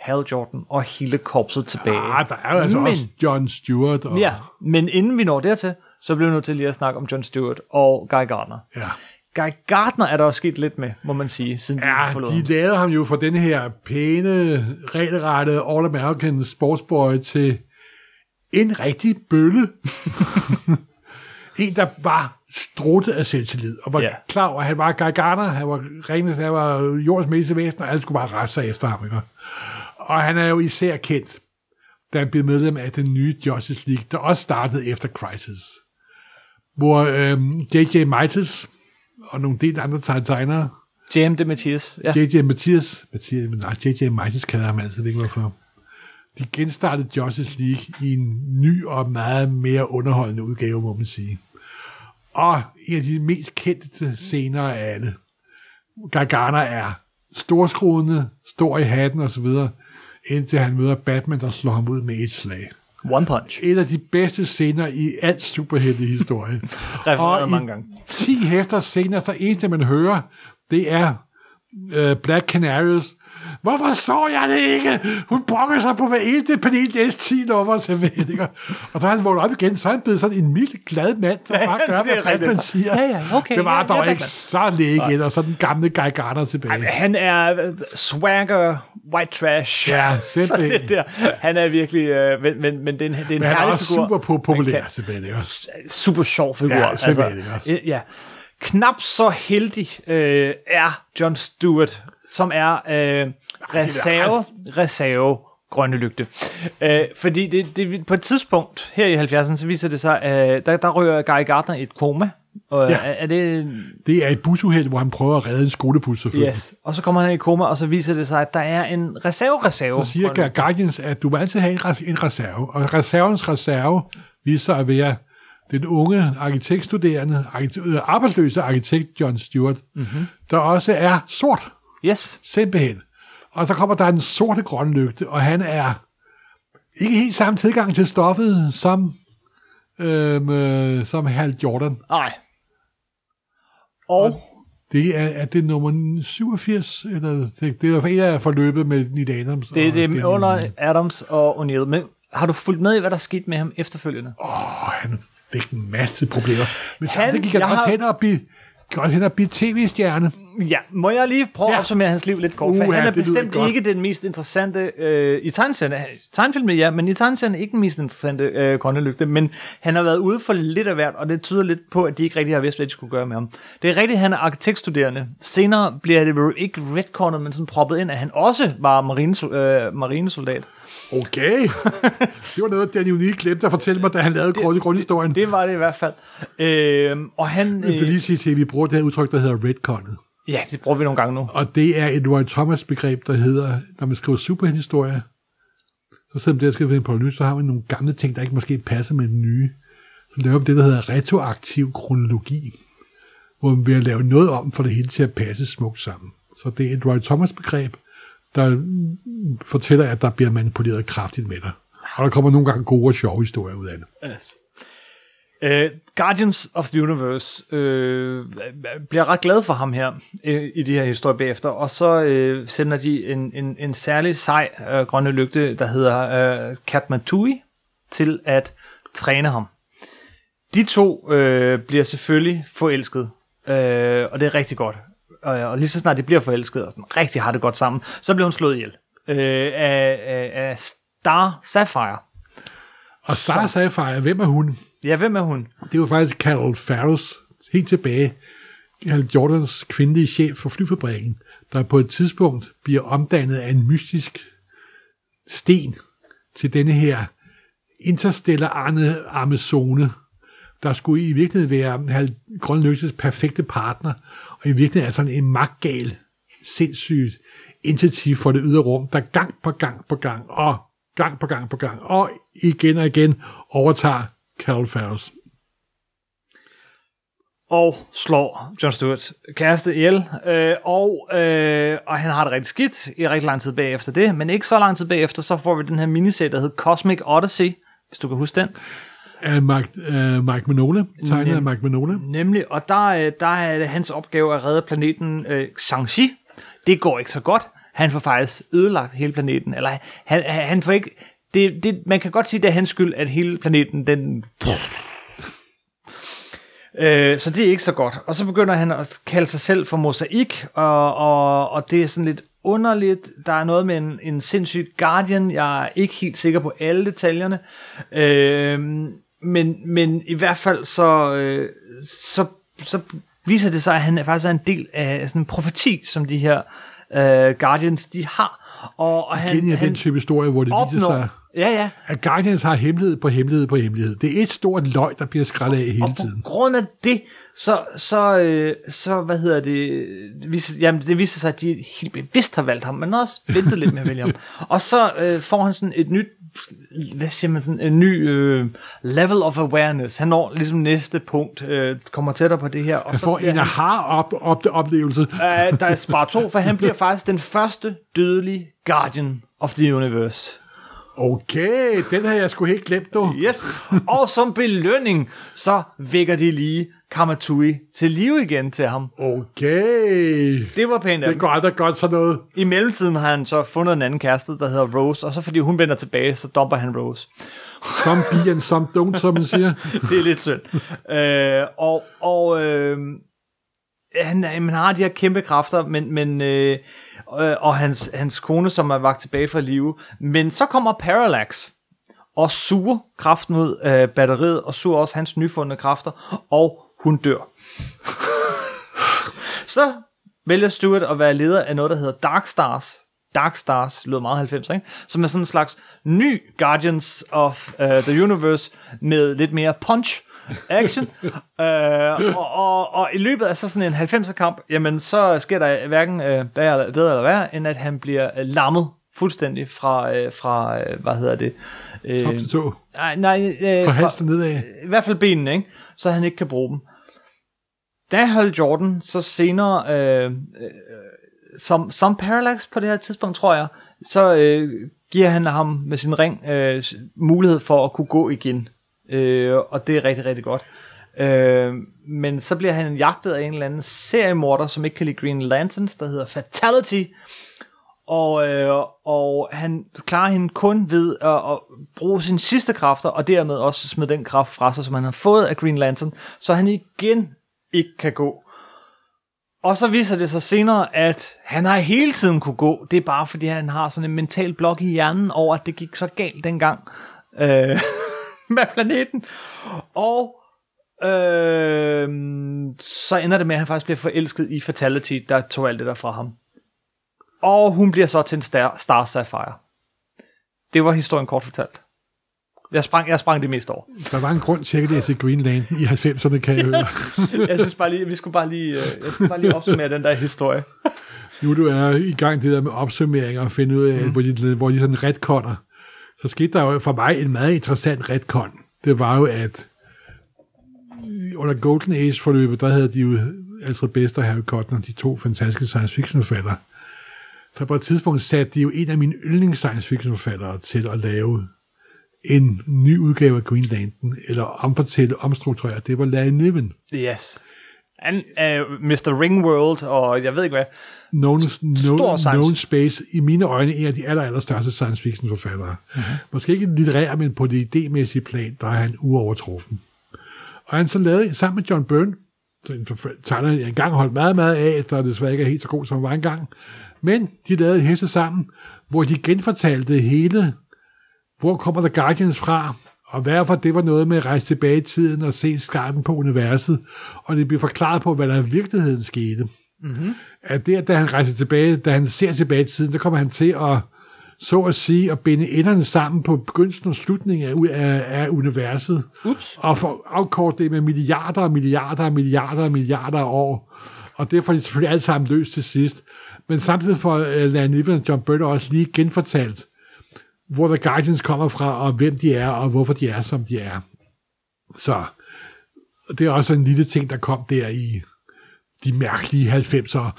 Hal Jordan og hele korpset tilbage. Ah, der er jo altså Men- også John Stewart. Og, Ja, men inden vi når dertil, så bliver vi nødt til lige at snakke om John Stewart og Guy Gardner. ja. Guy Gardner er der også sket lidt med, må man sige, siden Ja, forlod de lavede ham jo fra den her pæne, regelrette All-American sportsboy til en rigtig bølle. en, der var struttet af selvtillid, og var Ja. ja. klar over, at han var Guy Gardner, han var renest, han var jordens meste væsen, og alle skulle bare rette sig efter ham. Ikke? Og han er jo især kendt, da han blev medlem af den nye Justice League, der også startede efter Crisis. Hvor øhm, J.J. Mites og nogle del andre tegnere, J.M. de Mathias. Ja. J.J. Mathias, Mathias, nej, J.J. Mites kalder ham altid, ikke hvorfor. De genstartede Justice League i en ny og meget mere underholdende udgave, må man sige. Og en af de mest kendte scener af alle. Gargana er storskruende, stor i hatten og så videre, indtil han møder Batman, der slår ham ud med et slag. One Punch. En af de bedste scener i alt superheltehistorie. Og mange gange. 10 hæfter senere, så eneste man hører, det er uh, Black Canaries. Hvorfor så jeg det ikke? Hun brokker sig på hver eneste panel det 10 nummer til ikke? Og så er han vågnet op igen, så er han blevet sådan en mild, glad mand, der bare gør, det hvad Batman siger. Ja, ja, okay, det var ja, dog ja, ikke så længe igen, og så den gamle Guy Gardner tilbage. Han er øh, swagger, white trash. Ja, simpelthen. det der. Han er virkelig, øh, men, men, men det er en, det er en Men han er også figur. super po- populær Han tilbage. Ikke? kan- Super sjov figur. Ja, simpelthen, ikke også? øh, ja. Knap så heldig øh, er John Stewart, som er øh, reserve, reserve grønne lygte. Øh, fordi det, det, på et tidspunkt her i 70'erne, så viser det sig, øh, der, der rører Guy Gardner i et koma. Og, Ja. er, er det Det er et busuheld, hvor han prøver at redde en skolebus, selvfølgelig. Yes. Og så kommer han i koma, og så viser det sig, at der er en reserve-reserve. Så siger Guardians, at du må altid have en, res- en reserve, og reservens reserve viser sig at være den unge arkitektstuderende, arkite- øh, arbejdsløse arkitekt John Stewart, mm-hmm. der også er sort, Yes. simpelthen. Og så kommer der en sorte grønne lygte, og han er ikke helt samme tilgang til stoffet som, øhm, øh, som Hal Jordan. Nej. Og Det er, er det nummer 87, eller det, det er en af forløbet med Neil Adams. det er og det under Adams og O'Neill. Men har du fulgt med i, hvad der skete med ham efterfølgende? Åh, han fik en masse problemer. Men Han- samtidig gik han også har- hen og blive, også hen og blive tv-stjerne. Ja, må jeg lige prøve ja. At opsummere hans liv lidt kort? For Uha, han er bestemt godt. ikke den mest interessante øh, i tegneserien. Tegnefilmen, ja, men i tegneserien er ikke den mest interessante øh, grønne lygte. Men han har været ude for lidt af hvert, og det tyder lidt på, at de ikke rigtig har vidst, hvad de skulle gøre med ham. Det er rigtigt, at han er arkitektstuderende. Senere bliver det ikke retcornet, men sådan proppet ind, at han også var marineso- øh, marinesoldat. Okay. det var noget, Danny Unique glemte at fortælle mig, da han lavede grund, grundhistorien. Det var det i hvert fald. Øh, og han... Jeg vil Øh, lige sige til, at vi bruger det her udtryk, der hedder redconnet. ja, det bruger vi nogle gange nu. Og det er et Roy Thomas begreb, der hedder, når man skriver superhelthistorie, så selvom det, jeg skriver på nyt, så har man nogle gamle ting, der ikke måske passer med den nye. Så laver vi det, der hedder retroaktiv kronologi, hvor man vil lave noget om for det hele til at passe smukt sammen. Så det er et Roy Thomas begreb, der fortæller, at der bliver manipuleret kraftigt med dig. Og der kommer nogle gange gode og sjove historier ud af det. Yes. Uh, Guardians of the Universe uh, bliver ret glad for ham her uh, i de her historier bagefter, og så uh, sender de en, en, en særlig sej uh, grønne lygte, der hedder uh, Katmatui, til at træne ham. De to uh, bliver selvfølgelig forelsket, uh, og det er rigtig godt. Og, og lige så snart de bliver forelsket og sådan, rigtig har det godt sammen, så bliver hun slået ihjel uh, af, af, af Star Sapphire. Og Star Sapphire, hvem er hun? Ja, hvem er hun? Det var faktisk Carol Farrows helt tilbage. Hal Jordans kvindelige chef for flyfabrikken, der på et tidspunkt bliver omdannet af en mystisk sten til denne her interstellarne Amazone, der skulle i virkeligheden være Hal Grønløses perfekte partner, og i virkeligheden er sådan en magtgal, sindssygt entity for det ydre rum, der gang på gang på gang, og gang på gang på gang, og igen og igen overtager Carol Farrows. og slår John Stewarts kæreste ihjel, øh, og, øh, og han har det rigtig skidt i rigtig lang tid bagefter det, men ikke så lang tid bagefter, så får vi den her miniserie, der hedder Cosmic Odyssey, hvis du kan huske den af Mike, uh, Mike Minola, tegnet af Mike Minola. Nemlig, og der, øh, der er det hans opgave at redde planeten øh, Shang-Chi. Det går ikke så godt. Han får faktisk ødelagt hele planeten, eller han, han får ikke... Det, det, man kan godt sige, det er hans skyld, at hele planeten, den... Øh, så det er ikke så godt. Og så begynder han at kalde sig selv for mosaik, og, og, og det er sådan lidt underligt. Der er noget med en, en sindssyg guardian. Jeg er ikke helt sikker på alle detaljerne. Øh, men, men i hvert fald så, øh, så, så viser det sig, at han er faktisk er en del af sådan en profeti, som de her øh, guardians, de har. Og, og han, Igen er han den type historie, hvor det viser opnår... sig, Ja, ja. at Guardians har hemmelighed på hemmelighed på hemmelighed. Det er et stort løg, der bliver skrællet af hele Og på tiden. grund af det, så, så, øh, så hvad hedder det, vis, jamen det viser sig, at de helt bevidst har valgt ham, men også ventet lidt med at vælge ham. Og så øh, får han sådan et nyt, hvad siger man, sådan en ny øh, level of awareness. Han når ligesom næste punkt, øh, kommer tættere på det her. Og Han så får bliver en aha-oplevelse. Øh, der er spar to, for han bliver faktisk den første dødelige Guardian of the Universe. Okay, den har jeg sgu helt glemt, du. Yes. Og som belønning, så vækker de lige Kamatui til live igen til ham. Okay. Det var pænt af Det går aldrig godt sådan noget. I mellemtiden har han så fundet en anden kæreste, der hedder Rose, og så fordi hun vender tilbage, så dumper han Rose. Some be and some don't, som man siger. Det er lidt synd. øh, og og øh, han, han har de her kæmpe kræfter, men, men øh, øh, og hans, hans kone, som er vagt tilbage fra live. Men så kommer Parallax og suger kraften ud af batteriet, og suger også hans nyfundne kræfter, og hun dør. så vælger Stuart at være leder af noget, der hedder Dark Stars. Dark Stars lyder meget 90, ikke? Som er sådan en slags ny Guardians of uh, the Universe med lidt mere punch action. uh, og, og, og i løbet af så sådan en 90'er kamp, jamen så sker der hverken uh, bedre, bedre eller værre, end at han bliver uh, lammet fuldstændig fra, uh, fra uh, hvad hedder det? Uh, Top til tå. nej, nej, uh, Fra halsen nedad. i hvert fald benene, ikke? så han ikke kan bruge dem der holdt Jordan så senere, øh, øh, som, som Parallax på det her tidspunkt, tror jeg, så øh, giver han ham med sin ring øh, mulighed for at kunne gå igen. Øh, og det er rigtig, rigtig godt. Øh, men så bliver han jagtet af en eller anden seriemorder, som ikke kan lide Green Lanterns, der hedder Fatality. Og, øh, og han klarer hende kun ved at, at bruge sine sidste kræfter, og dermed også smide den kraft fra sig, som han har fået af Green Lantern, så han igen ikke kan gå. Og så viser det sig senere, at han har hele tiden kunne gå. Det er bare fordi, han har sådan en mental blok i hjernen over, at det gik så galt dengang øh, med planeten. Og øh, så ender det med, at han faktisk bliver forelsket i Fatality, der tog alt det der fra ham. Og hun bliver så til en Star, Star Sapphire. Det var historien kort fortalt. Jeg sprang, jeg sprang det mest over. Der var en grund til, at jeg til Green Lantern i 90'erne, kan jeg høre. Jeg synes bare lige, vi skulle bare lige, øh, jeg skulle bare lige opsummere den der historie. nu du er i gang det der med opsummeringer og finde ud af, mm. hvor, de, hvor de sådan retconner, så skete der jo for mig en meget interessant retcon. Det var jo, at under Golden Age forløbet, der havde de jo Alfred Best og Harry Cotton, de to fantastiske science fiction forfattere. Så på et tidspunkt satte de jo en af mine yndlings science fiction forfattere til at lave en ny udgave af Green Lantern, eller omfortælle, omstrukturere. Det var Larry Niven. Yes. Han er Mr. Ringworld, og jeg ved ikke hvad. Known, known, known Space, i mine øjne, en af de aller, aller største science fiction forfattere. Mm-hmm. Måske ikke litterær, men på det idémæssige plan, der er han uovertruffen. Og han så lavede sammen med John Byrne, en tegner, jeg engang holdt meget, meget af, der desværre ikke er helt så god, som han var engang. Men de lavede et hæste sammen, hvor de genfortalte hele, hvor kommer The Guardians fra, og hvorfor det var noget med at rejse tilbage i tiden og se starten på universet, og det blev forklaret på, hvad der i virkeligheden skete. Mm-hmm. At det, at da han rejser tilbage, da han ser tilbage i tiden, der kommer han til at så at sige, at binde enderne sammen på begyndelsen og slutningen af, af, af universet. Ups. Og få afkort det med milliarder og milliarder og milliarder og milliarder af år. Og det får de selvfølgelig alt sammen løst til sidst. Men samtidig får uh, Larry Niven og John Byrne også lige genfortalt, hvor The Guardians kommer fra, og hvem de er, og hvorfor de er, som de er. Så det er også en lille ting, der kom der i de mærkelige 90'ere.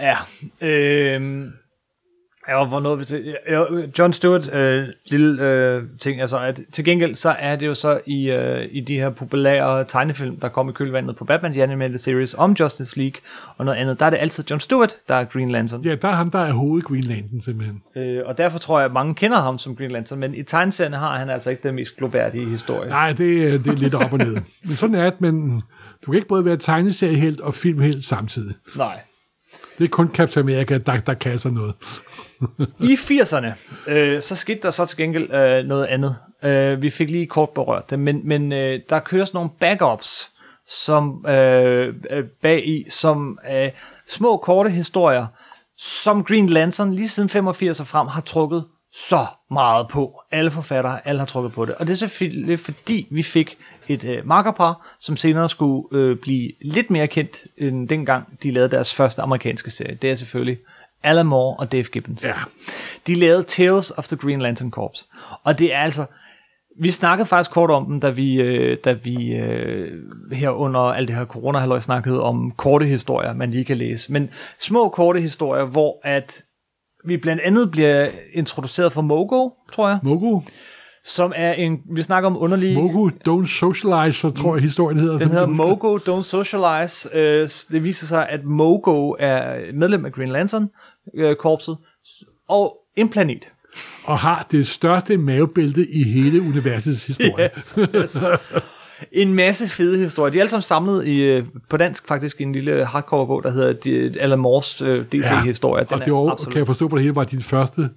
Ja, øh, Ja, hvor nåede vi til? Ja, John Stewart, øh, lille øh, ting, altså at til gengæld så er det jo så i, øh, i de her populære tegnefilm, der kom i kølvandet på Batman The Animated Series om Justice League og noget andet, der er det altid John Stewart, der er Green Lantern. Ja, der er ham, der er hoved Green Lantern simpelthen. Øh, og derfor tror jeg, at mange kender ham som Green Lantern, men i tegneserien har han altså ikke den mest globærdige historie. Nej, det, det er lidt op og ned. Men sådan er det, men du kan ikke både være tegneseriehelt og filmhelt samtidig. Nej. Det er kun Captain America, der, der kan sådan noget. I 80'erne, øh, så skete der så til gengæld øh, noget andet. Øh, vi fik lige kort berørt det, men, men øh, der køres nogle backups som øh, øh bag i, som øh, små korte historier, som Green Lantern lige siden 85 og frem har trukket så meget på. Alle forfattere, alle har trukket på det. Og det er selvfølgelig fordi, vi fik et øh, markerpar, som senere skulle øh, blive lidt mere kendt, end dengang de lavede deres første amerikanske serie. Det er selvfølgelig Alan Moore og Dave Gibbons. Ja. De lavede Tales of the Green Lantern Corps. Og det er altså... Vi snakkede faktisk kort om dem, da vi, øh, da vi øh, her under alt det her corona snakkede om korte historier, man lige kan læse. Men små korte historier, hvor at vi blandt andet bliver introduceret for Mogo, tror jeg, Mogu, som er en, vi snakker om underlige... Mogu Don't Socialize, så tror jeg historien hedder. Den hedder Mogo Don't Socialize. Øh, det viser sig, at Mogo er medlem af Green Lantern-korpset og en planet. Og har det største mavebælte i hele universets historie. Yes, yes. En masse fede historier. De er alle sammen samlet i, øh, på dansk faktisk i en lille hardcover-bog, der hedder de- Alan Moores øh, DC-historie. og det var, kan jeg forstå på det hele, var din første,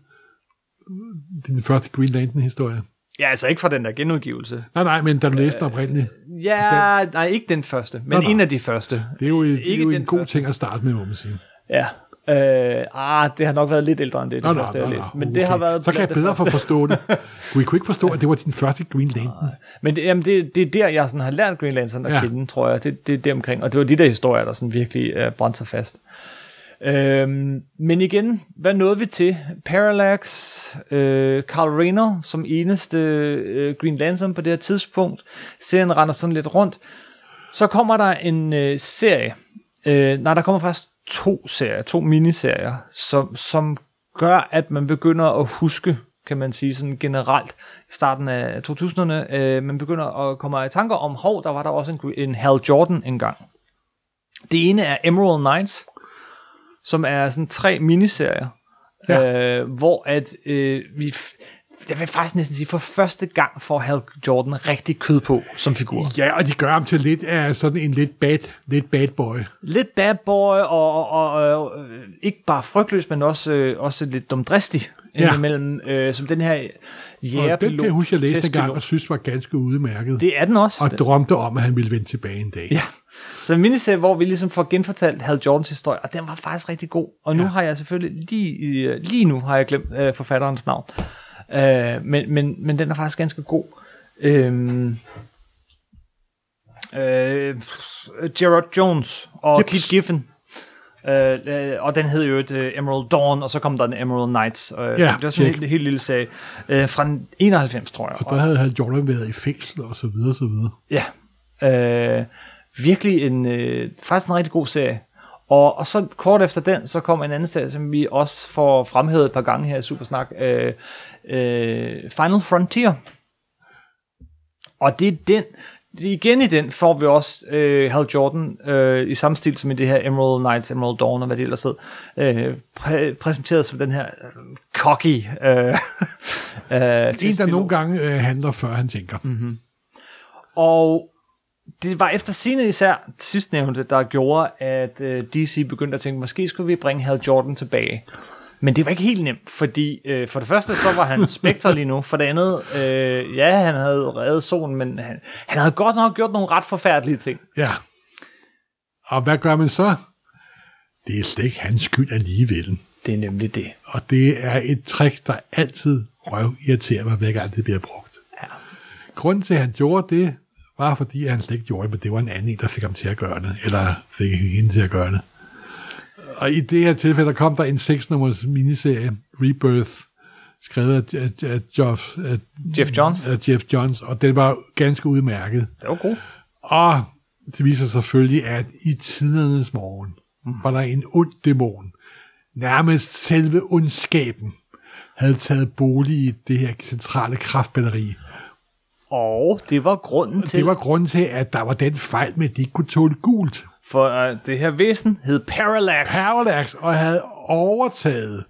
din første Green Lantern-historie. Ja, altså ikke fra den der genudgivelse. Nej, nej, men da du læste den oprindeligt. Ja, nej, ikke den første, men Nå, en af de første. Det er jo, det er Ikke jo en god første. ting at starte med, må man sige. Ja. Øh, ah, det har nok været lidt ældre end det, det Nå, første, jeg nå, har nå, læst. Men okay. det har været Så kan jeg bedre for forstå det. I kunne ikke forstå, at det var din første Green Lantern? Men det, jamen det, det er der, jeg sådan har lært Green Lantern at Ja. kende, tror jeg. Det, det er omkring. Og det var de der historier, der sådan virkelig uh, brændte sig fast. Øhm, men igen, hvad nåede vi til? Parallax, øh, Carl Rayner som eneste øh, Green Lantern på det her tidspunkt. Serien render sådan lidt rundt. Så kommer der en øh, serie. Øh, nej, der kommer faktisk to serier, to miniserier, som, som gør, at man begynder at huske, kan man sige sådan generelt, i starten af 2000'erne, øh, man begynder at komme i tanker om, hov, der var der også en, en Hal Jordan engang. Det ene er Emerald Knights, som er sådan tre miniserier, Ja. øh, hvor at øh, vi jeg vil faktisk næsten sige, for første gang får Hal Jordan rigtig kød på som figur. Ja, og de gør ham til lidt af sådan en lidt bad, lidt bad boy. Lidt bad boy, og, og, og øh, ikke bare frygtløs, men også, øh, også lidt dumdristig Ja. øh, som den her Og jægerpilot. den kan jeg huske, jeg læste gang og synes var ganske udmærket. Det er den også. og drømte om, at han ville vende tilbage en dag. Ja. Så en miniserie, hvor vi ligesom får genfortalt Hal Jordans historie, og den var faktisk rigtig god. Og nu Ja. har jeg selvfølgelig, lige, i- lige nu har jeg glemt øh, forfatterens navn. Øh, men, men, men den er faktisk ganske god. Øhm, øh, Gerard Jones og Jeps. Keith Giffen. Øh, øh, og den hed jo et uh, Emerald Dawn, og så kom der en Emerald Knights. Øh, det var sådan en helt lille serie. Øh, fra 91, tror jeg. Og der havde han Jordan været i fængsel og så videre, og så videre. Ja. Øh, virkelig en, øh, faktisk en rigtig god serie. Og, og så kort efter den, så kom en anden serie, som vi også får fremhævet et par gange her i Supersnak. Øh, øh, Final Frontier. Og det er den, igen i den får vi også øh, Hal Jordan øh, i samme stil som i det her Emerald Knights, Emerald Dawn og hvad det ellers hed, øh, præ- præsenteret som den her øh, cocky øh, øh, En, der nogle gange øh, handler, før han tænker. Mm. Og det var efter sine især sidstnævnte, der gjorde, at øh, DC begyndte at tænke, måske skulle vi bringe Hal Jordan tilbage. Men det var ikke helt nemt, fordi øh, for det første, så var han Spectre lige nu. For det andet, øh, ja, han havde reddet solen, men han, han havde godt nok gjort nogle ret forfærdelige ting. Ja. Og hvad gør man så? Det er slet ikke hans skyld alligevel. Det er nemlig det. Og det er et trick, der altid røv irriterer mig, hver gang det bliver brugt. Ja. Grunden til, at han gjorde det, var fordi, han slet ikke gjorde det, men det var en anden, en, der fik ham til at gøre det, eller fik hende til at gøre det. Og i det her tilfælde, der kom der en 6-nummers miniserie, Rebirth, skrevet af, af, af, Jeff, af, Jeff Johns. af Jeff Johns, og den var ganske udmærket. Det var god. Og det viser selvfølgelig, at i tidernes morgen mm. var der en ond dæmon. Nærmest selve ondskaben havde taget bolig i det her centrale kraftbatteri. Og det var grunden til, Det var grunden til, at der var den fejl med, at de ikke kunne tåle gult. for uh, det her væsen hed Parallax. Parallax og havde overtaget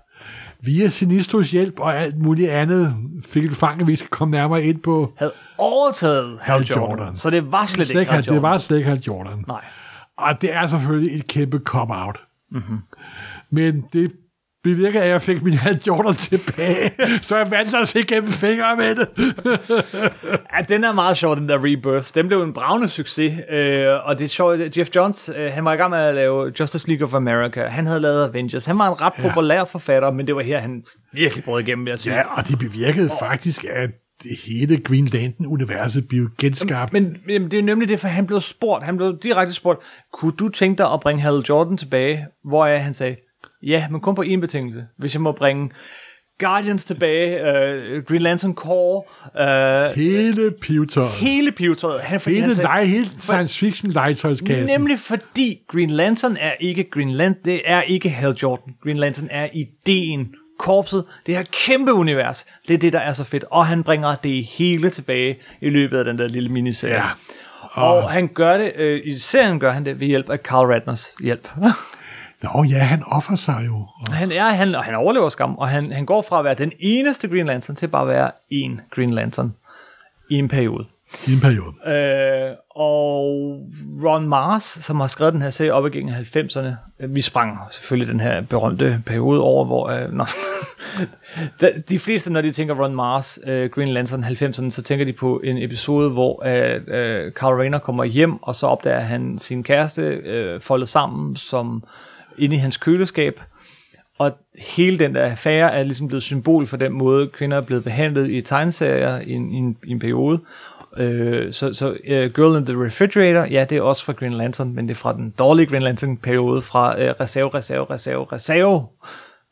via Sinistros hjælp og alt muligt andet, fik et fang, at vi skal komme nærmere ind på havde overtaget Hal Jordan. Jordan. Så det var slet Slet ikke Hal Jordan. det var slet ikke Hal Jordan. Nej. Og det er selvfølgelig et kæmpe cop-out. Mm-hmm. Men det bevirker, at jeg fik min Hal Jordan tilbage, så jeg vandt at se gennem fingre med det. Ja, den er meget sjov, den der Rebirth. Den blev en bravende succes, øh, og det er sjovt, Jeff Johns, øh, han var i gang med at lave Justice League of America. Han havde lavet Avengers. Han var en ret populær forfatter, men det var her, han virkelig brød igennem, vil jeg sige. Ja, og det bevirkede faktisk, at det hele Green Lantern-universet blev genskabt. Men, men det er nemlig det, for han blev spurgt, han blev direkte spurgt, kunne du tænke dig at bringe Hal Jordan tilbage? Hvor han sagde, ja, men kun på en betingelse. Hvis jeg må bringe Guardians tilbage, uh, Green Lantern Corps, uh, hele pivetøjet. hele pivetøjet. Han, fordi Hele, han sagde, lege, hele science fiction legetøjskassen. Nemlig fordi Green Lantern er ikke Green Lantern, det er ikke Hal Jordan. Green Lantern er ideen, korpset, det her kæmpe univers. Det er det, der er så fedt. Og han bringer det hele tilbage i løbet af den der lille miniserie. Ja. Og han gør det, øh, i serien gør han det ved hjælp af Carl Ratners hjælp. Nå ja, han offer sig jo. Og han er, han, og han overlever skam, og han, han går fra at være den eneste Green Lantern til bare at være en Green Lantern i en periode. i en periode. Øh, og Ron Mars, som har skrevet den her serie op igennem 90'erne, øh, vi sprang selvfølgelig den her berømte periode over, hvor... Øh, nå, de, de fleste, når de tænker Ron Mars, øh, Green Lantern 90'erne, så tænker de på en episode, hvor øh, øh, Carl Rayner kommer hjem, og så opdager han sin kæreste øh, foldet sammen som inde i hans køleskab. Og hele den der affære er ligesom blevet symbol for den måde, kvinder er blevet behandlet i tegneserier i en, i en, i en periode. Øh, så så uh, Girl in the Refrigerator, ja, det er også fra Green Lantern, men det er fra den dårlige Green Lantern-periode, fra uh, reserve, reserve, reserve, reserve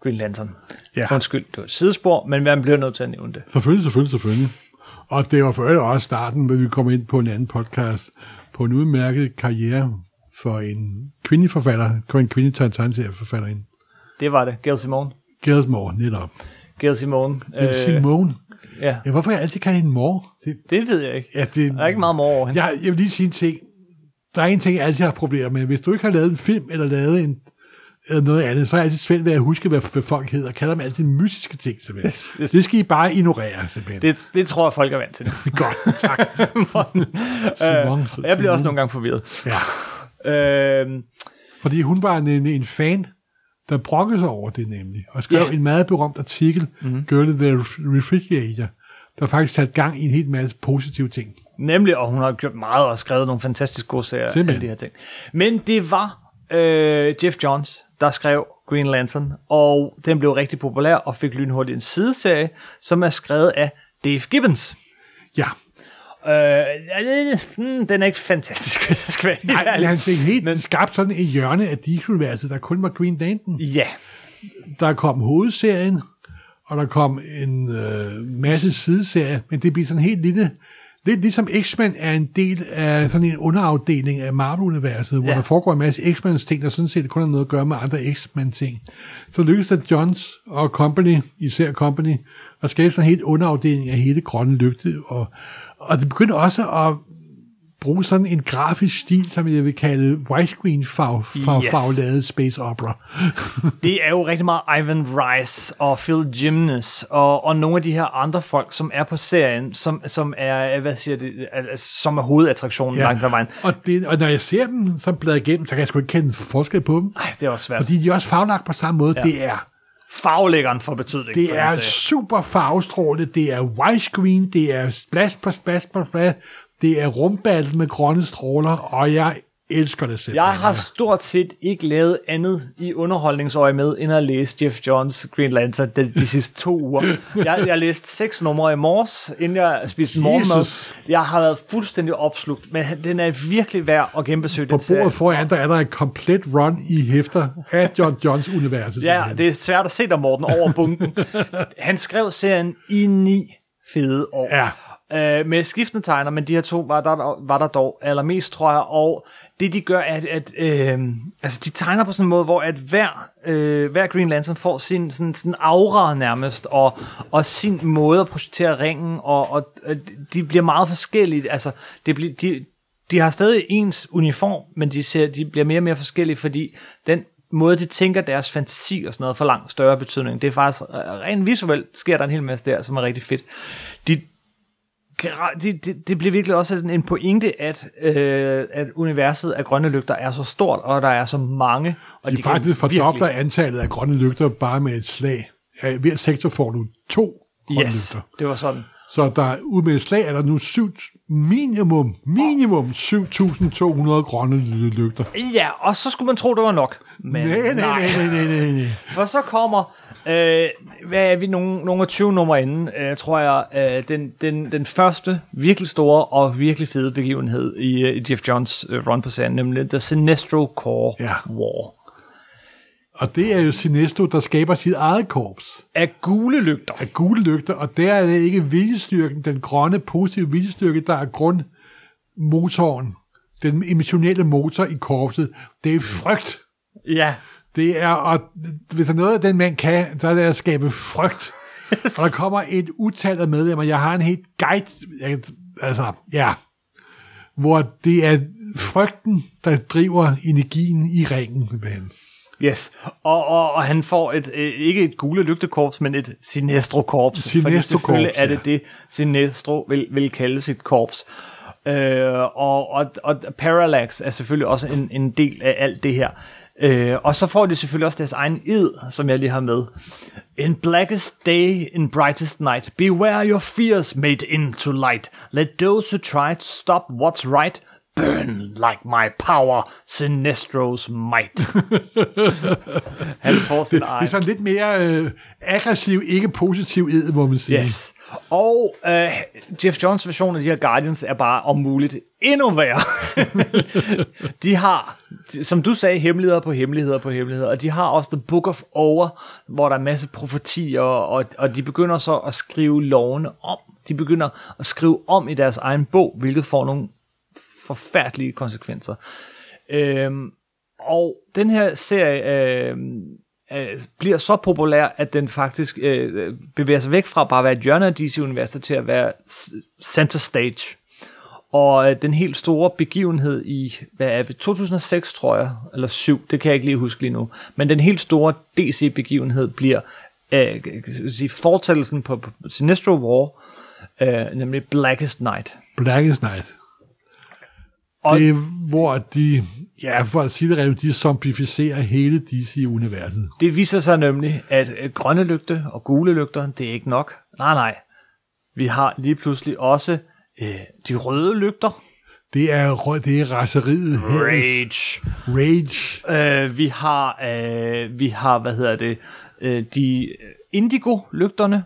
Green Lantern. Ja. Undskyld, det var et sidespor, men man bliver nødt til at nævne det. Selvfølgelig, selvfølgelig, selvfølgelig. Og det var for øvrigt også starten, hvor vi kommer ind på en anden podcast, på en udmærket karriere for en kvindelig forfatter, en kvindelig tegneserieforfatterinde. Det var det, Gail Simone. Gilsmore, netop. Gail Simone. Øh, Simone. ja, Ja, hvorfor jeg altid kaldt hende mor? Det, det ved jeg ikke. ja, det, Der er ikke meget mor over hende. Jeg, jeg vil lige sige en ting. Der er en ting, jeg altid har problemer med. Hvis du ikke har lavet en film, eller lavet en, eller noget andet, så er jeg altid svært ved at huske, hvad, folk hedder. Jeg kalder dem altid mystiske ting, simpelthen. Yes, yes. Det skal I bare ignorere, simpelthen. Det, det tror jeg, folk er vant til. Godt, tak. Simon, øh, og jeg bliver også nogle gange forvirret. Ja. Øh, Fordi hun var nemlig en fan, der brokkede sig over det nemlig, og skrev Ja. En meget berømt artikel, mm-hmm. Girl in the Refrigerator, der faktisk satte gang i en helt masse positive ting. Nemlig, og hun har gjort meget og skrevet nogle fantastisk gode serier. Simpelthen. De her ting. Men det var øh, Jeff Johns, der skrev Green Lantern, og den blev rigtig populær og fik lynhurtigt en sideserie, som er skrevet af Dave Gibbons. Ja, Øh, hmm, den er ikke fantastisk, jeg skal Nej, men han fik helt men... skabt sådan et hjørne af DC-universet, der kun var Green Lantern. Ja, Der kom hovedserien, og der kom en øh, masse sideserier, men det bliver sådan helt lille... Lidt ligesom X-Men er en del af sådan en underafdeling af Marvel-universet, hvor Ja. der foregår en masse X-Men ting, der sådan set kun har noget at gøre med andre X-Men ting. Så lykkedes det Johns og Company, især Company, at skabe sådan en helt underafdeling af hele grønne lygte, og, og det begyndte også at bruge sådan en grafisk stil, som jeg vil kalde widescreen fag, fag, Yes. fagladet space opera. det er jo rigtig meget Ivan Rice og Phil Gymnast og, og nogle af de her andre folk, som er på serien, som, som er, hvad siger det, som er hovedattraktionen ja. langt ad vejen. Og, det, og når jeg ser dem så bladet igennem, så kan jeg sgu ikke kende forskel på dem. Ej, det er også svært. Fordi de er også faglagt på samme måde. Ja. Det er, Farvelæggeren får betydning. det for er super farvestrålet, det er widescreen, det er splash på splash på splash, det er rumbattle med grønne stråler, og jeg elsker det selv. Jeg har stort set ikke lavet andet i underholdningsøje med, end at læse Jeff Johns Green Lantern de, de sidste to uger. Jeg, jeg læste seks numre i morges, inden jeg spiste morgenmad. Jeg har været fuldstændig opslugt, men den er virkelig værd at genbesøge På den bordet foran, der er der et komplet run i hæfter af John Johns univers. Ja, det er svært at se dig, Morten, over bunken. Han skrev serien i ni fede år. Ja. Øh, med skiftende tegner, men de her to var der, var der dog allermest, tror jeg. Og det de gør, er, at, at øh, altså, de tegner på sådan en måde, hvor at hver, øh, hver Green Lantern får sin sådan, sådan aura nærmest, og, og sin måde at projektere ringen, og, og de bliver meget forskellige. Altså, det bliver, de, de har stadig ens uniform, men de, ser, de bliver mere og mere forskellige, fordi den måde, de tænker deres fantasi og sådan noget, får langt større betydning. Det er faktisk øh, rent visuelt, sker der en hel masse der, som er rigtig fedt. De, det, det, det bliver virkelig også sådan en pointe, at, øh, at universet af grønne lygter er så stort, og der er så mange. Og de kan faktisk fordobler virkelig- antallet af grønne lygter bare med et slag. Ja, hver sektor får nu to grønne Yes, lygter. det var sådan. Så der, ud med et slag er der nu syv, minimum, minimum 7.200 grønne ly- lygter. Ja, og så skulle man tro, det var nok. Men Nej, nej, nej, nej, nej, nej, nej. For så kommer, øh, hvad er vi, nogle, nogle af 20 numre inden, øh, tror jeg, øh, den, den, den første virkelig store og virkelig fede begivenhed i, øh, i Jeff Johns øh, run på serien, nemlig The Sinestro Corps Ja. War. Og det er jo Sinestro, der skaber sit eget korps Af gule lygter. af gule lygter, og der er det ikke viljestyrken, den grønne, positive viljestyrke, der er grundmotoren, den emotionelle motor i korpset. Det er frygt. Ja, Det er, og hvis der er noget, den mand kan, så er det at skabe frygt. og der kommer et utal af medlemmer. Jeg har en helt guide, jeg- altså, ja, hvor det er frygten, der driver energien i ringen. simpelthen. Yes, og, og, og han får et, øh, ikke et gule lygtekorps, men et Sinestro-korps. Sinestro-korps, selvfølgelig er det ja. det, Sinestro vil, vil kalde sit korps. Øh, og, og, og Parallax er selvfølgelig også en, en del af alt det her. Øh, og så får de selvfølgelig også deres egen id, som jeg lige har med. In blackest day, in brightest night, beware your fears made into light. Let those who try to stop what's right burn like my power, Sinestro's might. Han får sin Det er egen. sådan lidt mere øh, aggressiv, ikke positiv ed, må man sige. Yes. Og øh, Jeff Johns version af de her Guardians er bare om muligt endnu værre. de har, som du sagde, hemmeligheder på hemmeligheder på hemmeligheder, og de har også The Book of Over, hvor der er en masse profetier, og, og de begynder så at skrive lovene om. De begynder at skrive om i deres egen bog, hvilket får nogle forfærdelige konsekvenser. Øhm, og den her serie øh, øh, bliver så populær, at den faktisk øh, øh, bevæger sig væk fra bare at være et hjørne af DC-universet til at være center stage. Og øh, den helt store begivenhed i, hvad er det, 2006 tror jeg, eller 7, det kan jeg ikke lige huske lige nu, men den helt store DC-begivenhed bliver øh, sige, fortællelsen på, på Sinestro War, øh, nemlig Blackest Night. Blackest Night. Og- det er, hvor de, ja, for at sige det rent, de zombificerer hele DC-universet. Det viser sig nemlig, at øh, grønne lygte og gule lygter, det er ikke nok. Nej, nej. Vi har lige pludselig også øh, de røde lygter. Det er, det er raseriet. Rage. Rage. Øh, vi har, øh, vi har, hvad hedder det, øh, de indigo-lygterne.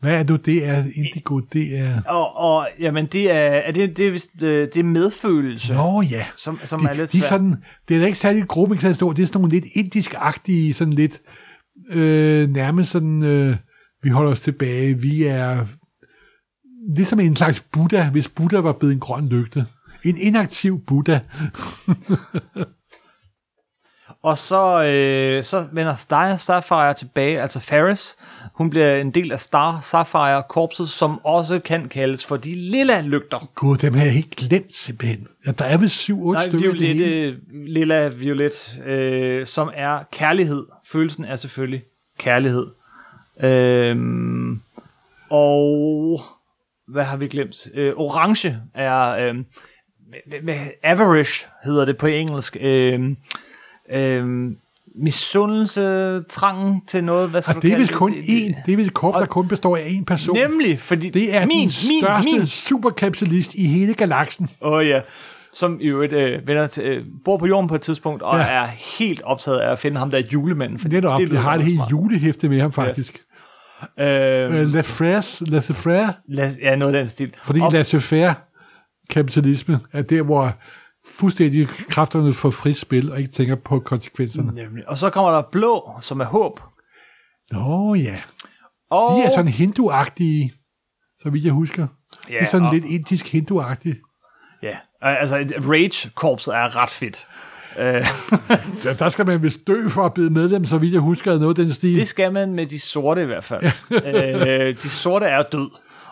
Hvad er det, det er? Indigo, det er... Og, og jamen, det er, er det, det, er, vist, øh, det er medfølelse. Nå ja. Som, som de, er lidt de svært. sådan, det er da ikke særlig gruppe, ikke særlig stor. Det er sådan nogle lidt indisk-agtige, sådan lidt øh, nærmest sådan, øh, vi holder os tilbage, vi er ligesom en slags Buddha, hvis Buddha var blevet en grøn lygte. En inaktiv Buddha. Og så, øh, så vender Star Sapphire tilbage, altså Ferris. Hun bliver en del af Star Sapphire korpset, som også kan kaldes for de lilla lygter. Gud, dem har jeg helt glemt simpelthen. Ja, der er vel syv, otte Nej, stykker i det hele. violette, lilla, violet, øh, som er kærlighed. Følelsen er selvfølgelig kærlighed. Øhm, og hvad har vi glemt? Øh, orange er øh, med, med avarice hedder det på engelsk. Øh, øh, misundelse, trangen til noget, hvad skal Og du det er vist kun én. Det er vist korps, der kun består af én person. Nemlig, fordi Det er min, den største min, min, superkapitalist i hele galaksen. Åh oh, ja, som i øvrigt øh, vender til, øh, bor på jorden på et tidspunkt, og Ja. ja. er helt optaget af at finde ham der julemanden. For Det deroppe. lyder Jeg har et helt julehæfte med ham, faktisk. Øh, Øh, Lafraire's, laissez-faire, lad, ja, noget af den stil. fordi og, laissez-faire kapitalisme er der, hvor fuldstændig kræfterne får frit spil og ikke tænker på konsekvenserne. nemlig. og så kommer der blå, som er håb. Nå ja, Og, de er sådan hinduagtige, så vidt jeg husker. ja, det er sådan og, lidt indisk hinduagtigt. Ja, altså et Rage-korpset er ret fedt. Øh, Der, der skal man vist dø for at blive medlem, så vidt jeg husker, noget af den stil. det skal man med de sorte i hvert fald. øh, de sorte er død.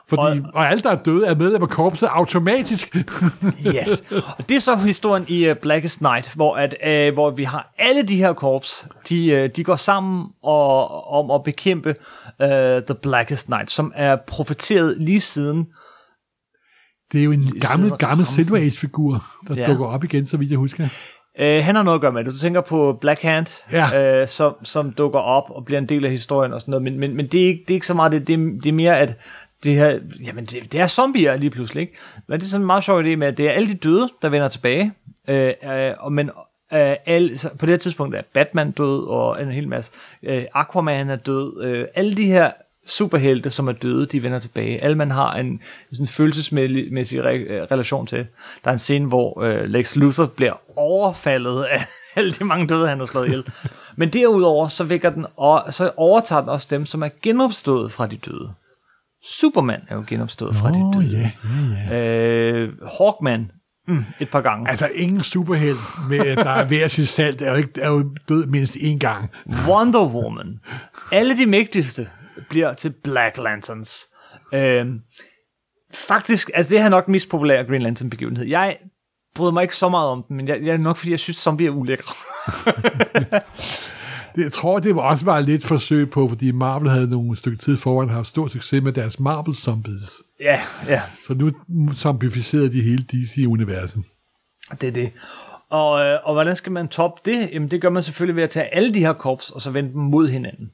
Fordi, og, og alle, der er døde, er medlem af korpset automatisk. Yes. Og det er så historien i uh, Blackest Night, hvor, at, uh, hvor vi har alle de her korps, de, uh, de går sammen og, om at bekæmpe uh, The Blackest Night, som er profeteret lige siden. Det er jo en gammel, gammel. Silver Age-figur, der Ja. dukker op igen, så vidt jeg husker. Uh, han har noget at gøre med det. Du tænker på Black Hand, Ja. uh, som, som dukker op og bliver en del af historien og sådan noget, men, men, men det, er ikke, det er ikke så meget det. Det er, det er mere, at det her, jamen det, det er zombier lige pludselig, ikke? Men det er sådan en meget sjov idé med, at det er alle de døde, der vender tilbage. Øh, øh, og men øh, alle, så på det her tidspunkt er Batman død, og en hel masse. Øh, Aquaman er død. Øh, alle de her superhelte, som er døde, de vender tilbage. Alle man har en, sådan følelsesmæssig re, øh, relation til. Der er en scene, hvor øh, Lex Luthor bliver overfaldet af alle de mange døde, han har slået ihjel. Men derudover, så, vækker den, og, så overtager den også dem, som er genopstået fra de døde. Superman er jo genopstået fra de Åh, døde. ja, ja, ja. Øh, Hawkman, mm, et par gange. Altså, ingen superheld, med, der er ved at sige salt, er jo, ikke, er jo død mindst én gang. Wonder Woman. Alle de mægtigste bliver til Black Lanterns. Øh, faktisk, altså det her er nok den mest populære Green Lantern begivenhed. Jeg bryder mig ikke så meget om den, men jeg, jeg er nok fordi, jeg synes, zombier er ulækre. Det, jeg tror, det var også var lidt forsøg på, fordi Marvel havde nogle stykke tid foran haft stor succes med deres Marvel Zombies. ja, ja, Så nu zombificerede de hele DC-universet. det er det. Og, øh, og hvordan skal man toppe det? Jamen det gør man selvfølgelig ved at tage alle de her korps, og så vende dem mod hinanden.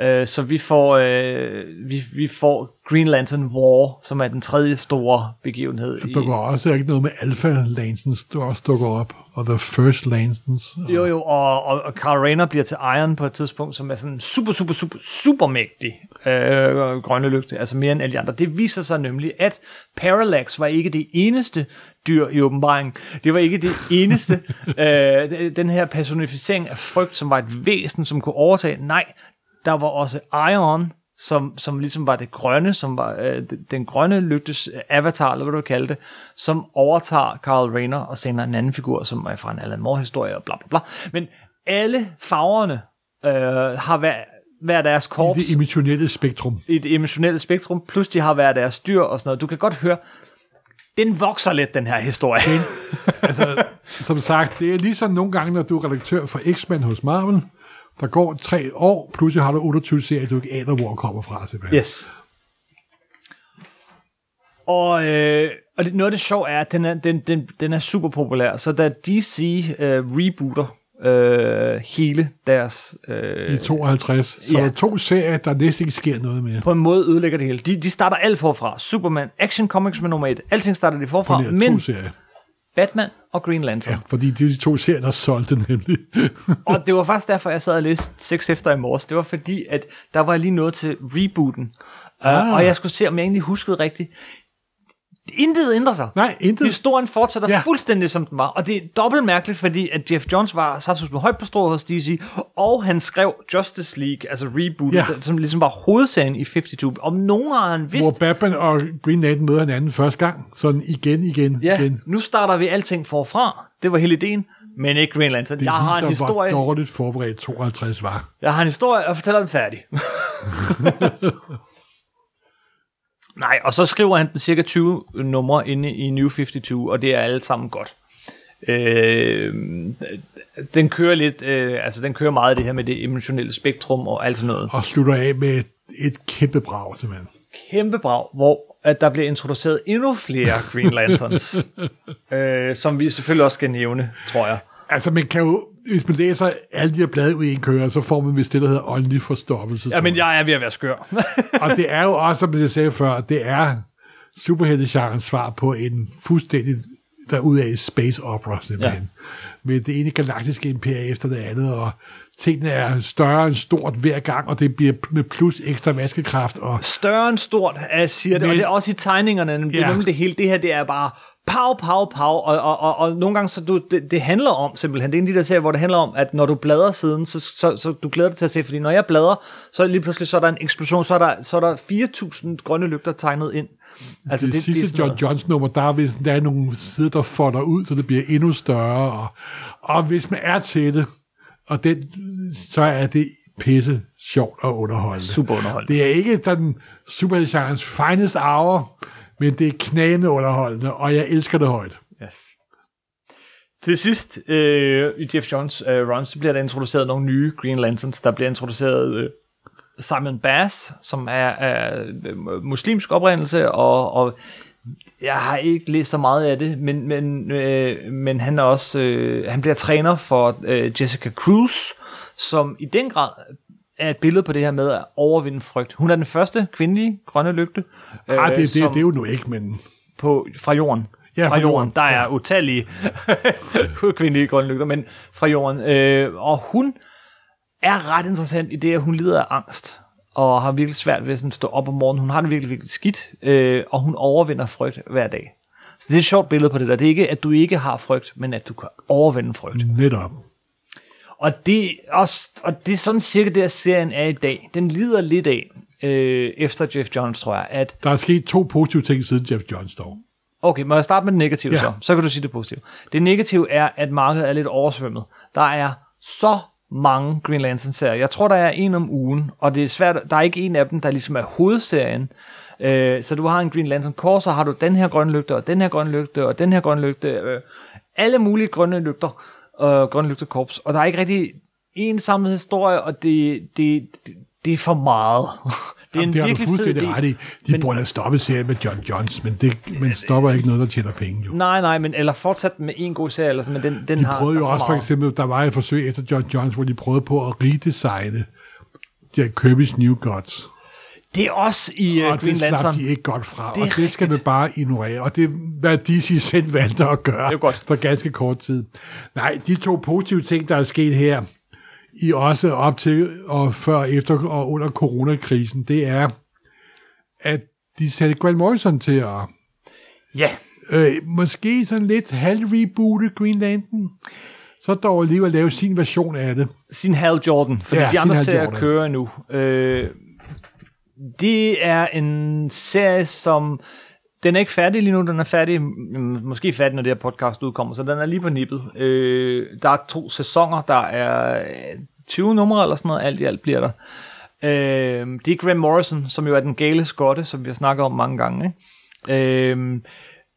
Øh, så vi får, øh, vi, vi får Green Lantern War, som er den tredje store begivenhed. Der dukker også ikke noget med Alpha Lanterns, der også dukker op, og The First Lanterns. Og Jo, jo, og, og, og Carl Rayner bliver til Iron på et tidspunkt, som er sådan super, super, super, super mægtig øh, grønne lygte, altså mere end alle de andre. Det viser sig nemlig, at Parallax var ikke det eneste dyr i åbenbaringen. Det var ikke det eneste, øh, den her personificering af frygt, som var et væsen, som kunne overtage. Nej, der var også Iron, som, som ligesom var det grønne, som var øh, den grønne lygtes avatar, eller hvad du kalde det, som overtager Carl Rayner og sender en anden figur, som er fra en Alan Moore-historie og bla bla bla. Men alle farverne øh, har hver, hver deres korps det emotionelle spektrum. i det emotionelle spektrum, plus de har hver deres dyr og sådan noget. Du kan godt høre, den vokser lidt, den her historie. altså, som sagt, det er ligesom nogle gange, når du er redaktør for X-Men hos Marvel, der går tre år, pludselig har du 28 serier, du ikke aner, hvor kommer fra, simpelthen. Yes. Og, øh, og det, noget af det sjove er, at den er, den, den, den er super populær. Så da DC øh, rebooter øh, hele deres... Øh, I 52. Så Ja. ja. er to serier, der næsten ikke sker noget mere. på en måde ødelægger det hele. De, de starter alt forfra. Superman, Action Comics med nummer 1. Alting starter de forfra. Her Men to serier. Batman og Green Lantern. Ja, fordi det er de to serier, der solgte nemlig. Og det var faktisk derfor, jeg sad og læste 6 efter i morges. Det var fordi, at der var lige noget til rebooten. Ah. Og jeg skulle se, om jeg egentlig huskede rigtigt. Intet ændrer sig. Nej, intet. Historien fortsætter ja. Fuldstændig som den var. Og det er dobbelt mærkeligt, fordi at Jeff Jones var satsat med højt på strået hos DC, og han skrev Justice League, altså rebootet, ja. Som ligesom var hovedsagen i 52. Om nogen har han vidst, Hvor Batman og Green Lantern møder hinanden første gang. Sådan igen, igen, ja, igen. nu starter vi alting forfra. Det var hele ideen, men ikke Green Lantern. Det Jeg har en historie, hvor dårligt forberedt 52 var. jeg har en historie, og fortæller den færdig. Nej, og så skriver han den cirka 20 numre inde i New 52, og det er alle sammen godt. Øh, den kører lidt, øh, altså den kører meget det her med det emotionelle spektrum og alt sådan noget. Og slutter af med et, et kæmpe brag, simpelthen. Kæmpe brag, hvor at der bliver introduceret endnu flere Green Lanterns, øh, som vi selvfølgelig også skal nævne, tror jeg. Altså, man kan jo, hvis man læser alle de her blade ud i en kører, så får man vist det, der hedder åndelig forstoppelse. Ja, men jeg er ved at være skør. Og det er jo også, som jeg sagde før, det er superheltegenrens svar på en fuldstændig derudaf space opera, simpelthen. Ja. Med det ene galaktiske imperie efter det andet, og tingene er større end stort hver gang, og det bliver med plus ekstra maskekraft, og Større end stort, jeg siger det, men, og det er også i tegningerne. Det er Ja. nemlig det hele. Det her, det er bare pow, pow, pow, og, og, og, og nogle gange, så du, det, det handler om simpelthen, det er en af de der serier, hvor det handler om, at når du bladrer siden, så, så, så du glæder dig til at se, fordi når jeg bladrer, så lige pludselig, så er der en eksplosion, så er der, så er der 4.000 grønne lygter tegnet ind. altså det, det sidste sådan John noget. Jones nummer, der er, vist, der er nogle sider, der folder ud, så det bliver endnu større, og, og hvis man er til det, og den, så er det pisse sjovt og underholdende. Super underholdende. Det er ikke den superheltegenrens finest hour, men det er knæende underholdende, og jeg elsker det højt. Yes. Til sidst øh, i Jeff Johns øh, run, så bliver der introduceret nogle nye Green Lanterns. Der bliver introduceret øh, Simon Bass, som er af øh, muslimsk oprindelse, og, og jeg har ikke læst så meget af det, men, men, øh, men han er også øh, han bliver træner for øh, Jessica Cruz, som i den grad er et billede på det her med at overvinde frygt. Hun er den første kvindelige grønne lygte. Øh, ah, det, det, som- det er jo nu ikke, men på, fra jorden. Ja, fra fra jorden. jorden. Der er utallige kvindelige grønne lygter, men fra jorden. Øh, og hun er ret interessant i det, at hun lider af angst, og har virkelig svært ved sådan at stå op om morgenen. Hun har det virkelig, virkelig skidt, øh, og hun overvinder frygt hver dag. Så det er et sjovt billede på det der. Det er ikke, at du ikke har frygt, men at du kan overvinde frygt. netop. Og det, også, og det er sådan cirka det, at serien er i dag. Den lider lidt af, øh, efter Jeff Jones, tror jeg, at Der er sket to positive ting siden Jeff Jones dog. Okay, må jeg starte med det negative ja. Så? Så kan du sige det positive. Det negative er, at markedet er lidt oversvømmet. Der er så mange Green Lantern-serier. Jeg tror, der er en om ugen, og det er svært. Der er ikke en af dem, der ligesom er hovedserien. Øh, så du har en Green Lantern Corps, så har du den her grønne lygte, og den her grønne lygte, og den her grønne lygte. Øh, alle mulige grønne lygter, øh, grønne lygtekorps. Og der er ikke rigtig en samlet historie, og det, det, det, det er for meget. Det er Jamen, en det har virkelig fed fuldstændig ret i. De men- burde have stoppet serien med John Jones, men det man stopper ikke noget, der tjener penge. Jo. Nej, nej, men eller fortsat med en god serie, eller sådan, men den, den De har... prøvede jo også for eksempel, der var et forsøg efter John Jones, hvor de prøvede på at redesigne Jack Kirby's New Gods. Det er også i uh, og Green det slap Lantern. de ikke godt fra, Det og det skal man rigtigt. bare ignorere. Og det er, hvad DC selv valgte at gøre Det er godt. for ganske kort tid. Nej, de to positive ting, der er sket her, i også op til og før, efter og under coronakrisen, det er, at de satte Grant Morrison til at Ja, øh, måske sådan lidt halv-reboote Green Lantern, så dog alligevel lave sin version af det. sin Hal Jordan, fordi ja, de andre serier kører nu. Øh, det er en serie, som... Den er ikke færdig lige nu, den er færdig, mm, måske færdig, når det her podcast udkommer, så den er lige på nippet. Øh, der er to sæsoner, der er øh, 20 numre eller sådan noget, alt i alt bliver der. Øh, det er Graham Morrison, som jo er den gale skotte, som vi har snakket om mange gange. Ikke? Øh,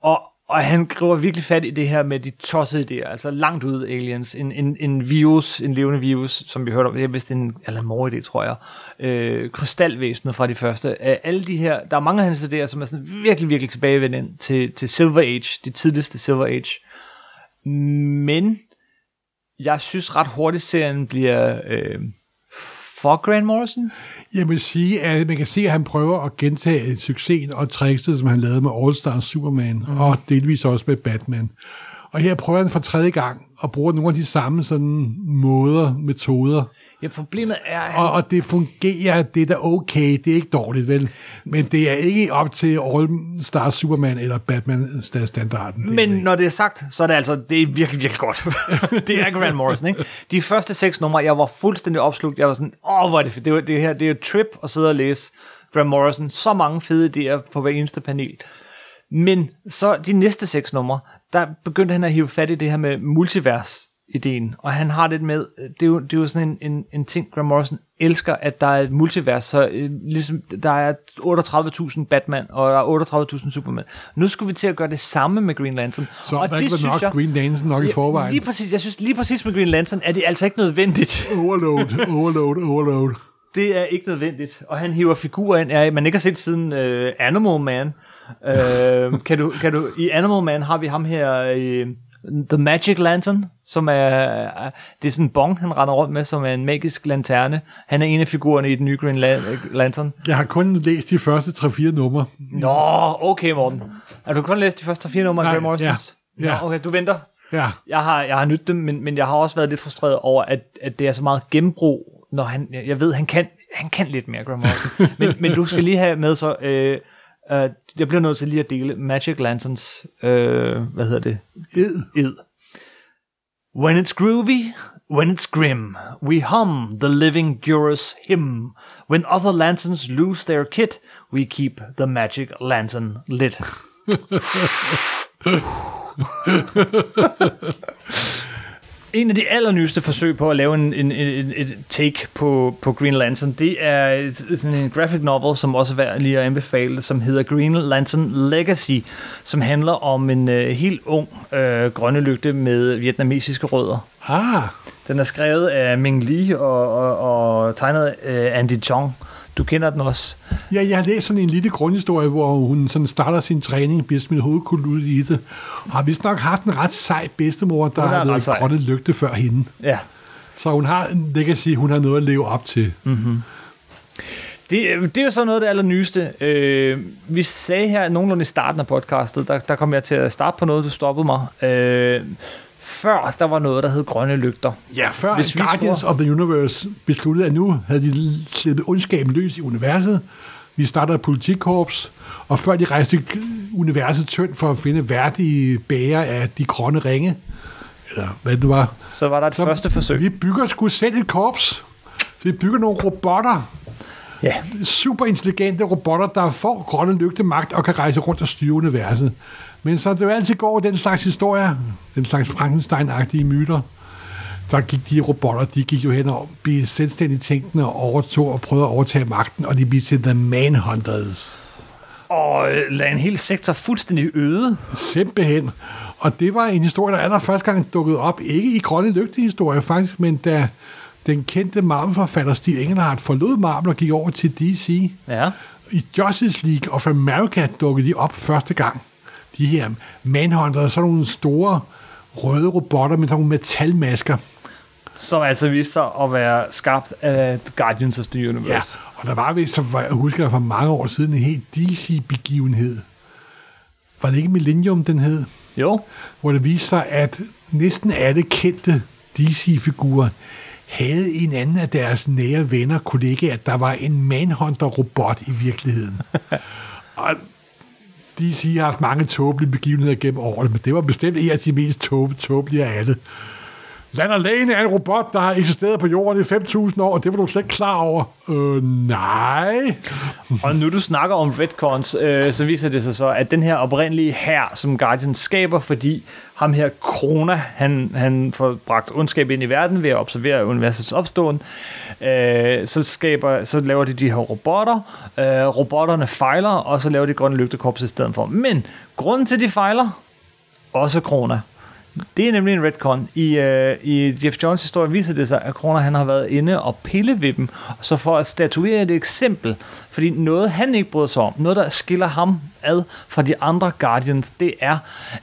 og og han griber virkelig fat i det her med de tossede idéer, altså langt ud aliens, en, en, en virus, en levende virus, som vi hørte om, det er vist en, eller en moridé, tror jeg, øh, krystalvæsenet fra de første. Øh, alle de her, der er mange af hans idéer, som er sådan virkelig, virkelig tilbagevendende til, til Silver Age, det tidligste Silver Age. Men jeg synes ret hurtigt, serien bliver øh, for Grant Morrison. Jeg vil sige, at man kan se, at han prøver at gentage succesen og trickset, som han lavede med All-Star Superman, mm. og delvis også med Batman. Og her prøver han for tredje gang at bruge nogle af de samme sådan måder, metoder. Ja, problemet er... Og, og det fungerer, det er da okay, det er ikke dårligt, vel? Men det er ikke op til All-Star Superman eller Batman-standarden. Men når det er sagt, så er det altså, det er virkelig, virkelig godt. det er Grant Morrison, ikke? De første seks numre, jeg var fuldstændig opslugt. Jeg var sådan, åh, hvor er det fedt. Det, er, det her, det er et trip at sidde og læse Grant Morrison. Så mange fede idéer på hver eneste panel. Men så de næste seks numre, der begyndte han at hive fat i det her med multivers ideen, og han har det med, det er jo, det er jo sådan en, en, en ting, Graham Morrison elsker, at der er et multivers, så øh, ligesom der er 38.000 Batman, og der er 38.000 Superman. Nu skulle vi til at gøre det samme med Green Lantern. Så og der det ikke nok jeg, Green Lantern nok i forvejen. Lige præcis, jeg synes lige præcis med Green Lantern, er det altså ikke nødvendigt. Overload, overload, overload. Det er ikke nødvendigt, og han hiver figurer ind, er, man ikke har set siden uh, Animal Man. Uh, kan, du, kan du, I Animal Man har vi ham her... Uh, The Magic Lantern, som er, det er sådan en bong, han render rundt med, som er en magisk lanterne. Han er en af figurerne i den nye Green Lantern. Jeg har kun læst de første 3-4 numre. Nå, okay Morten. Har du kun læst de første 3-4 numre af Graham Morrisons? Ja. ja. Nå, okay, du venter. Ja. Jeg har, jeg har nyttet dem, men, men jeg har også været lidt frustreret over, at, at det er så meget genbrug, når han, jeg ved, han kan, han kan lidt mere, Graham Morrison. men, men du skal lige have med så, øh, Uh, jeg bliver nødt til lige at dele Magic Lanterns, uh, hvad hedder det? Ed. Ed. When it's groovy, when it's grim, we hum the living Gurus hymn. When other lanterns lose their kit, we keep the magic lantern lit. en af de allernyeste forsøg på at lave en, en, en, et take på, på Green Lantern, det er sådan en graphic novel, som også er værd lige at anbefale, som hedder Green Lantern Legacy, som handler om en uh, helt ung uh, grønne lygte med vietnamesiske rødder. Ah. Den er skrevet af Ming Li og, og, og tegnet af Andy Chong. Du kender den også. Ja, jeg har læst sådan en lille grundhistorie, hvor hun sådan starter sin træning, bliver smidt hovedkult ud i det, og har vist nok haft en ret sej bedstemor, der har været grønne lygte før hende. Ja. Så hun har, det kan sige, hun har noget at leve op til. Mm-hmm. Det, det er jo så noget af det allernyeste. Øh, vi sagde her nogenlunde i starten af podcastet, der, der kom jeg til at starte på noget, du stoppede mig. Øh, før der var noget, der hed grønne lygter. Ja, før Hvis Guardians spurgte... of the Universe besluttede, at nu havde de slippet ondskaben løs i universet. Vi startede et politikkorps, og før de rejste universet tyndt for at finde værdige bærer af de grønne ringe, eller hvad det var. Så var der et så første forsøg. Vi bygger sgu selv et korps. Så vi bygger nogle robotter. Ja. Super intelligente robotter, der får grønne lygte magt og kan rejse rundt og styre universet. Men så det jo altid går den slags historier, den slags Frankenstein-agtige myter, så gik de robotter, de gik jo hen og blev selvstændigt tænkende og overtog og prøvede at overtage magten, og de blev til The Manhunters. Og øh, lagde en hel sektor fuldstændig øde. Simpelthen. Og det var en historie, der allerførste gang dukkede op, ikke i grønne lygte historie faktisk, men da den kendte Marvel-forfatter Steve Engelhardt forlod Marvel og gik over til DC. Ja. I Justice League of America dukkede de op første gang de her Manhunter, sådan nogle store røde robotter med sådan nogle metalmasker. Som altså viste sig at være skabt af Guardians of the Universe. Ja, og der var vist, som jeg husker for mange år siden, en helt DC-begivenhed. Var det ikke Millennium, den hed? Jo. Hvor det viste sig, at næsten alle kendte DC-figurer havde en anden af deres nære venner, kollegaer, at der var en Manhunter-robot i virkeligheden. og DC har haft mange tåbelige begivenheder gennem årene, men det var bestemt en af de mest tåbe, tåbelige af alle. Lander Lane er en robot, der har eksisteret på jorden i 5.000 år, og det var du slet ikke klar over. Øh, nej. og nu du snakker om retcons, øh, så viser det sig så, at den her oprindelige her, som Guardian skaber, fordi ham her Krona, han, han får bragt ondskab ind i verden ved at observere universets opståen, øh, så, skaber, så laver de de her robotter. Øh, robotterne fejler, og så laver de grønne lygtekorps i stedet for. Men grunden til, at de fejler, også Krona. Det er nemlig en retcon. I, øh, I Jeff Jones historie viser det sig, at Krona han har været inde og pille ved dem. Så for at statuere et eksempel, fordi noget han ikke bryder sig om, noget der skiller ham ad fra de andre Guardians, det er,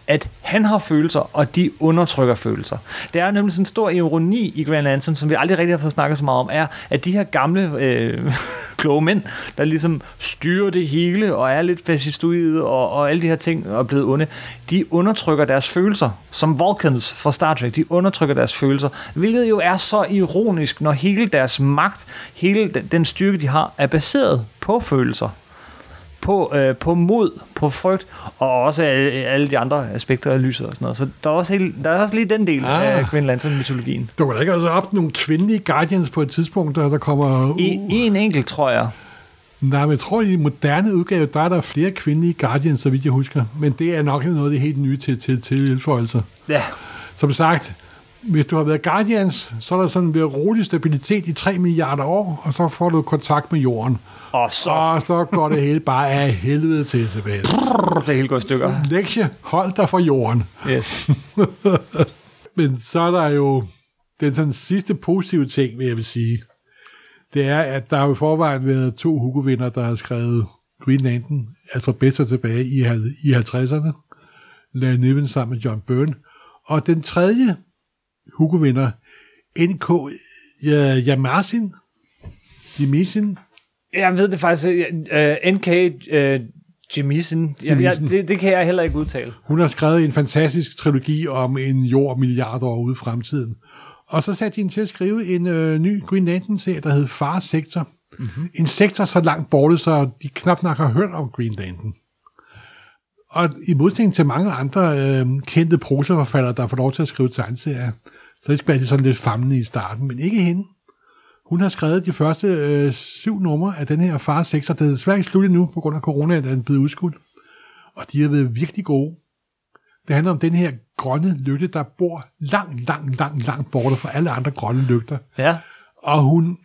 at han har følelser, og de undertrykker følelser. Det er nemlig sådan en stor ironi i Grand Lantern, som vi aldrig rigtig har fået snakket så meget om, er, at de her gamle øh, kloge mænd, der ligesom styrer det hele, og er lidt fascistoide, og, og alle de her ting er blevet onde, de undertrykker deres følelser, som Vulcans fra Star Trek, de undertrykker deres følelser, hvilket jo er så ironisk, når hele deres magt, hele den, den styrke, de har, er baseret på følelser på, øh, på mod, på frygt, og også alle, alle de andre aspekter af lyset og sådan noget. Så der er også, helt, der er også lige den del Ah. af Green Lantern-mytologien. Der var ikke altså op nogle kvindelige Guardians på et tidspunkt, der, der kommer... I, en enkelt, tror jeg. Nej, men jeg tror, i moderne udgave, der er der flere kvindelige Guardians, så vidt jeg husker. Men det er nok noget af det helt nye til, til, til tilføjelser. Ja, Som sagt, hvis du har været Guardians, så er der sådan en rolig stabilitet i 3 milliarder år, og så får du kontakt med jorden. og så Og så går det hele bare af helvede til tilbage. brrr, det hele går i stykker. Lektie, hold dig fra jorden. Yes. Men så er der jo den sådan sidste positive ting, vil jeg vil sige. Det er, at der har i forvejen været to Hugo-vinder, der har skrevet Green Lantern, altså bedst tilbage i, i 50'erne. Larry Niven sammen med John Byrne. Og den tredje Hugo-vinder, N.K. Ja, Yamarsin, Jemisin, Jeg ved det faktisk. Uh, NK uh, ja, Jemison. det, det kan jeg heller ikke udtale. Hun har skrevet en fantastisk trilogi om en jord milliarder år ude i fremtiden. Og så satte de hende til at skrive en øh, ny Green Lantern-serie, der hed Far Sektor. Mm-hmm. En sektor så langt borte, så de knap nok har hørt om Green Lantern. Og i modsætning til mange andre øh, kendte prosaforfattere, der får lov til at skrive tegneserier, så det skal de sådan lidt famlende i starten, men ikke hende. Hun har skrevet de første øh, syv numre af den her Far Sektor. Det er desværre ikke slut endnu, på grund af corona, at den er blevet udskudt. Og de har været virkelig gode. Det handler om den her grønne lygte, der bor langt, langt, langt, langt borte fra alle andre grønne lygter. Ja. Og hun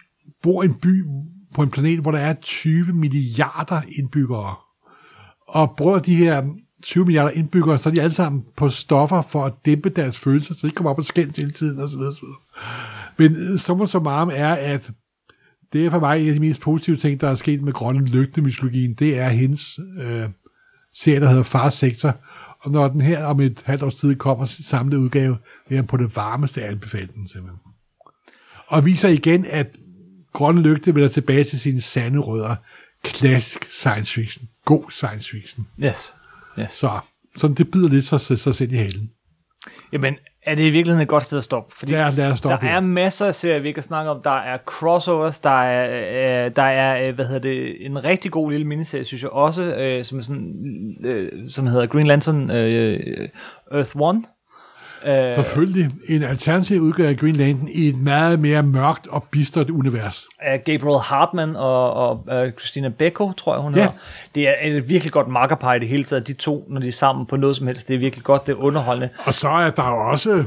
bor i en by på en planet, hvor der er 20 milliarder indbyggere. Og bruger de her 20 milliarder indbyggere, så er de alle sammen på stoffer for at dæmpe deres følelser, så de ikke kommer op og skændes hele tiden osv. osv. Men øh, summa summarum er, at det er for mig en af de mest positive ting, der er sket med grønne lygtemytologien, det er hendes øh, serie, der hedder Fars Sektor. Og når den her om et halvt års tid kommer samlet udgave, vil jeg på det varmeste anbefale den simpelthen. Og viser igen, at grønne lygte vender tilbage til sine sande rødder. Klassisk science fiction. God science fiction. Yes yes. Så, så det bider lidt sig, sig selv i halen. Jamen, er det i virkeligheden et godt sted at stoppe? Fordi Lad, lad os der stoppe er masser af serier, vi kan snakke om. Der er crossovers, der er, øh, der er øh, hvad hedder det, en rigtig god lille miniserie, synes jeg også, øh, som, sådan, øh, som hedder Green Lantern øh, Earth One. Øh, Selvfølgelig en alternativ udgave af Green Lantern i et meget mere mørkt og bistert univers. af Gabriel Hartman og, og uh, Christina Becco, tror jeg hun Ja. hedder. Det er et virkelig godt makkerpar i det hele taget. De to, når de er sammen på noget som helst, det er virkelig godt, det er underholdende. Og så er der jo også...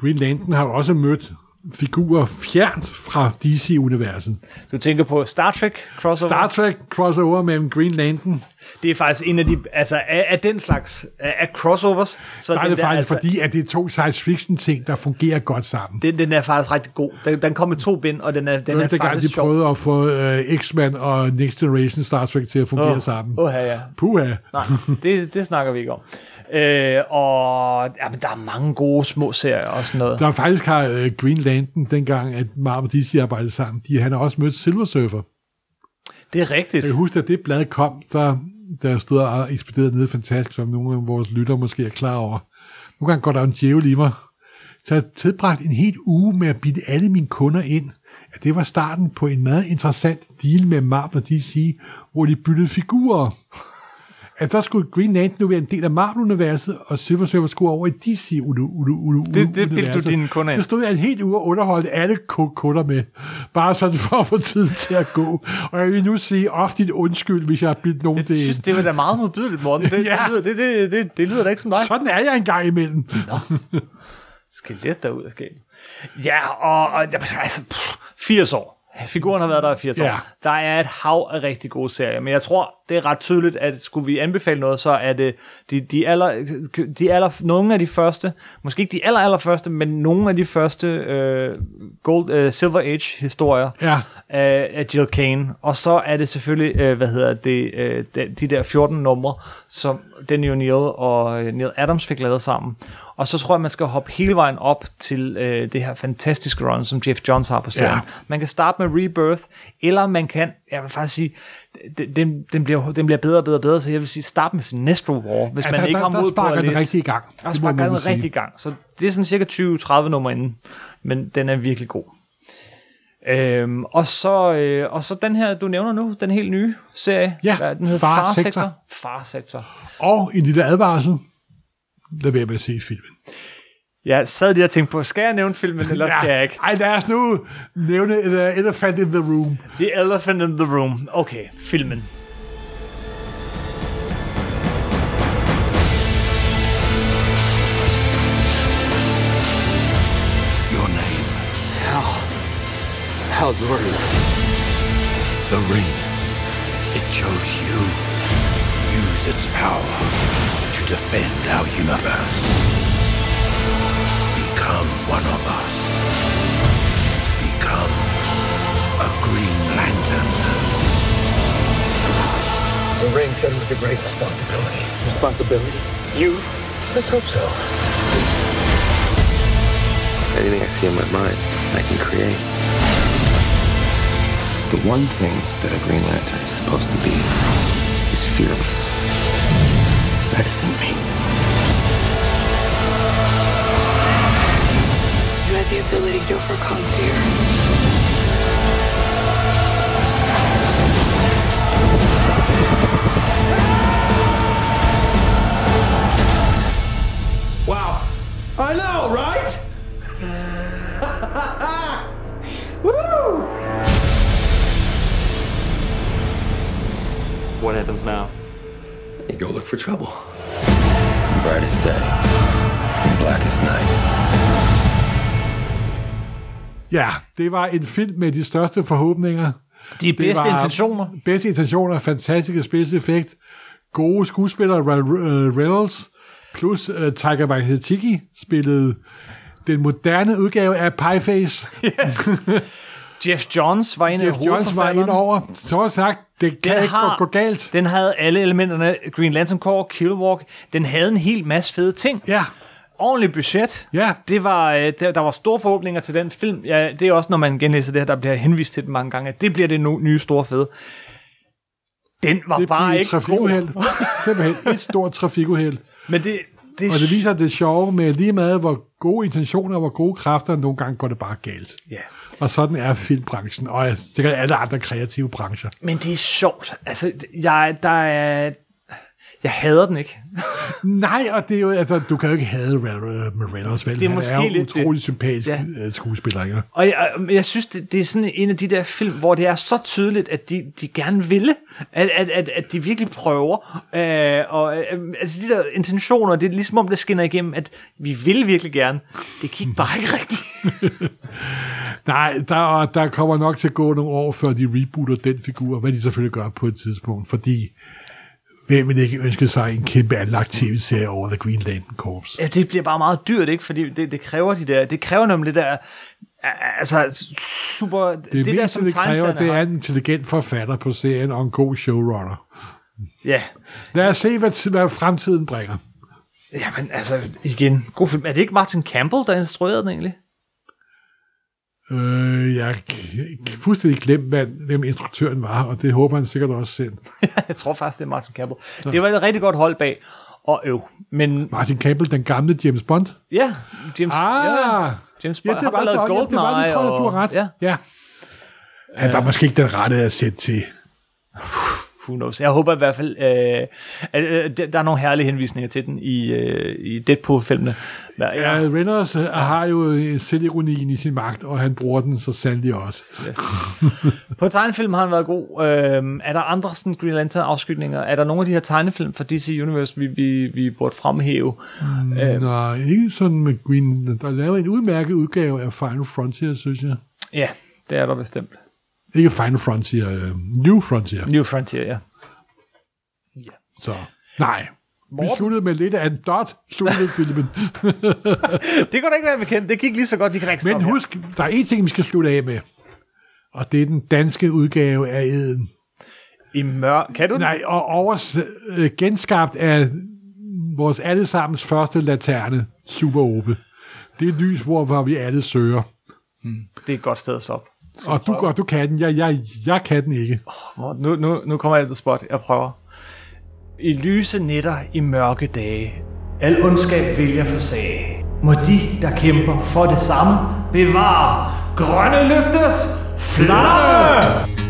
Green Lantern har jo også mødt figurer fjernt fra DC-universet. Du tænker på Star Trek crossover. Star Trek crossover mellem Green Lantern. Det er faktisk en af de, altså af, af den slags, af, af crossovers. Så Der er det faktisk, altså, fordi at det er to science fiction ting, der fungerer godt sammen. den, den er faktisk rigtig god. Den, den kom i to bind, og den er, den var er ikke dengang, de faktisk sjov. prøvede at få uh, X-Men og Next Generation Star Trek til at fungere Åh, sammen. Åh, ja, ja. Puha. Nej, det, det snakker vi ikke om. Øh, og ja, men der er mange gode små serier og sådan noget. Der faktisk har uh, Green Lantern, dengang at Marvel og DC arbejdede sammen, de, han har også mødt Silver Surfer. Det er rigtigt. Jeg kan huske, at det blad kom, der, der stod og ekspederede ned fantastisk, som nogle af vores lytter måske er klar over. Nogle gange går der en djævel i mig. Så jeg tilbragt en hel uge med at bitte alle mine kunder ind. At det var starten på en meget interessant deal med Marvel og DC, hvor de byttede figurer. At der skulle Green Lantern nu være en del af Marvel-universet, og Silver Surfer skulle over i DC Det- det bildte du dine kunder ind. Det stod jeg en helt uge og underholdt alle ku- kunder med. Bare sådan for at få tid til at gå. Og jeg vil nu sige ofte et undskyld, hvis jeg har bildt nogen Jeg det synes, ind. det var da meget modbydeligt, Morten. Det, Ja. det, det, det, det, det lyder da ikke som dig. Sådan er jeg en gang imellem. Skelet derud af skabet. Ja, og, og altså, pff, 80 år. Figuren har været der i 80 år. Ja. Der er et hav af rigtig gode serier, men jeg tror, det er ret tydeligt, at skulle vi anbefale noget, så er det de, de, aller, de aller, nogle af de første, måske ikke de aller, aller første, men nogle af de første øh, Gold, øh, Silver Age historier Ja. af, af Jill Kane. Og så er det selvfølgelig, øh, hvad hedder det, øh, de, de der 14 numre, som Denny O'Neill og øh, Neil Adams fik lavet sammen. Og så tror jeg, man skal hoppe hele vejen op til øh, det her fantastiske run, som Jeff Johns har på serien. Ja. Man kan starte med Rebirth, eller man kan, jeg vil faktisk sige, den, den, bliver, den bliver bedre og bedre og bedre, så jeg vil sige, start med Sinestro War, hvis Ja, man der, ikke der, har mod på at den rigtig i gang. Der sparker den rigtig i gang, så det er sådan cirka 20-30 nummer inden, men den er virkelig god. Øhm, og, så, øh, og så den her, du nævner nu, den helt nye serie. Ja, Hvad, den hedder Far Far. Sector. Far Sector. Og en lille advarsel. Lad være med at se filmen. Jeg sad lige og tænkte på, skal jeg nævne filmen, eller skal jeg ikke? Ej, lad os nu nævne uh, Elephant in the Room. The Elephant in the Room. Okay, filmen. Your name, Hal. Hal Jordan. the ring. It chose you. Use its power to defend our universe. Become one of us. Become a Green Lantern. The ring said it was a great responsibility. Responsibility? You? Let's hope so. Anything I see in my mind, I can create. The one thing that a Green Lantern is supposed to be is fearless. That isn't me. The ability to overcome fear. Wow. I know, right? Woo! What happens now? You go look for trouble. Brightest day. Blackest night. Ja, det var en film med de største forhåbninger. De bedste intentioner. Bedste intentioner, fantastiske special effekt, gode skuespillere, Ryan Reynolds, plus uh, Tiger Waititi spillede den moderne udgave af Pieface. Jeff Johns var en Jeff af Johns var ind over. Så sagt, det kan Den ikke har- gå, gå galt. Den havde alle elementerne. Green Lantern Corps, Killwalk. Den havde en hel masse fede ting. Ja, Ordentlig budget. ja. Det var, øh, der, der var store forhåbninger til den film. Ja, det er også, når man genlæser det her, der bliver henvist til den mange gange, at det bliver det no, nye store fede. Den var Det bare ikke trafikuheld. god. Simpelthen et stort trafikuheld. Men det, det, Og det viser det sjove med lige meget, hvor gode intentioner og hvor gode kræfter, nogle gange går det bare galt. Ja. Og sådan er filmbranchen, og sikkert alle andre kreative brancher. Men det er sjovt. Altså, jeg, der er... Jeg hader den ikke. Nej, og det er jo, altså, du kan jo ikke have Re- med Reynolds, vel? Det er Han måske er jo lidt utrolig det. sympatisk Ja. ja. skuespiller, ikke? Og jeg, jeg synes, det, det er sådan en af de der film, hvor det er så tydeligt, at de, de gerne ville. At, at, at, at de virkelig prøver. Øh, og øh, altså de der intentioner, det er ligesom om, det skinner igennem, at vi vil virkelig gerne. Det gik bare ikke rigtigt. Nej, der, der kommer nok til at gå nogle år, før de rebooter den figur, hvad de selvfølgelig gør på et tidspunkt, fordi hvem vil ikke ønske sig en kæmpe anlagt tv-serie over The Green Lantern Corps? Ja, det bliver bare meget dyrt, ikke? Fordi det, det kræver de der, det kræver nemlig det der, altså super, det, Det, det der meste, som det kræver, det er en intelligent forfatter på serien og en god showrunner. Ja, Lad os se, hvad, hvad fremtiden bringer. jamen altså, igen, god film. Er det ikke Martin Campbell, der instruerede den egentlig? Øh, jeg kan fuldstændig glemt, hvad, hvem instruktøren var, og det håber han sikkert også selv. jeg tror faktisk, det er Martin Campbell. Det var et rigtig godt hold bag. Og øv, men Martin Campbell, den gamle James Bond. ja, James, Ah, ja, James ja, Bond, det ham, var, det, ja, det var det, tror jeg, du har ret. Ja, ja. Han var måske ikke den rette at sætte til. Who knows. Jeg håber i hvert fald, øh, at, øh, der er nogle herlige henvisninger til den i, øh, i Deadpool-filmene. Ja, Ja, Reynolds øh, har jo øh, selvironien i sin magt, og han bruger den så sandelig også. Yes. På tegnefilm har han været god. Øhm, er der andre sådan Green Lantern afskygninger? Er der nogle af de her tegnefilm fra DC Universe, vi, vi, vi burde fremhæve? Øh. Nej, ikke sådan med Green. Der er lavet en udmærket udgave af Final Frontier, synes jeg. Ja, det er der bestemt. Ikke Final Frontier, øh, New Frontier. New Frontier, ja. Så, nej. Vi sluttede med lidt af en dot, sluttede filmen. Det kunne da ikke være bekendt. Det gik lige så godt. Vi kan ikke Men stoppe her. husk, der er en ting, vi skal slutte af med. Og det er den danske udgave af Eden. I mør... Kan du? Nej, og overs, øh, genskabt af vores allesammens første laterne, Super Ope. Det er et lys, hvor, hvor vi alle søger. Det er et godt sted at stoppe. Og du, og du kan den. Jeg, jeg, jeg kan den ikke. Nu, nu, nu kommer jeg til spot. Jeg prøver. I lyse nætter, i mørke dage, al ondskab vil jeg forsage. Må de, der kæmper for det samme, bevare grønne lygters flamme!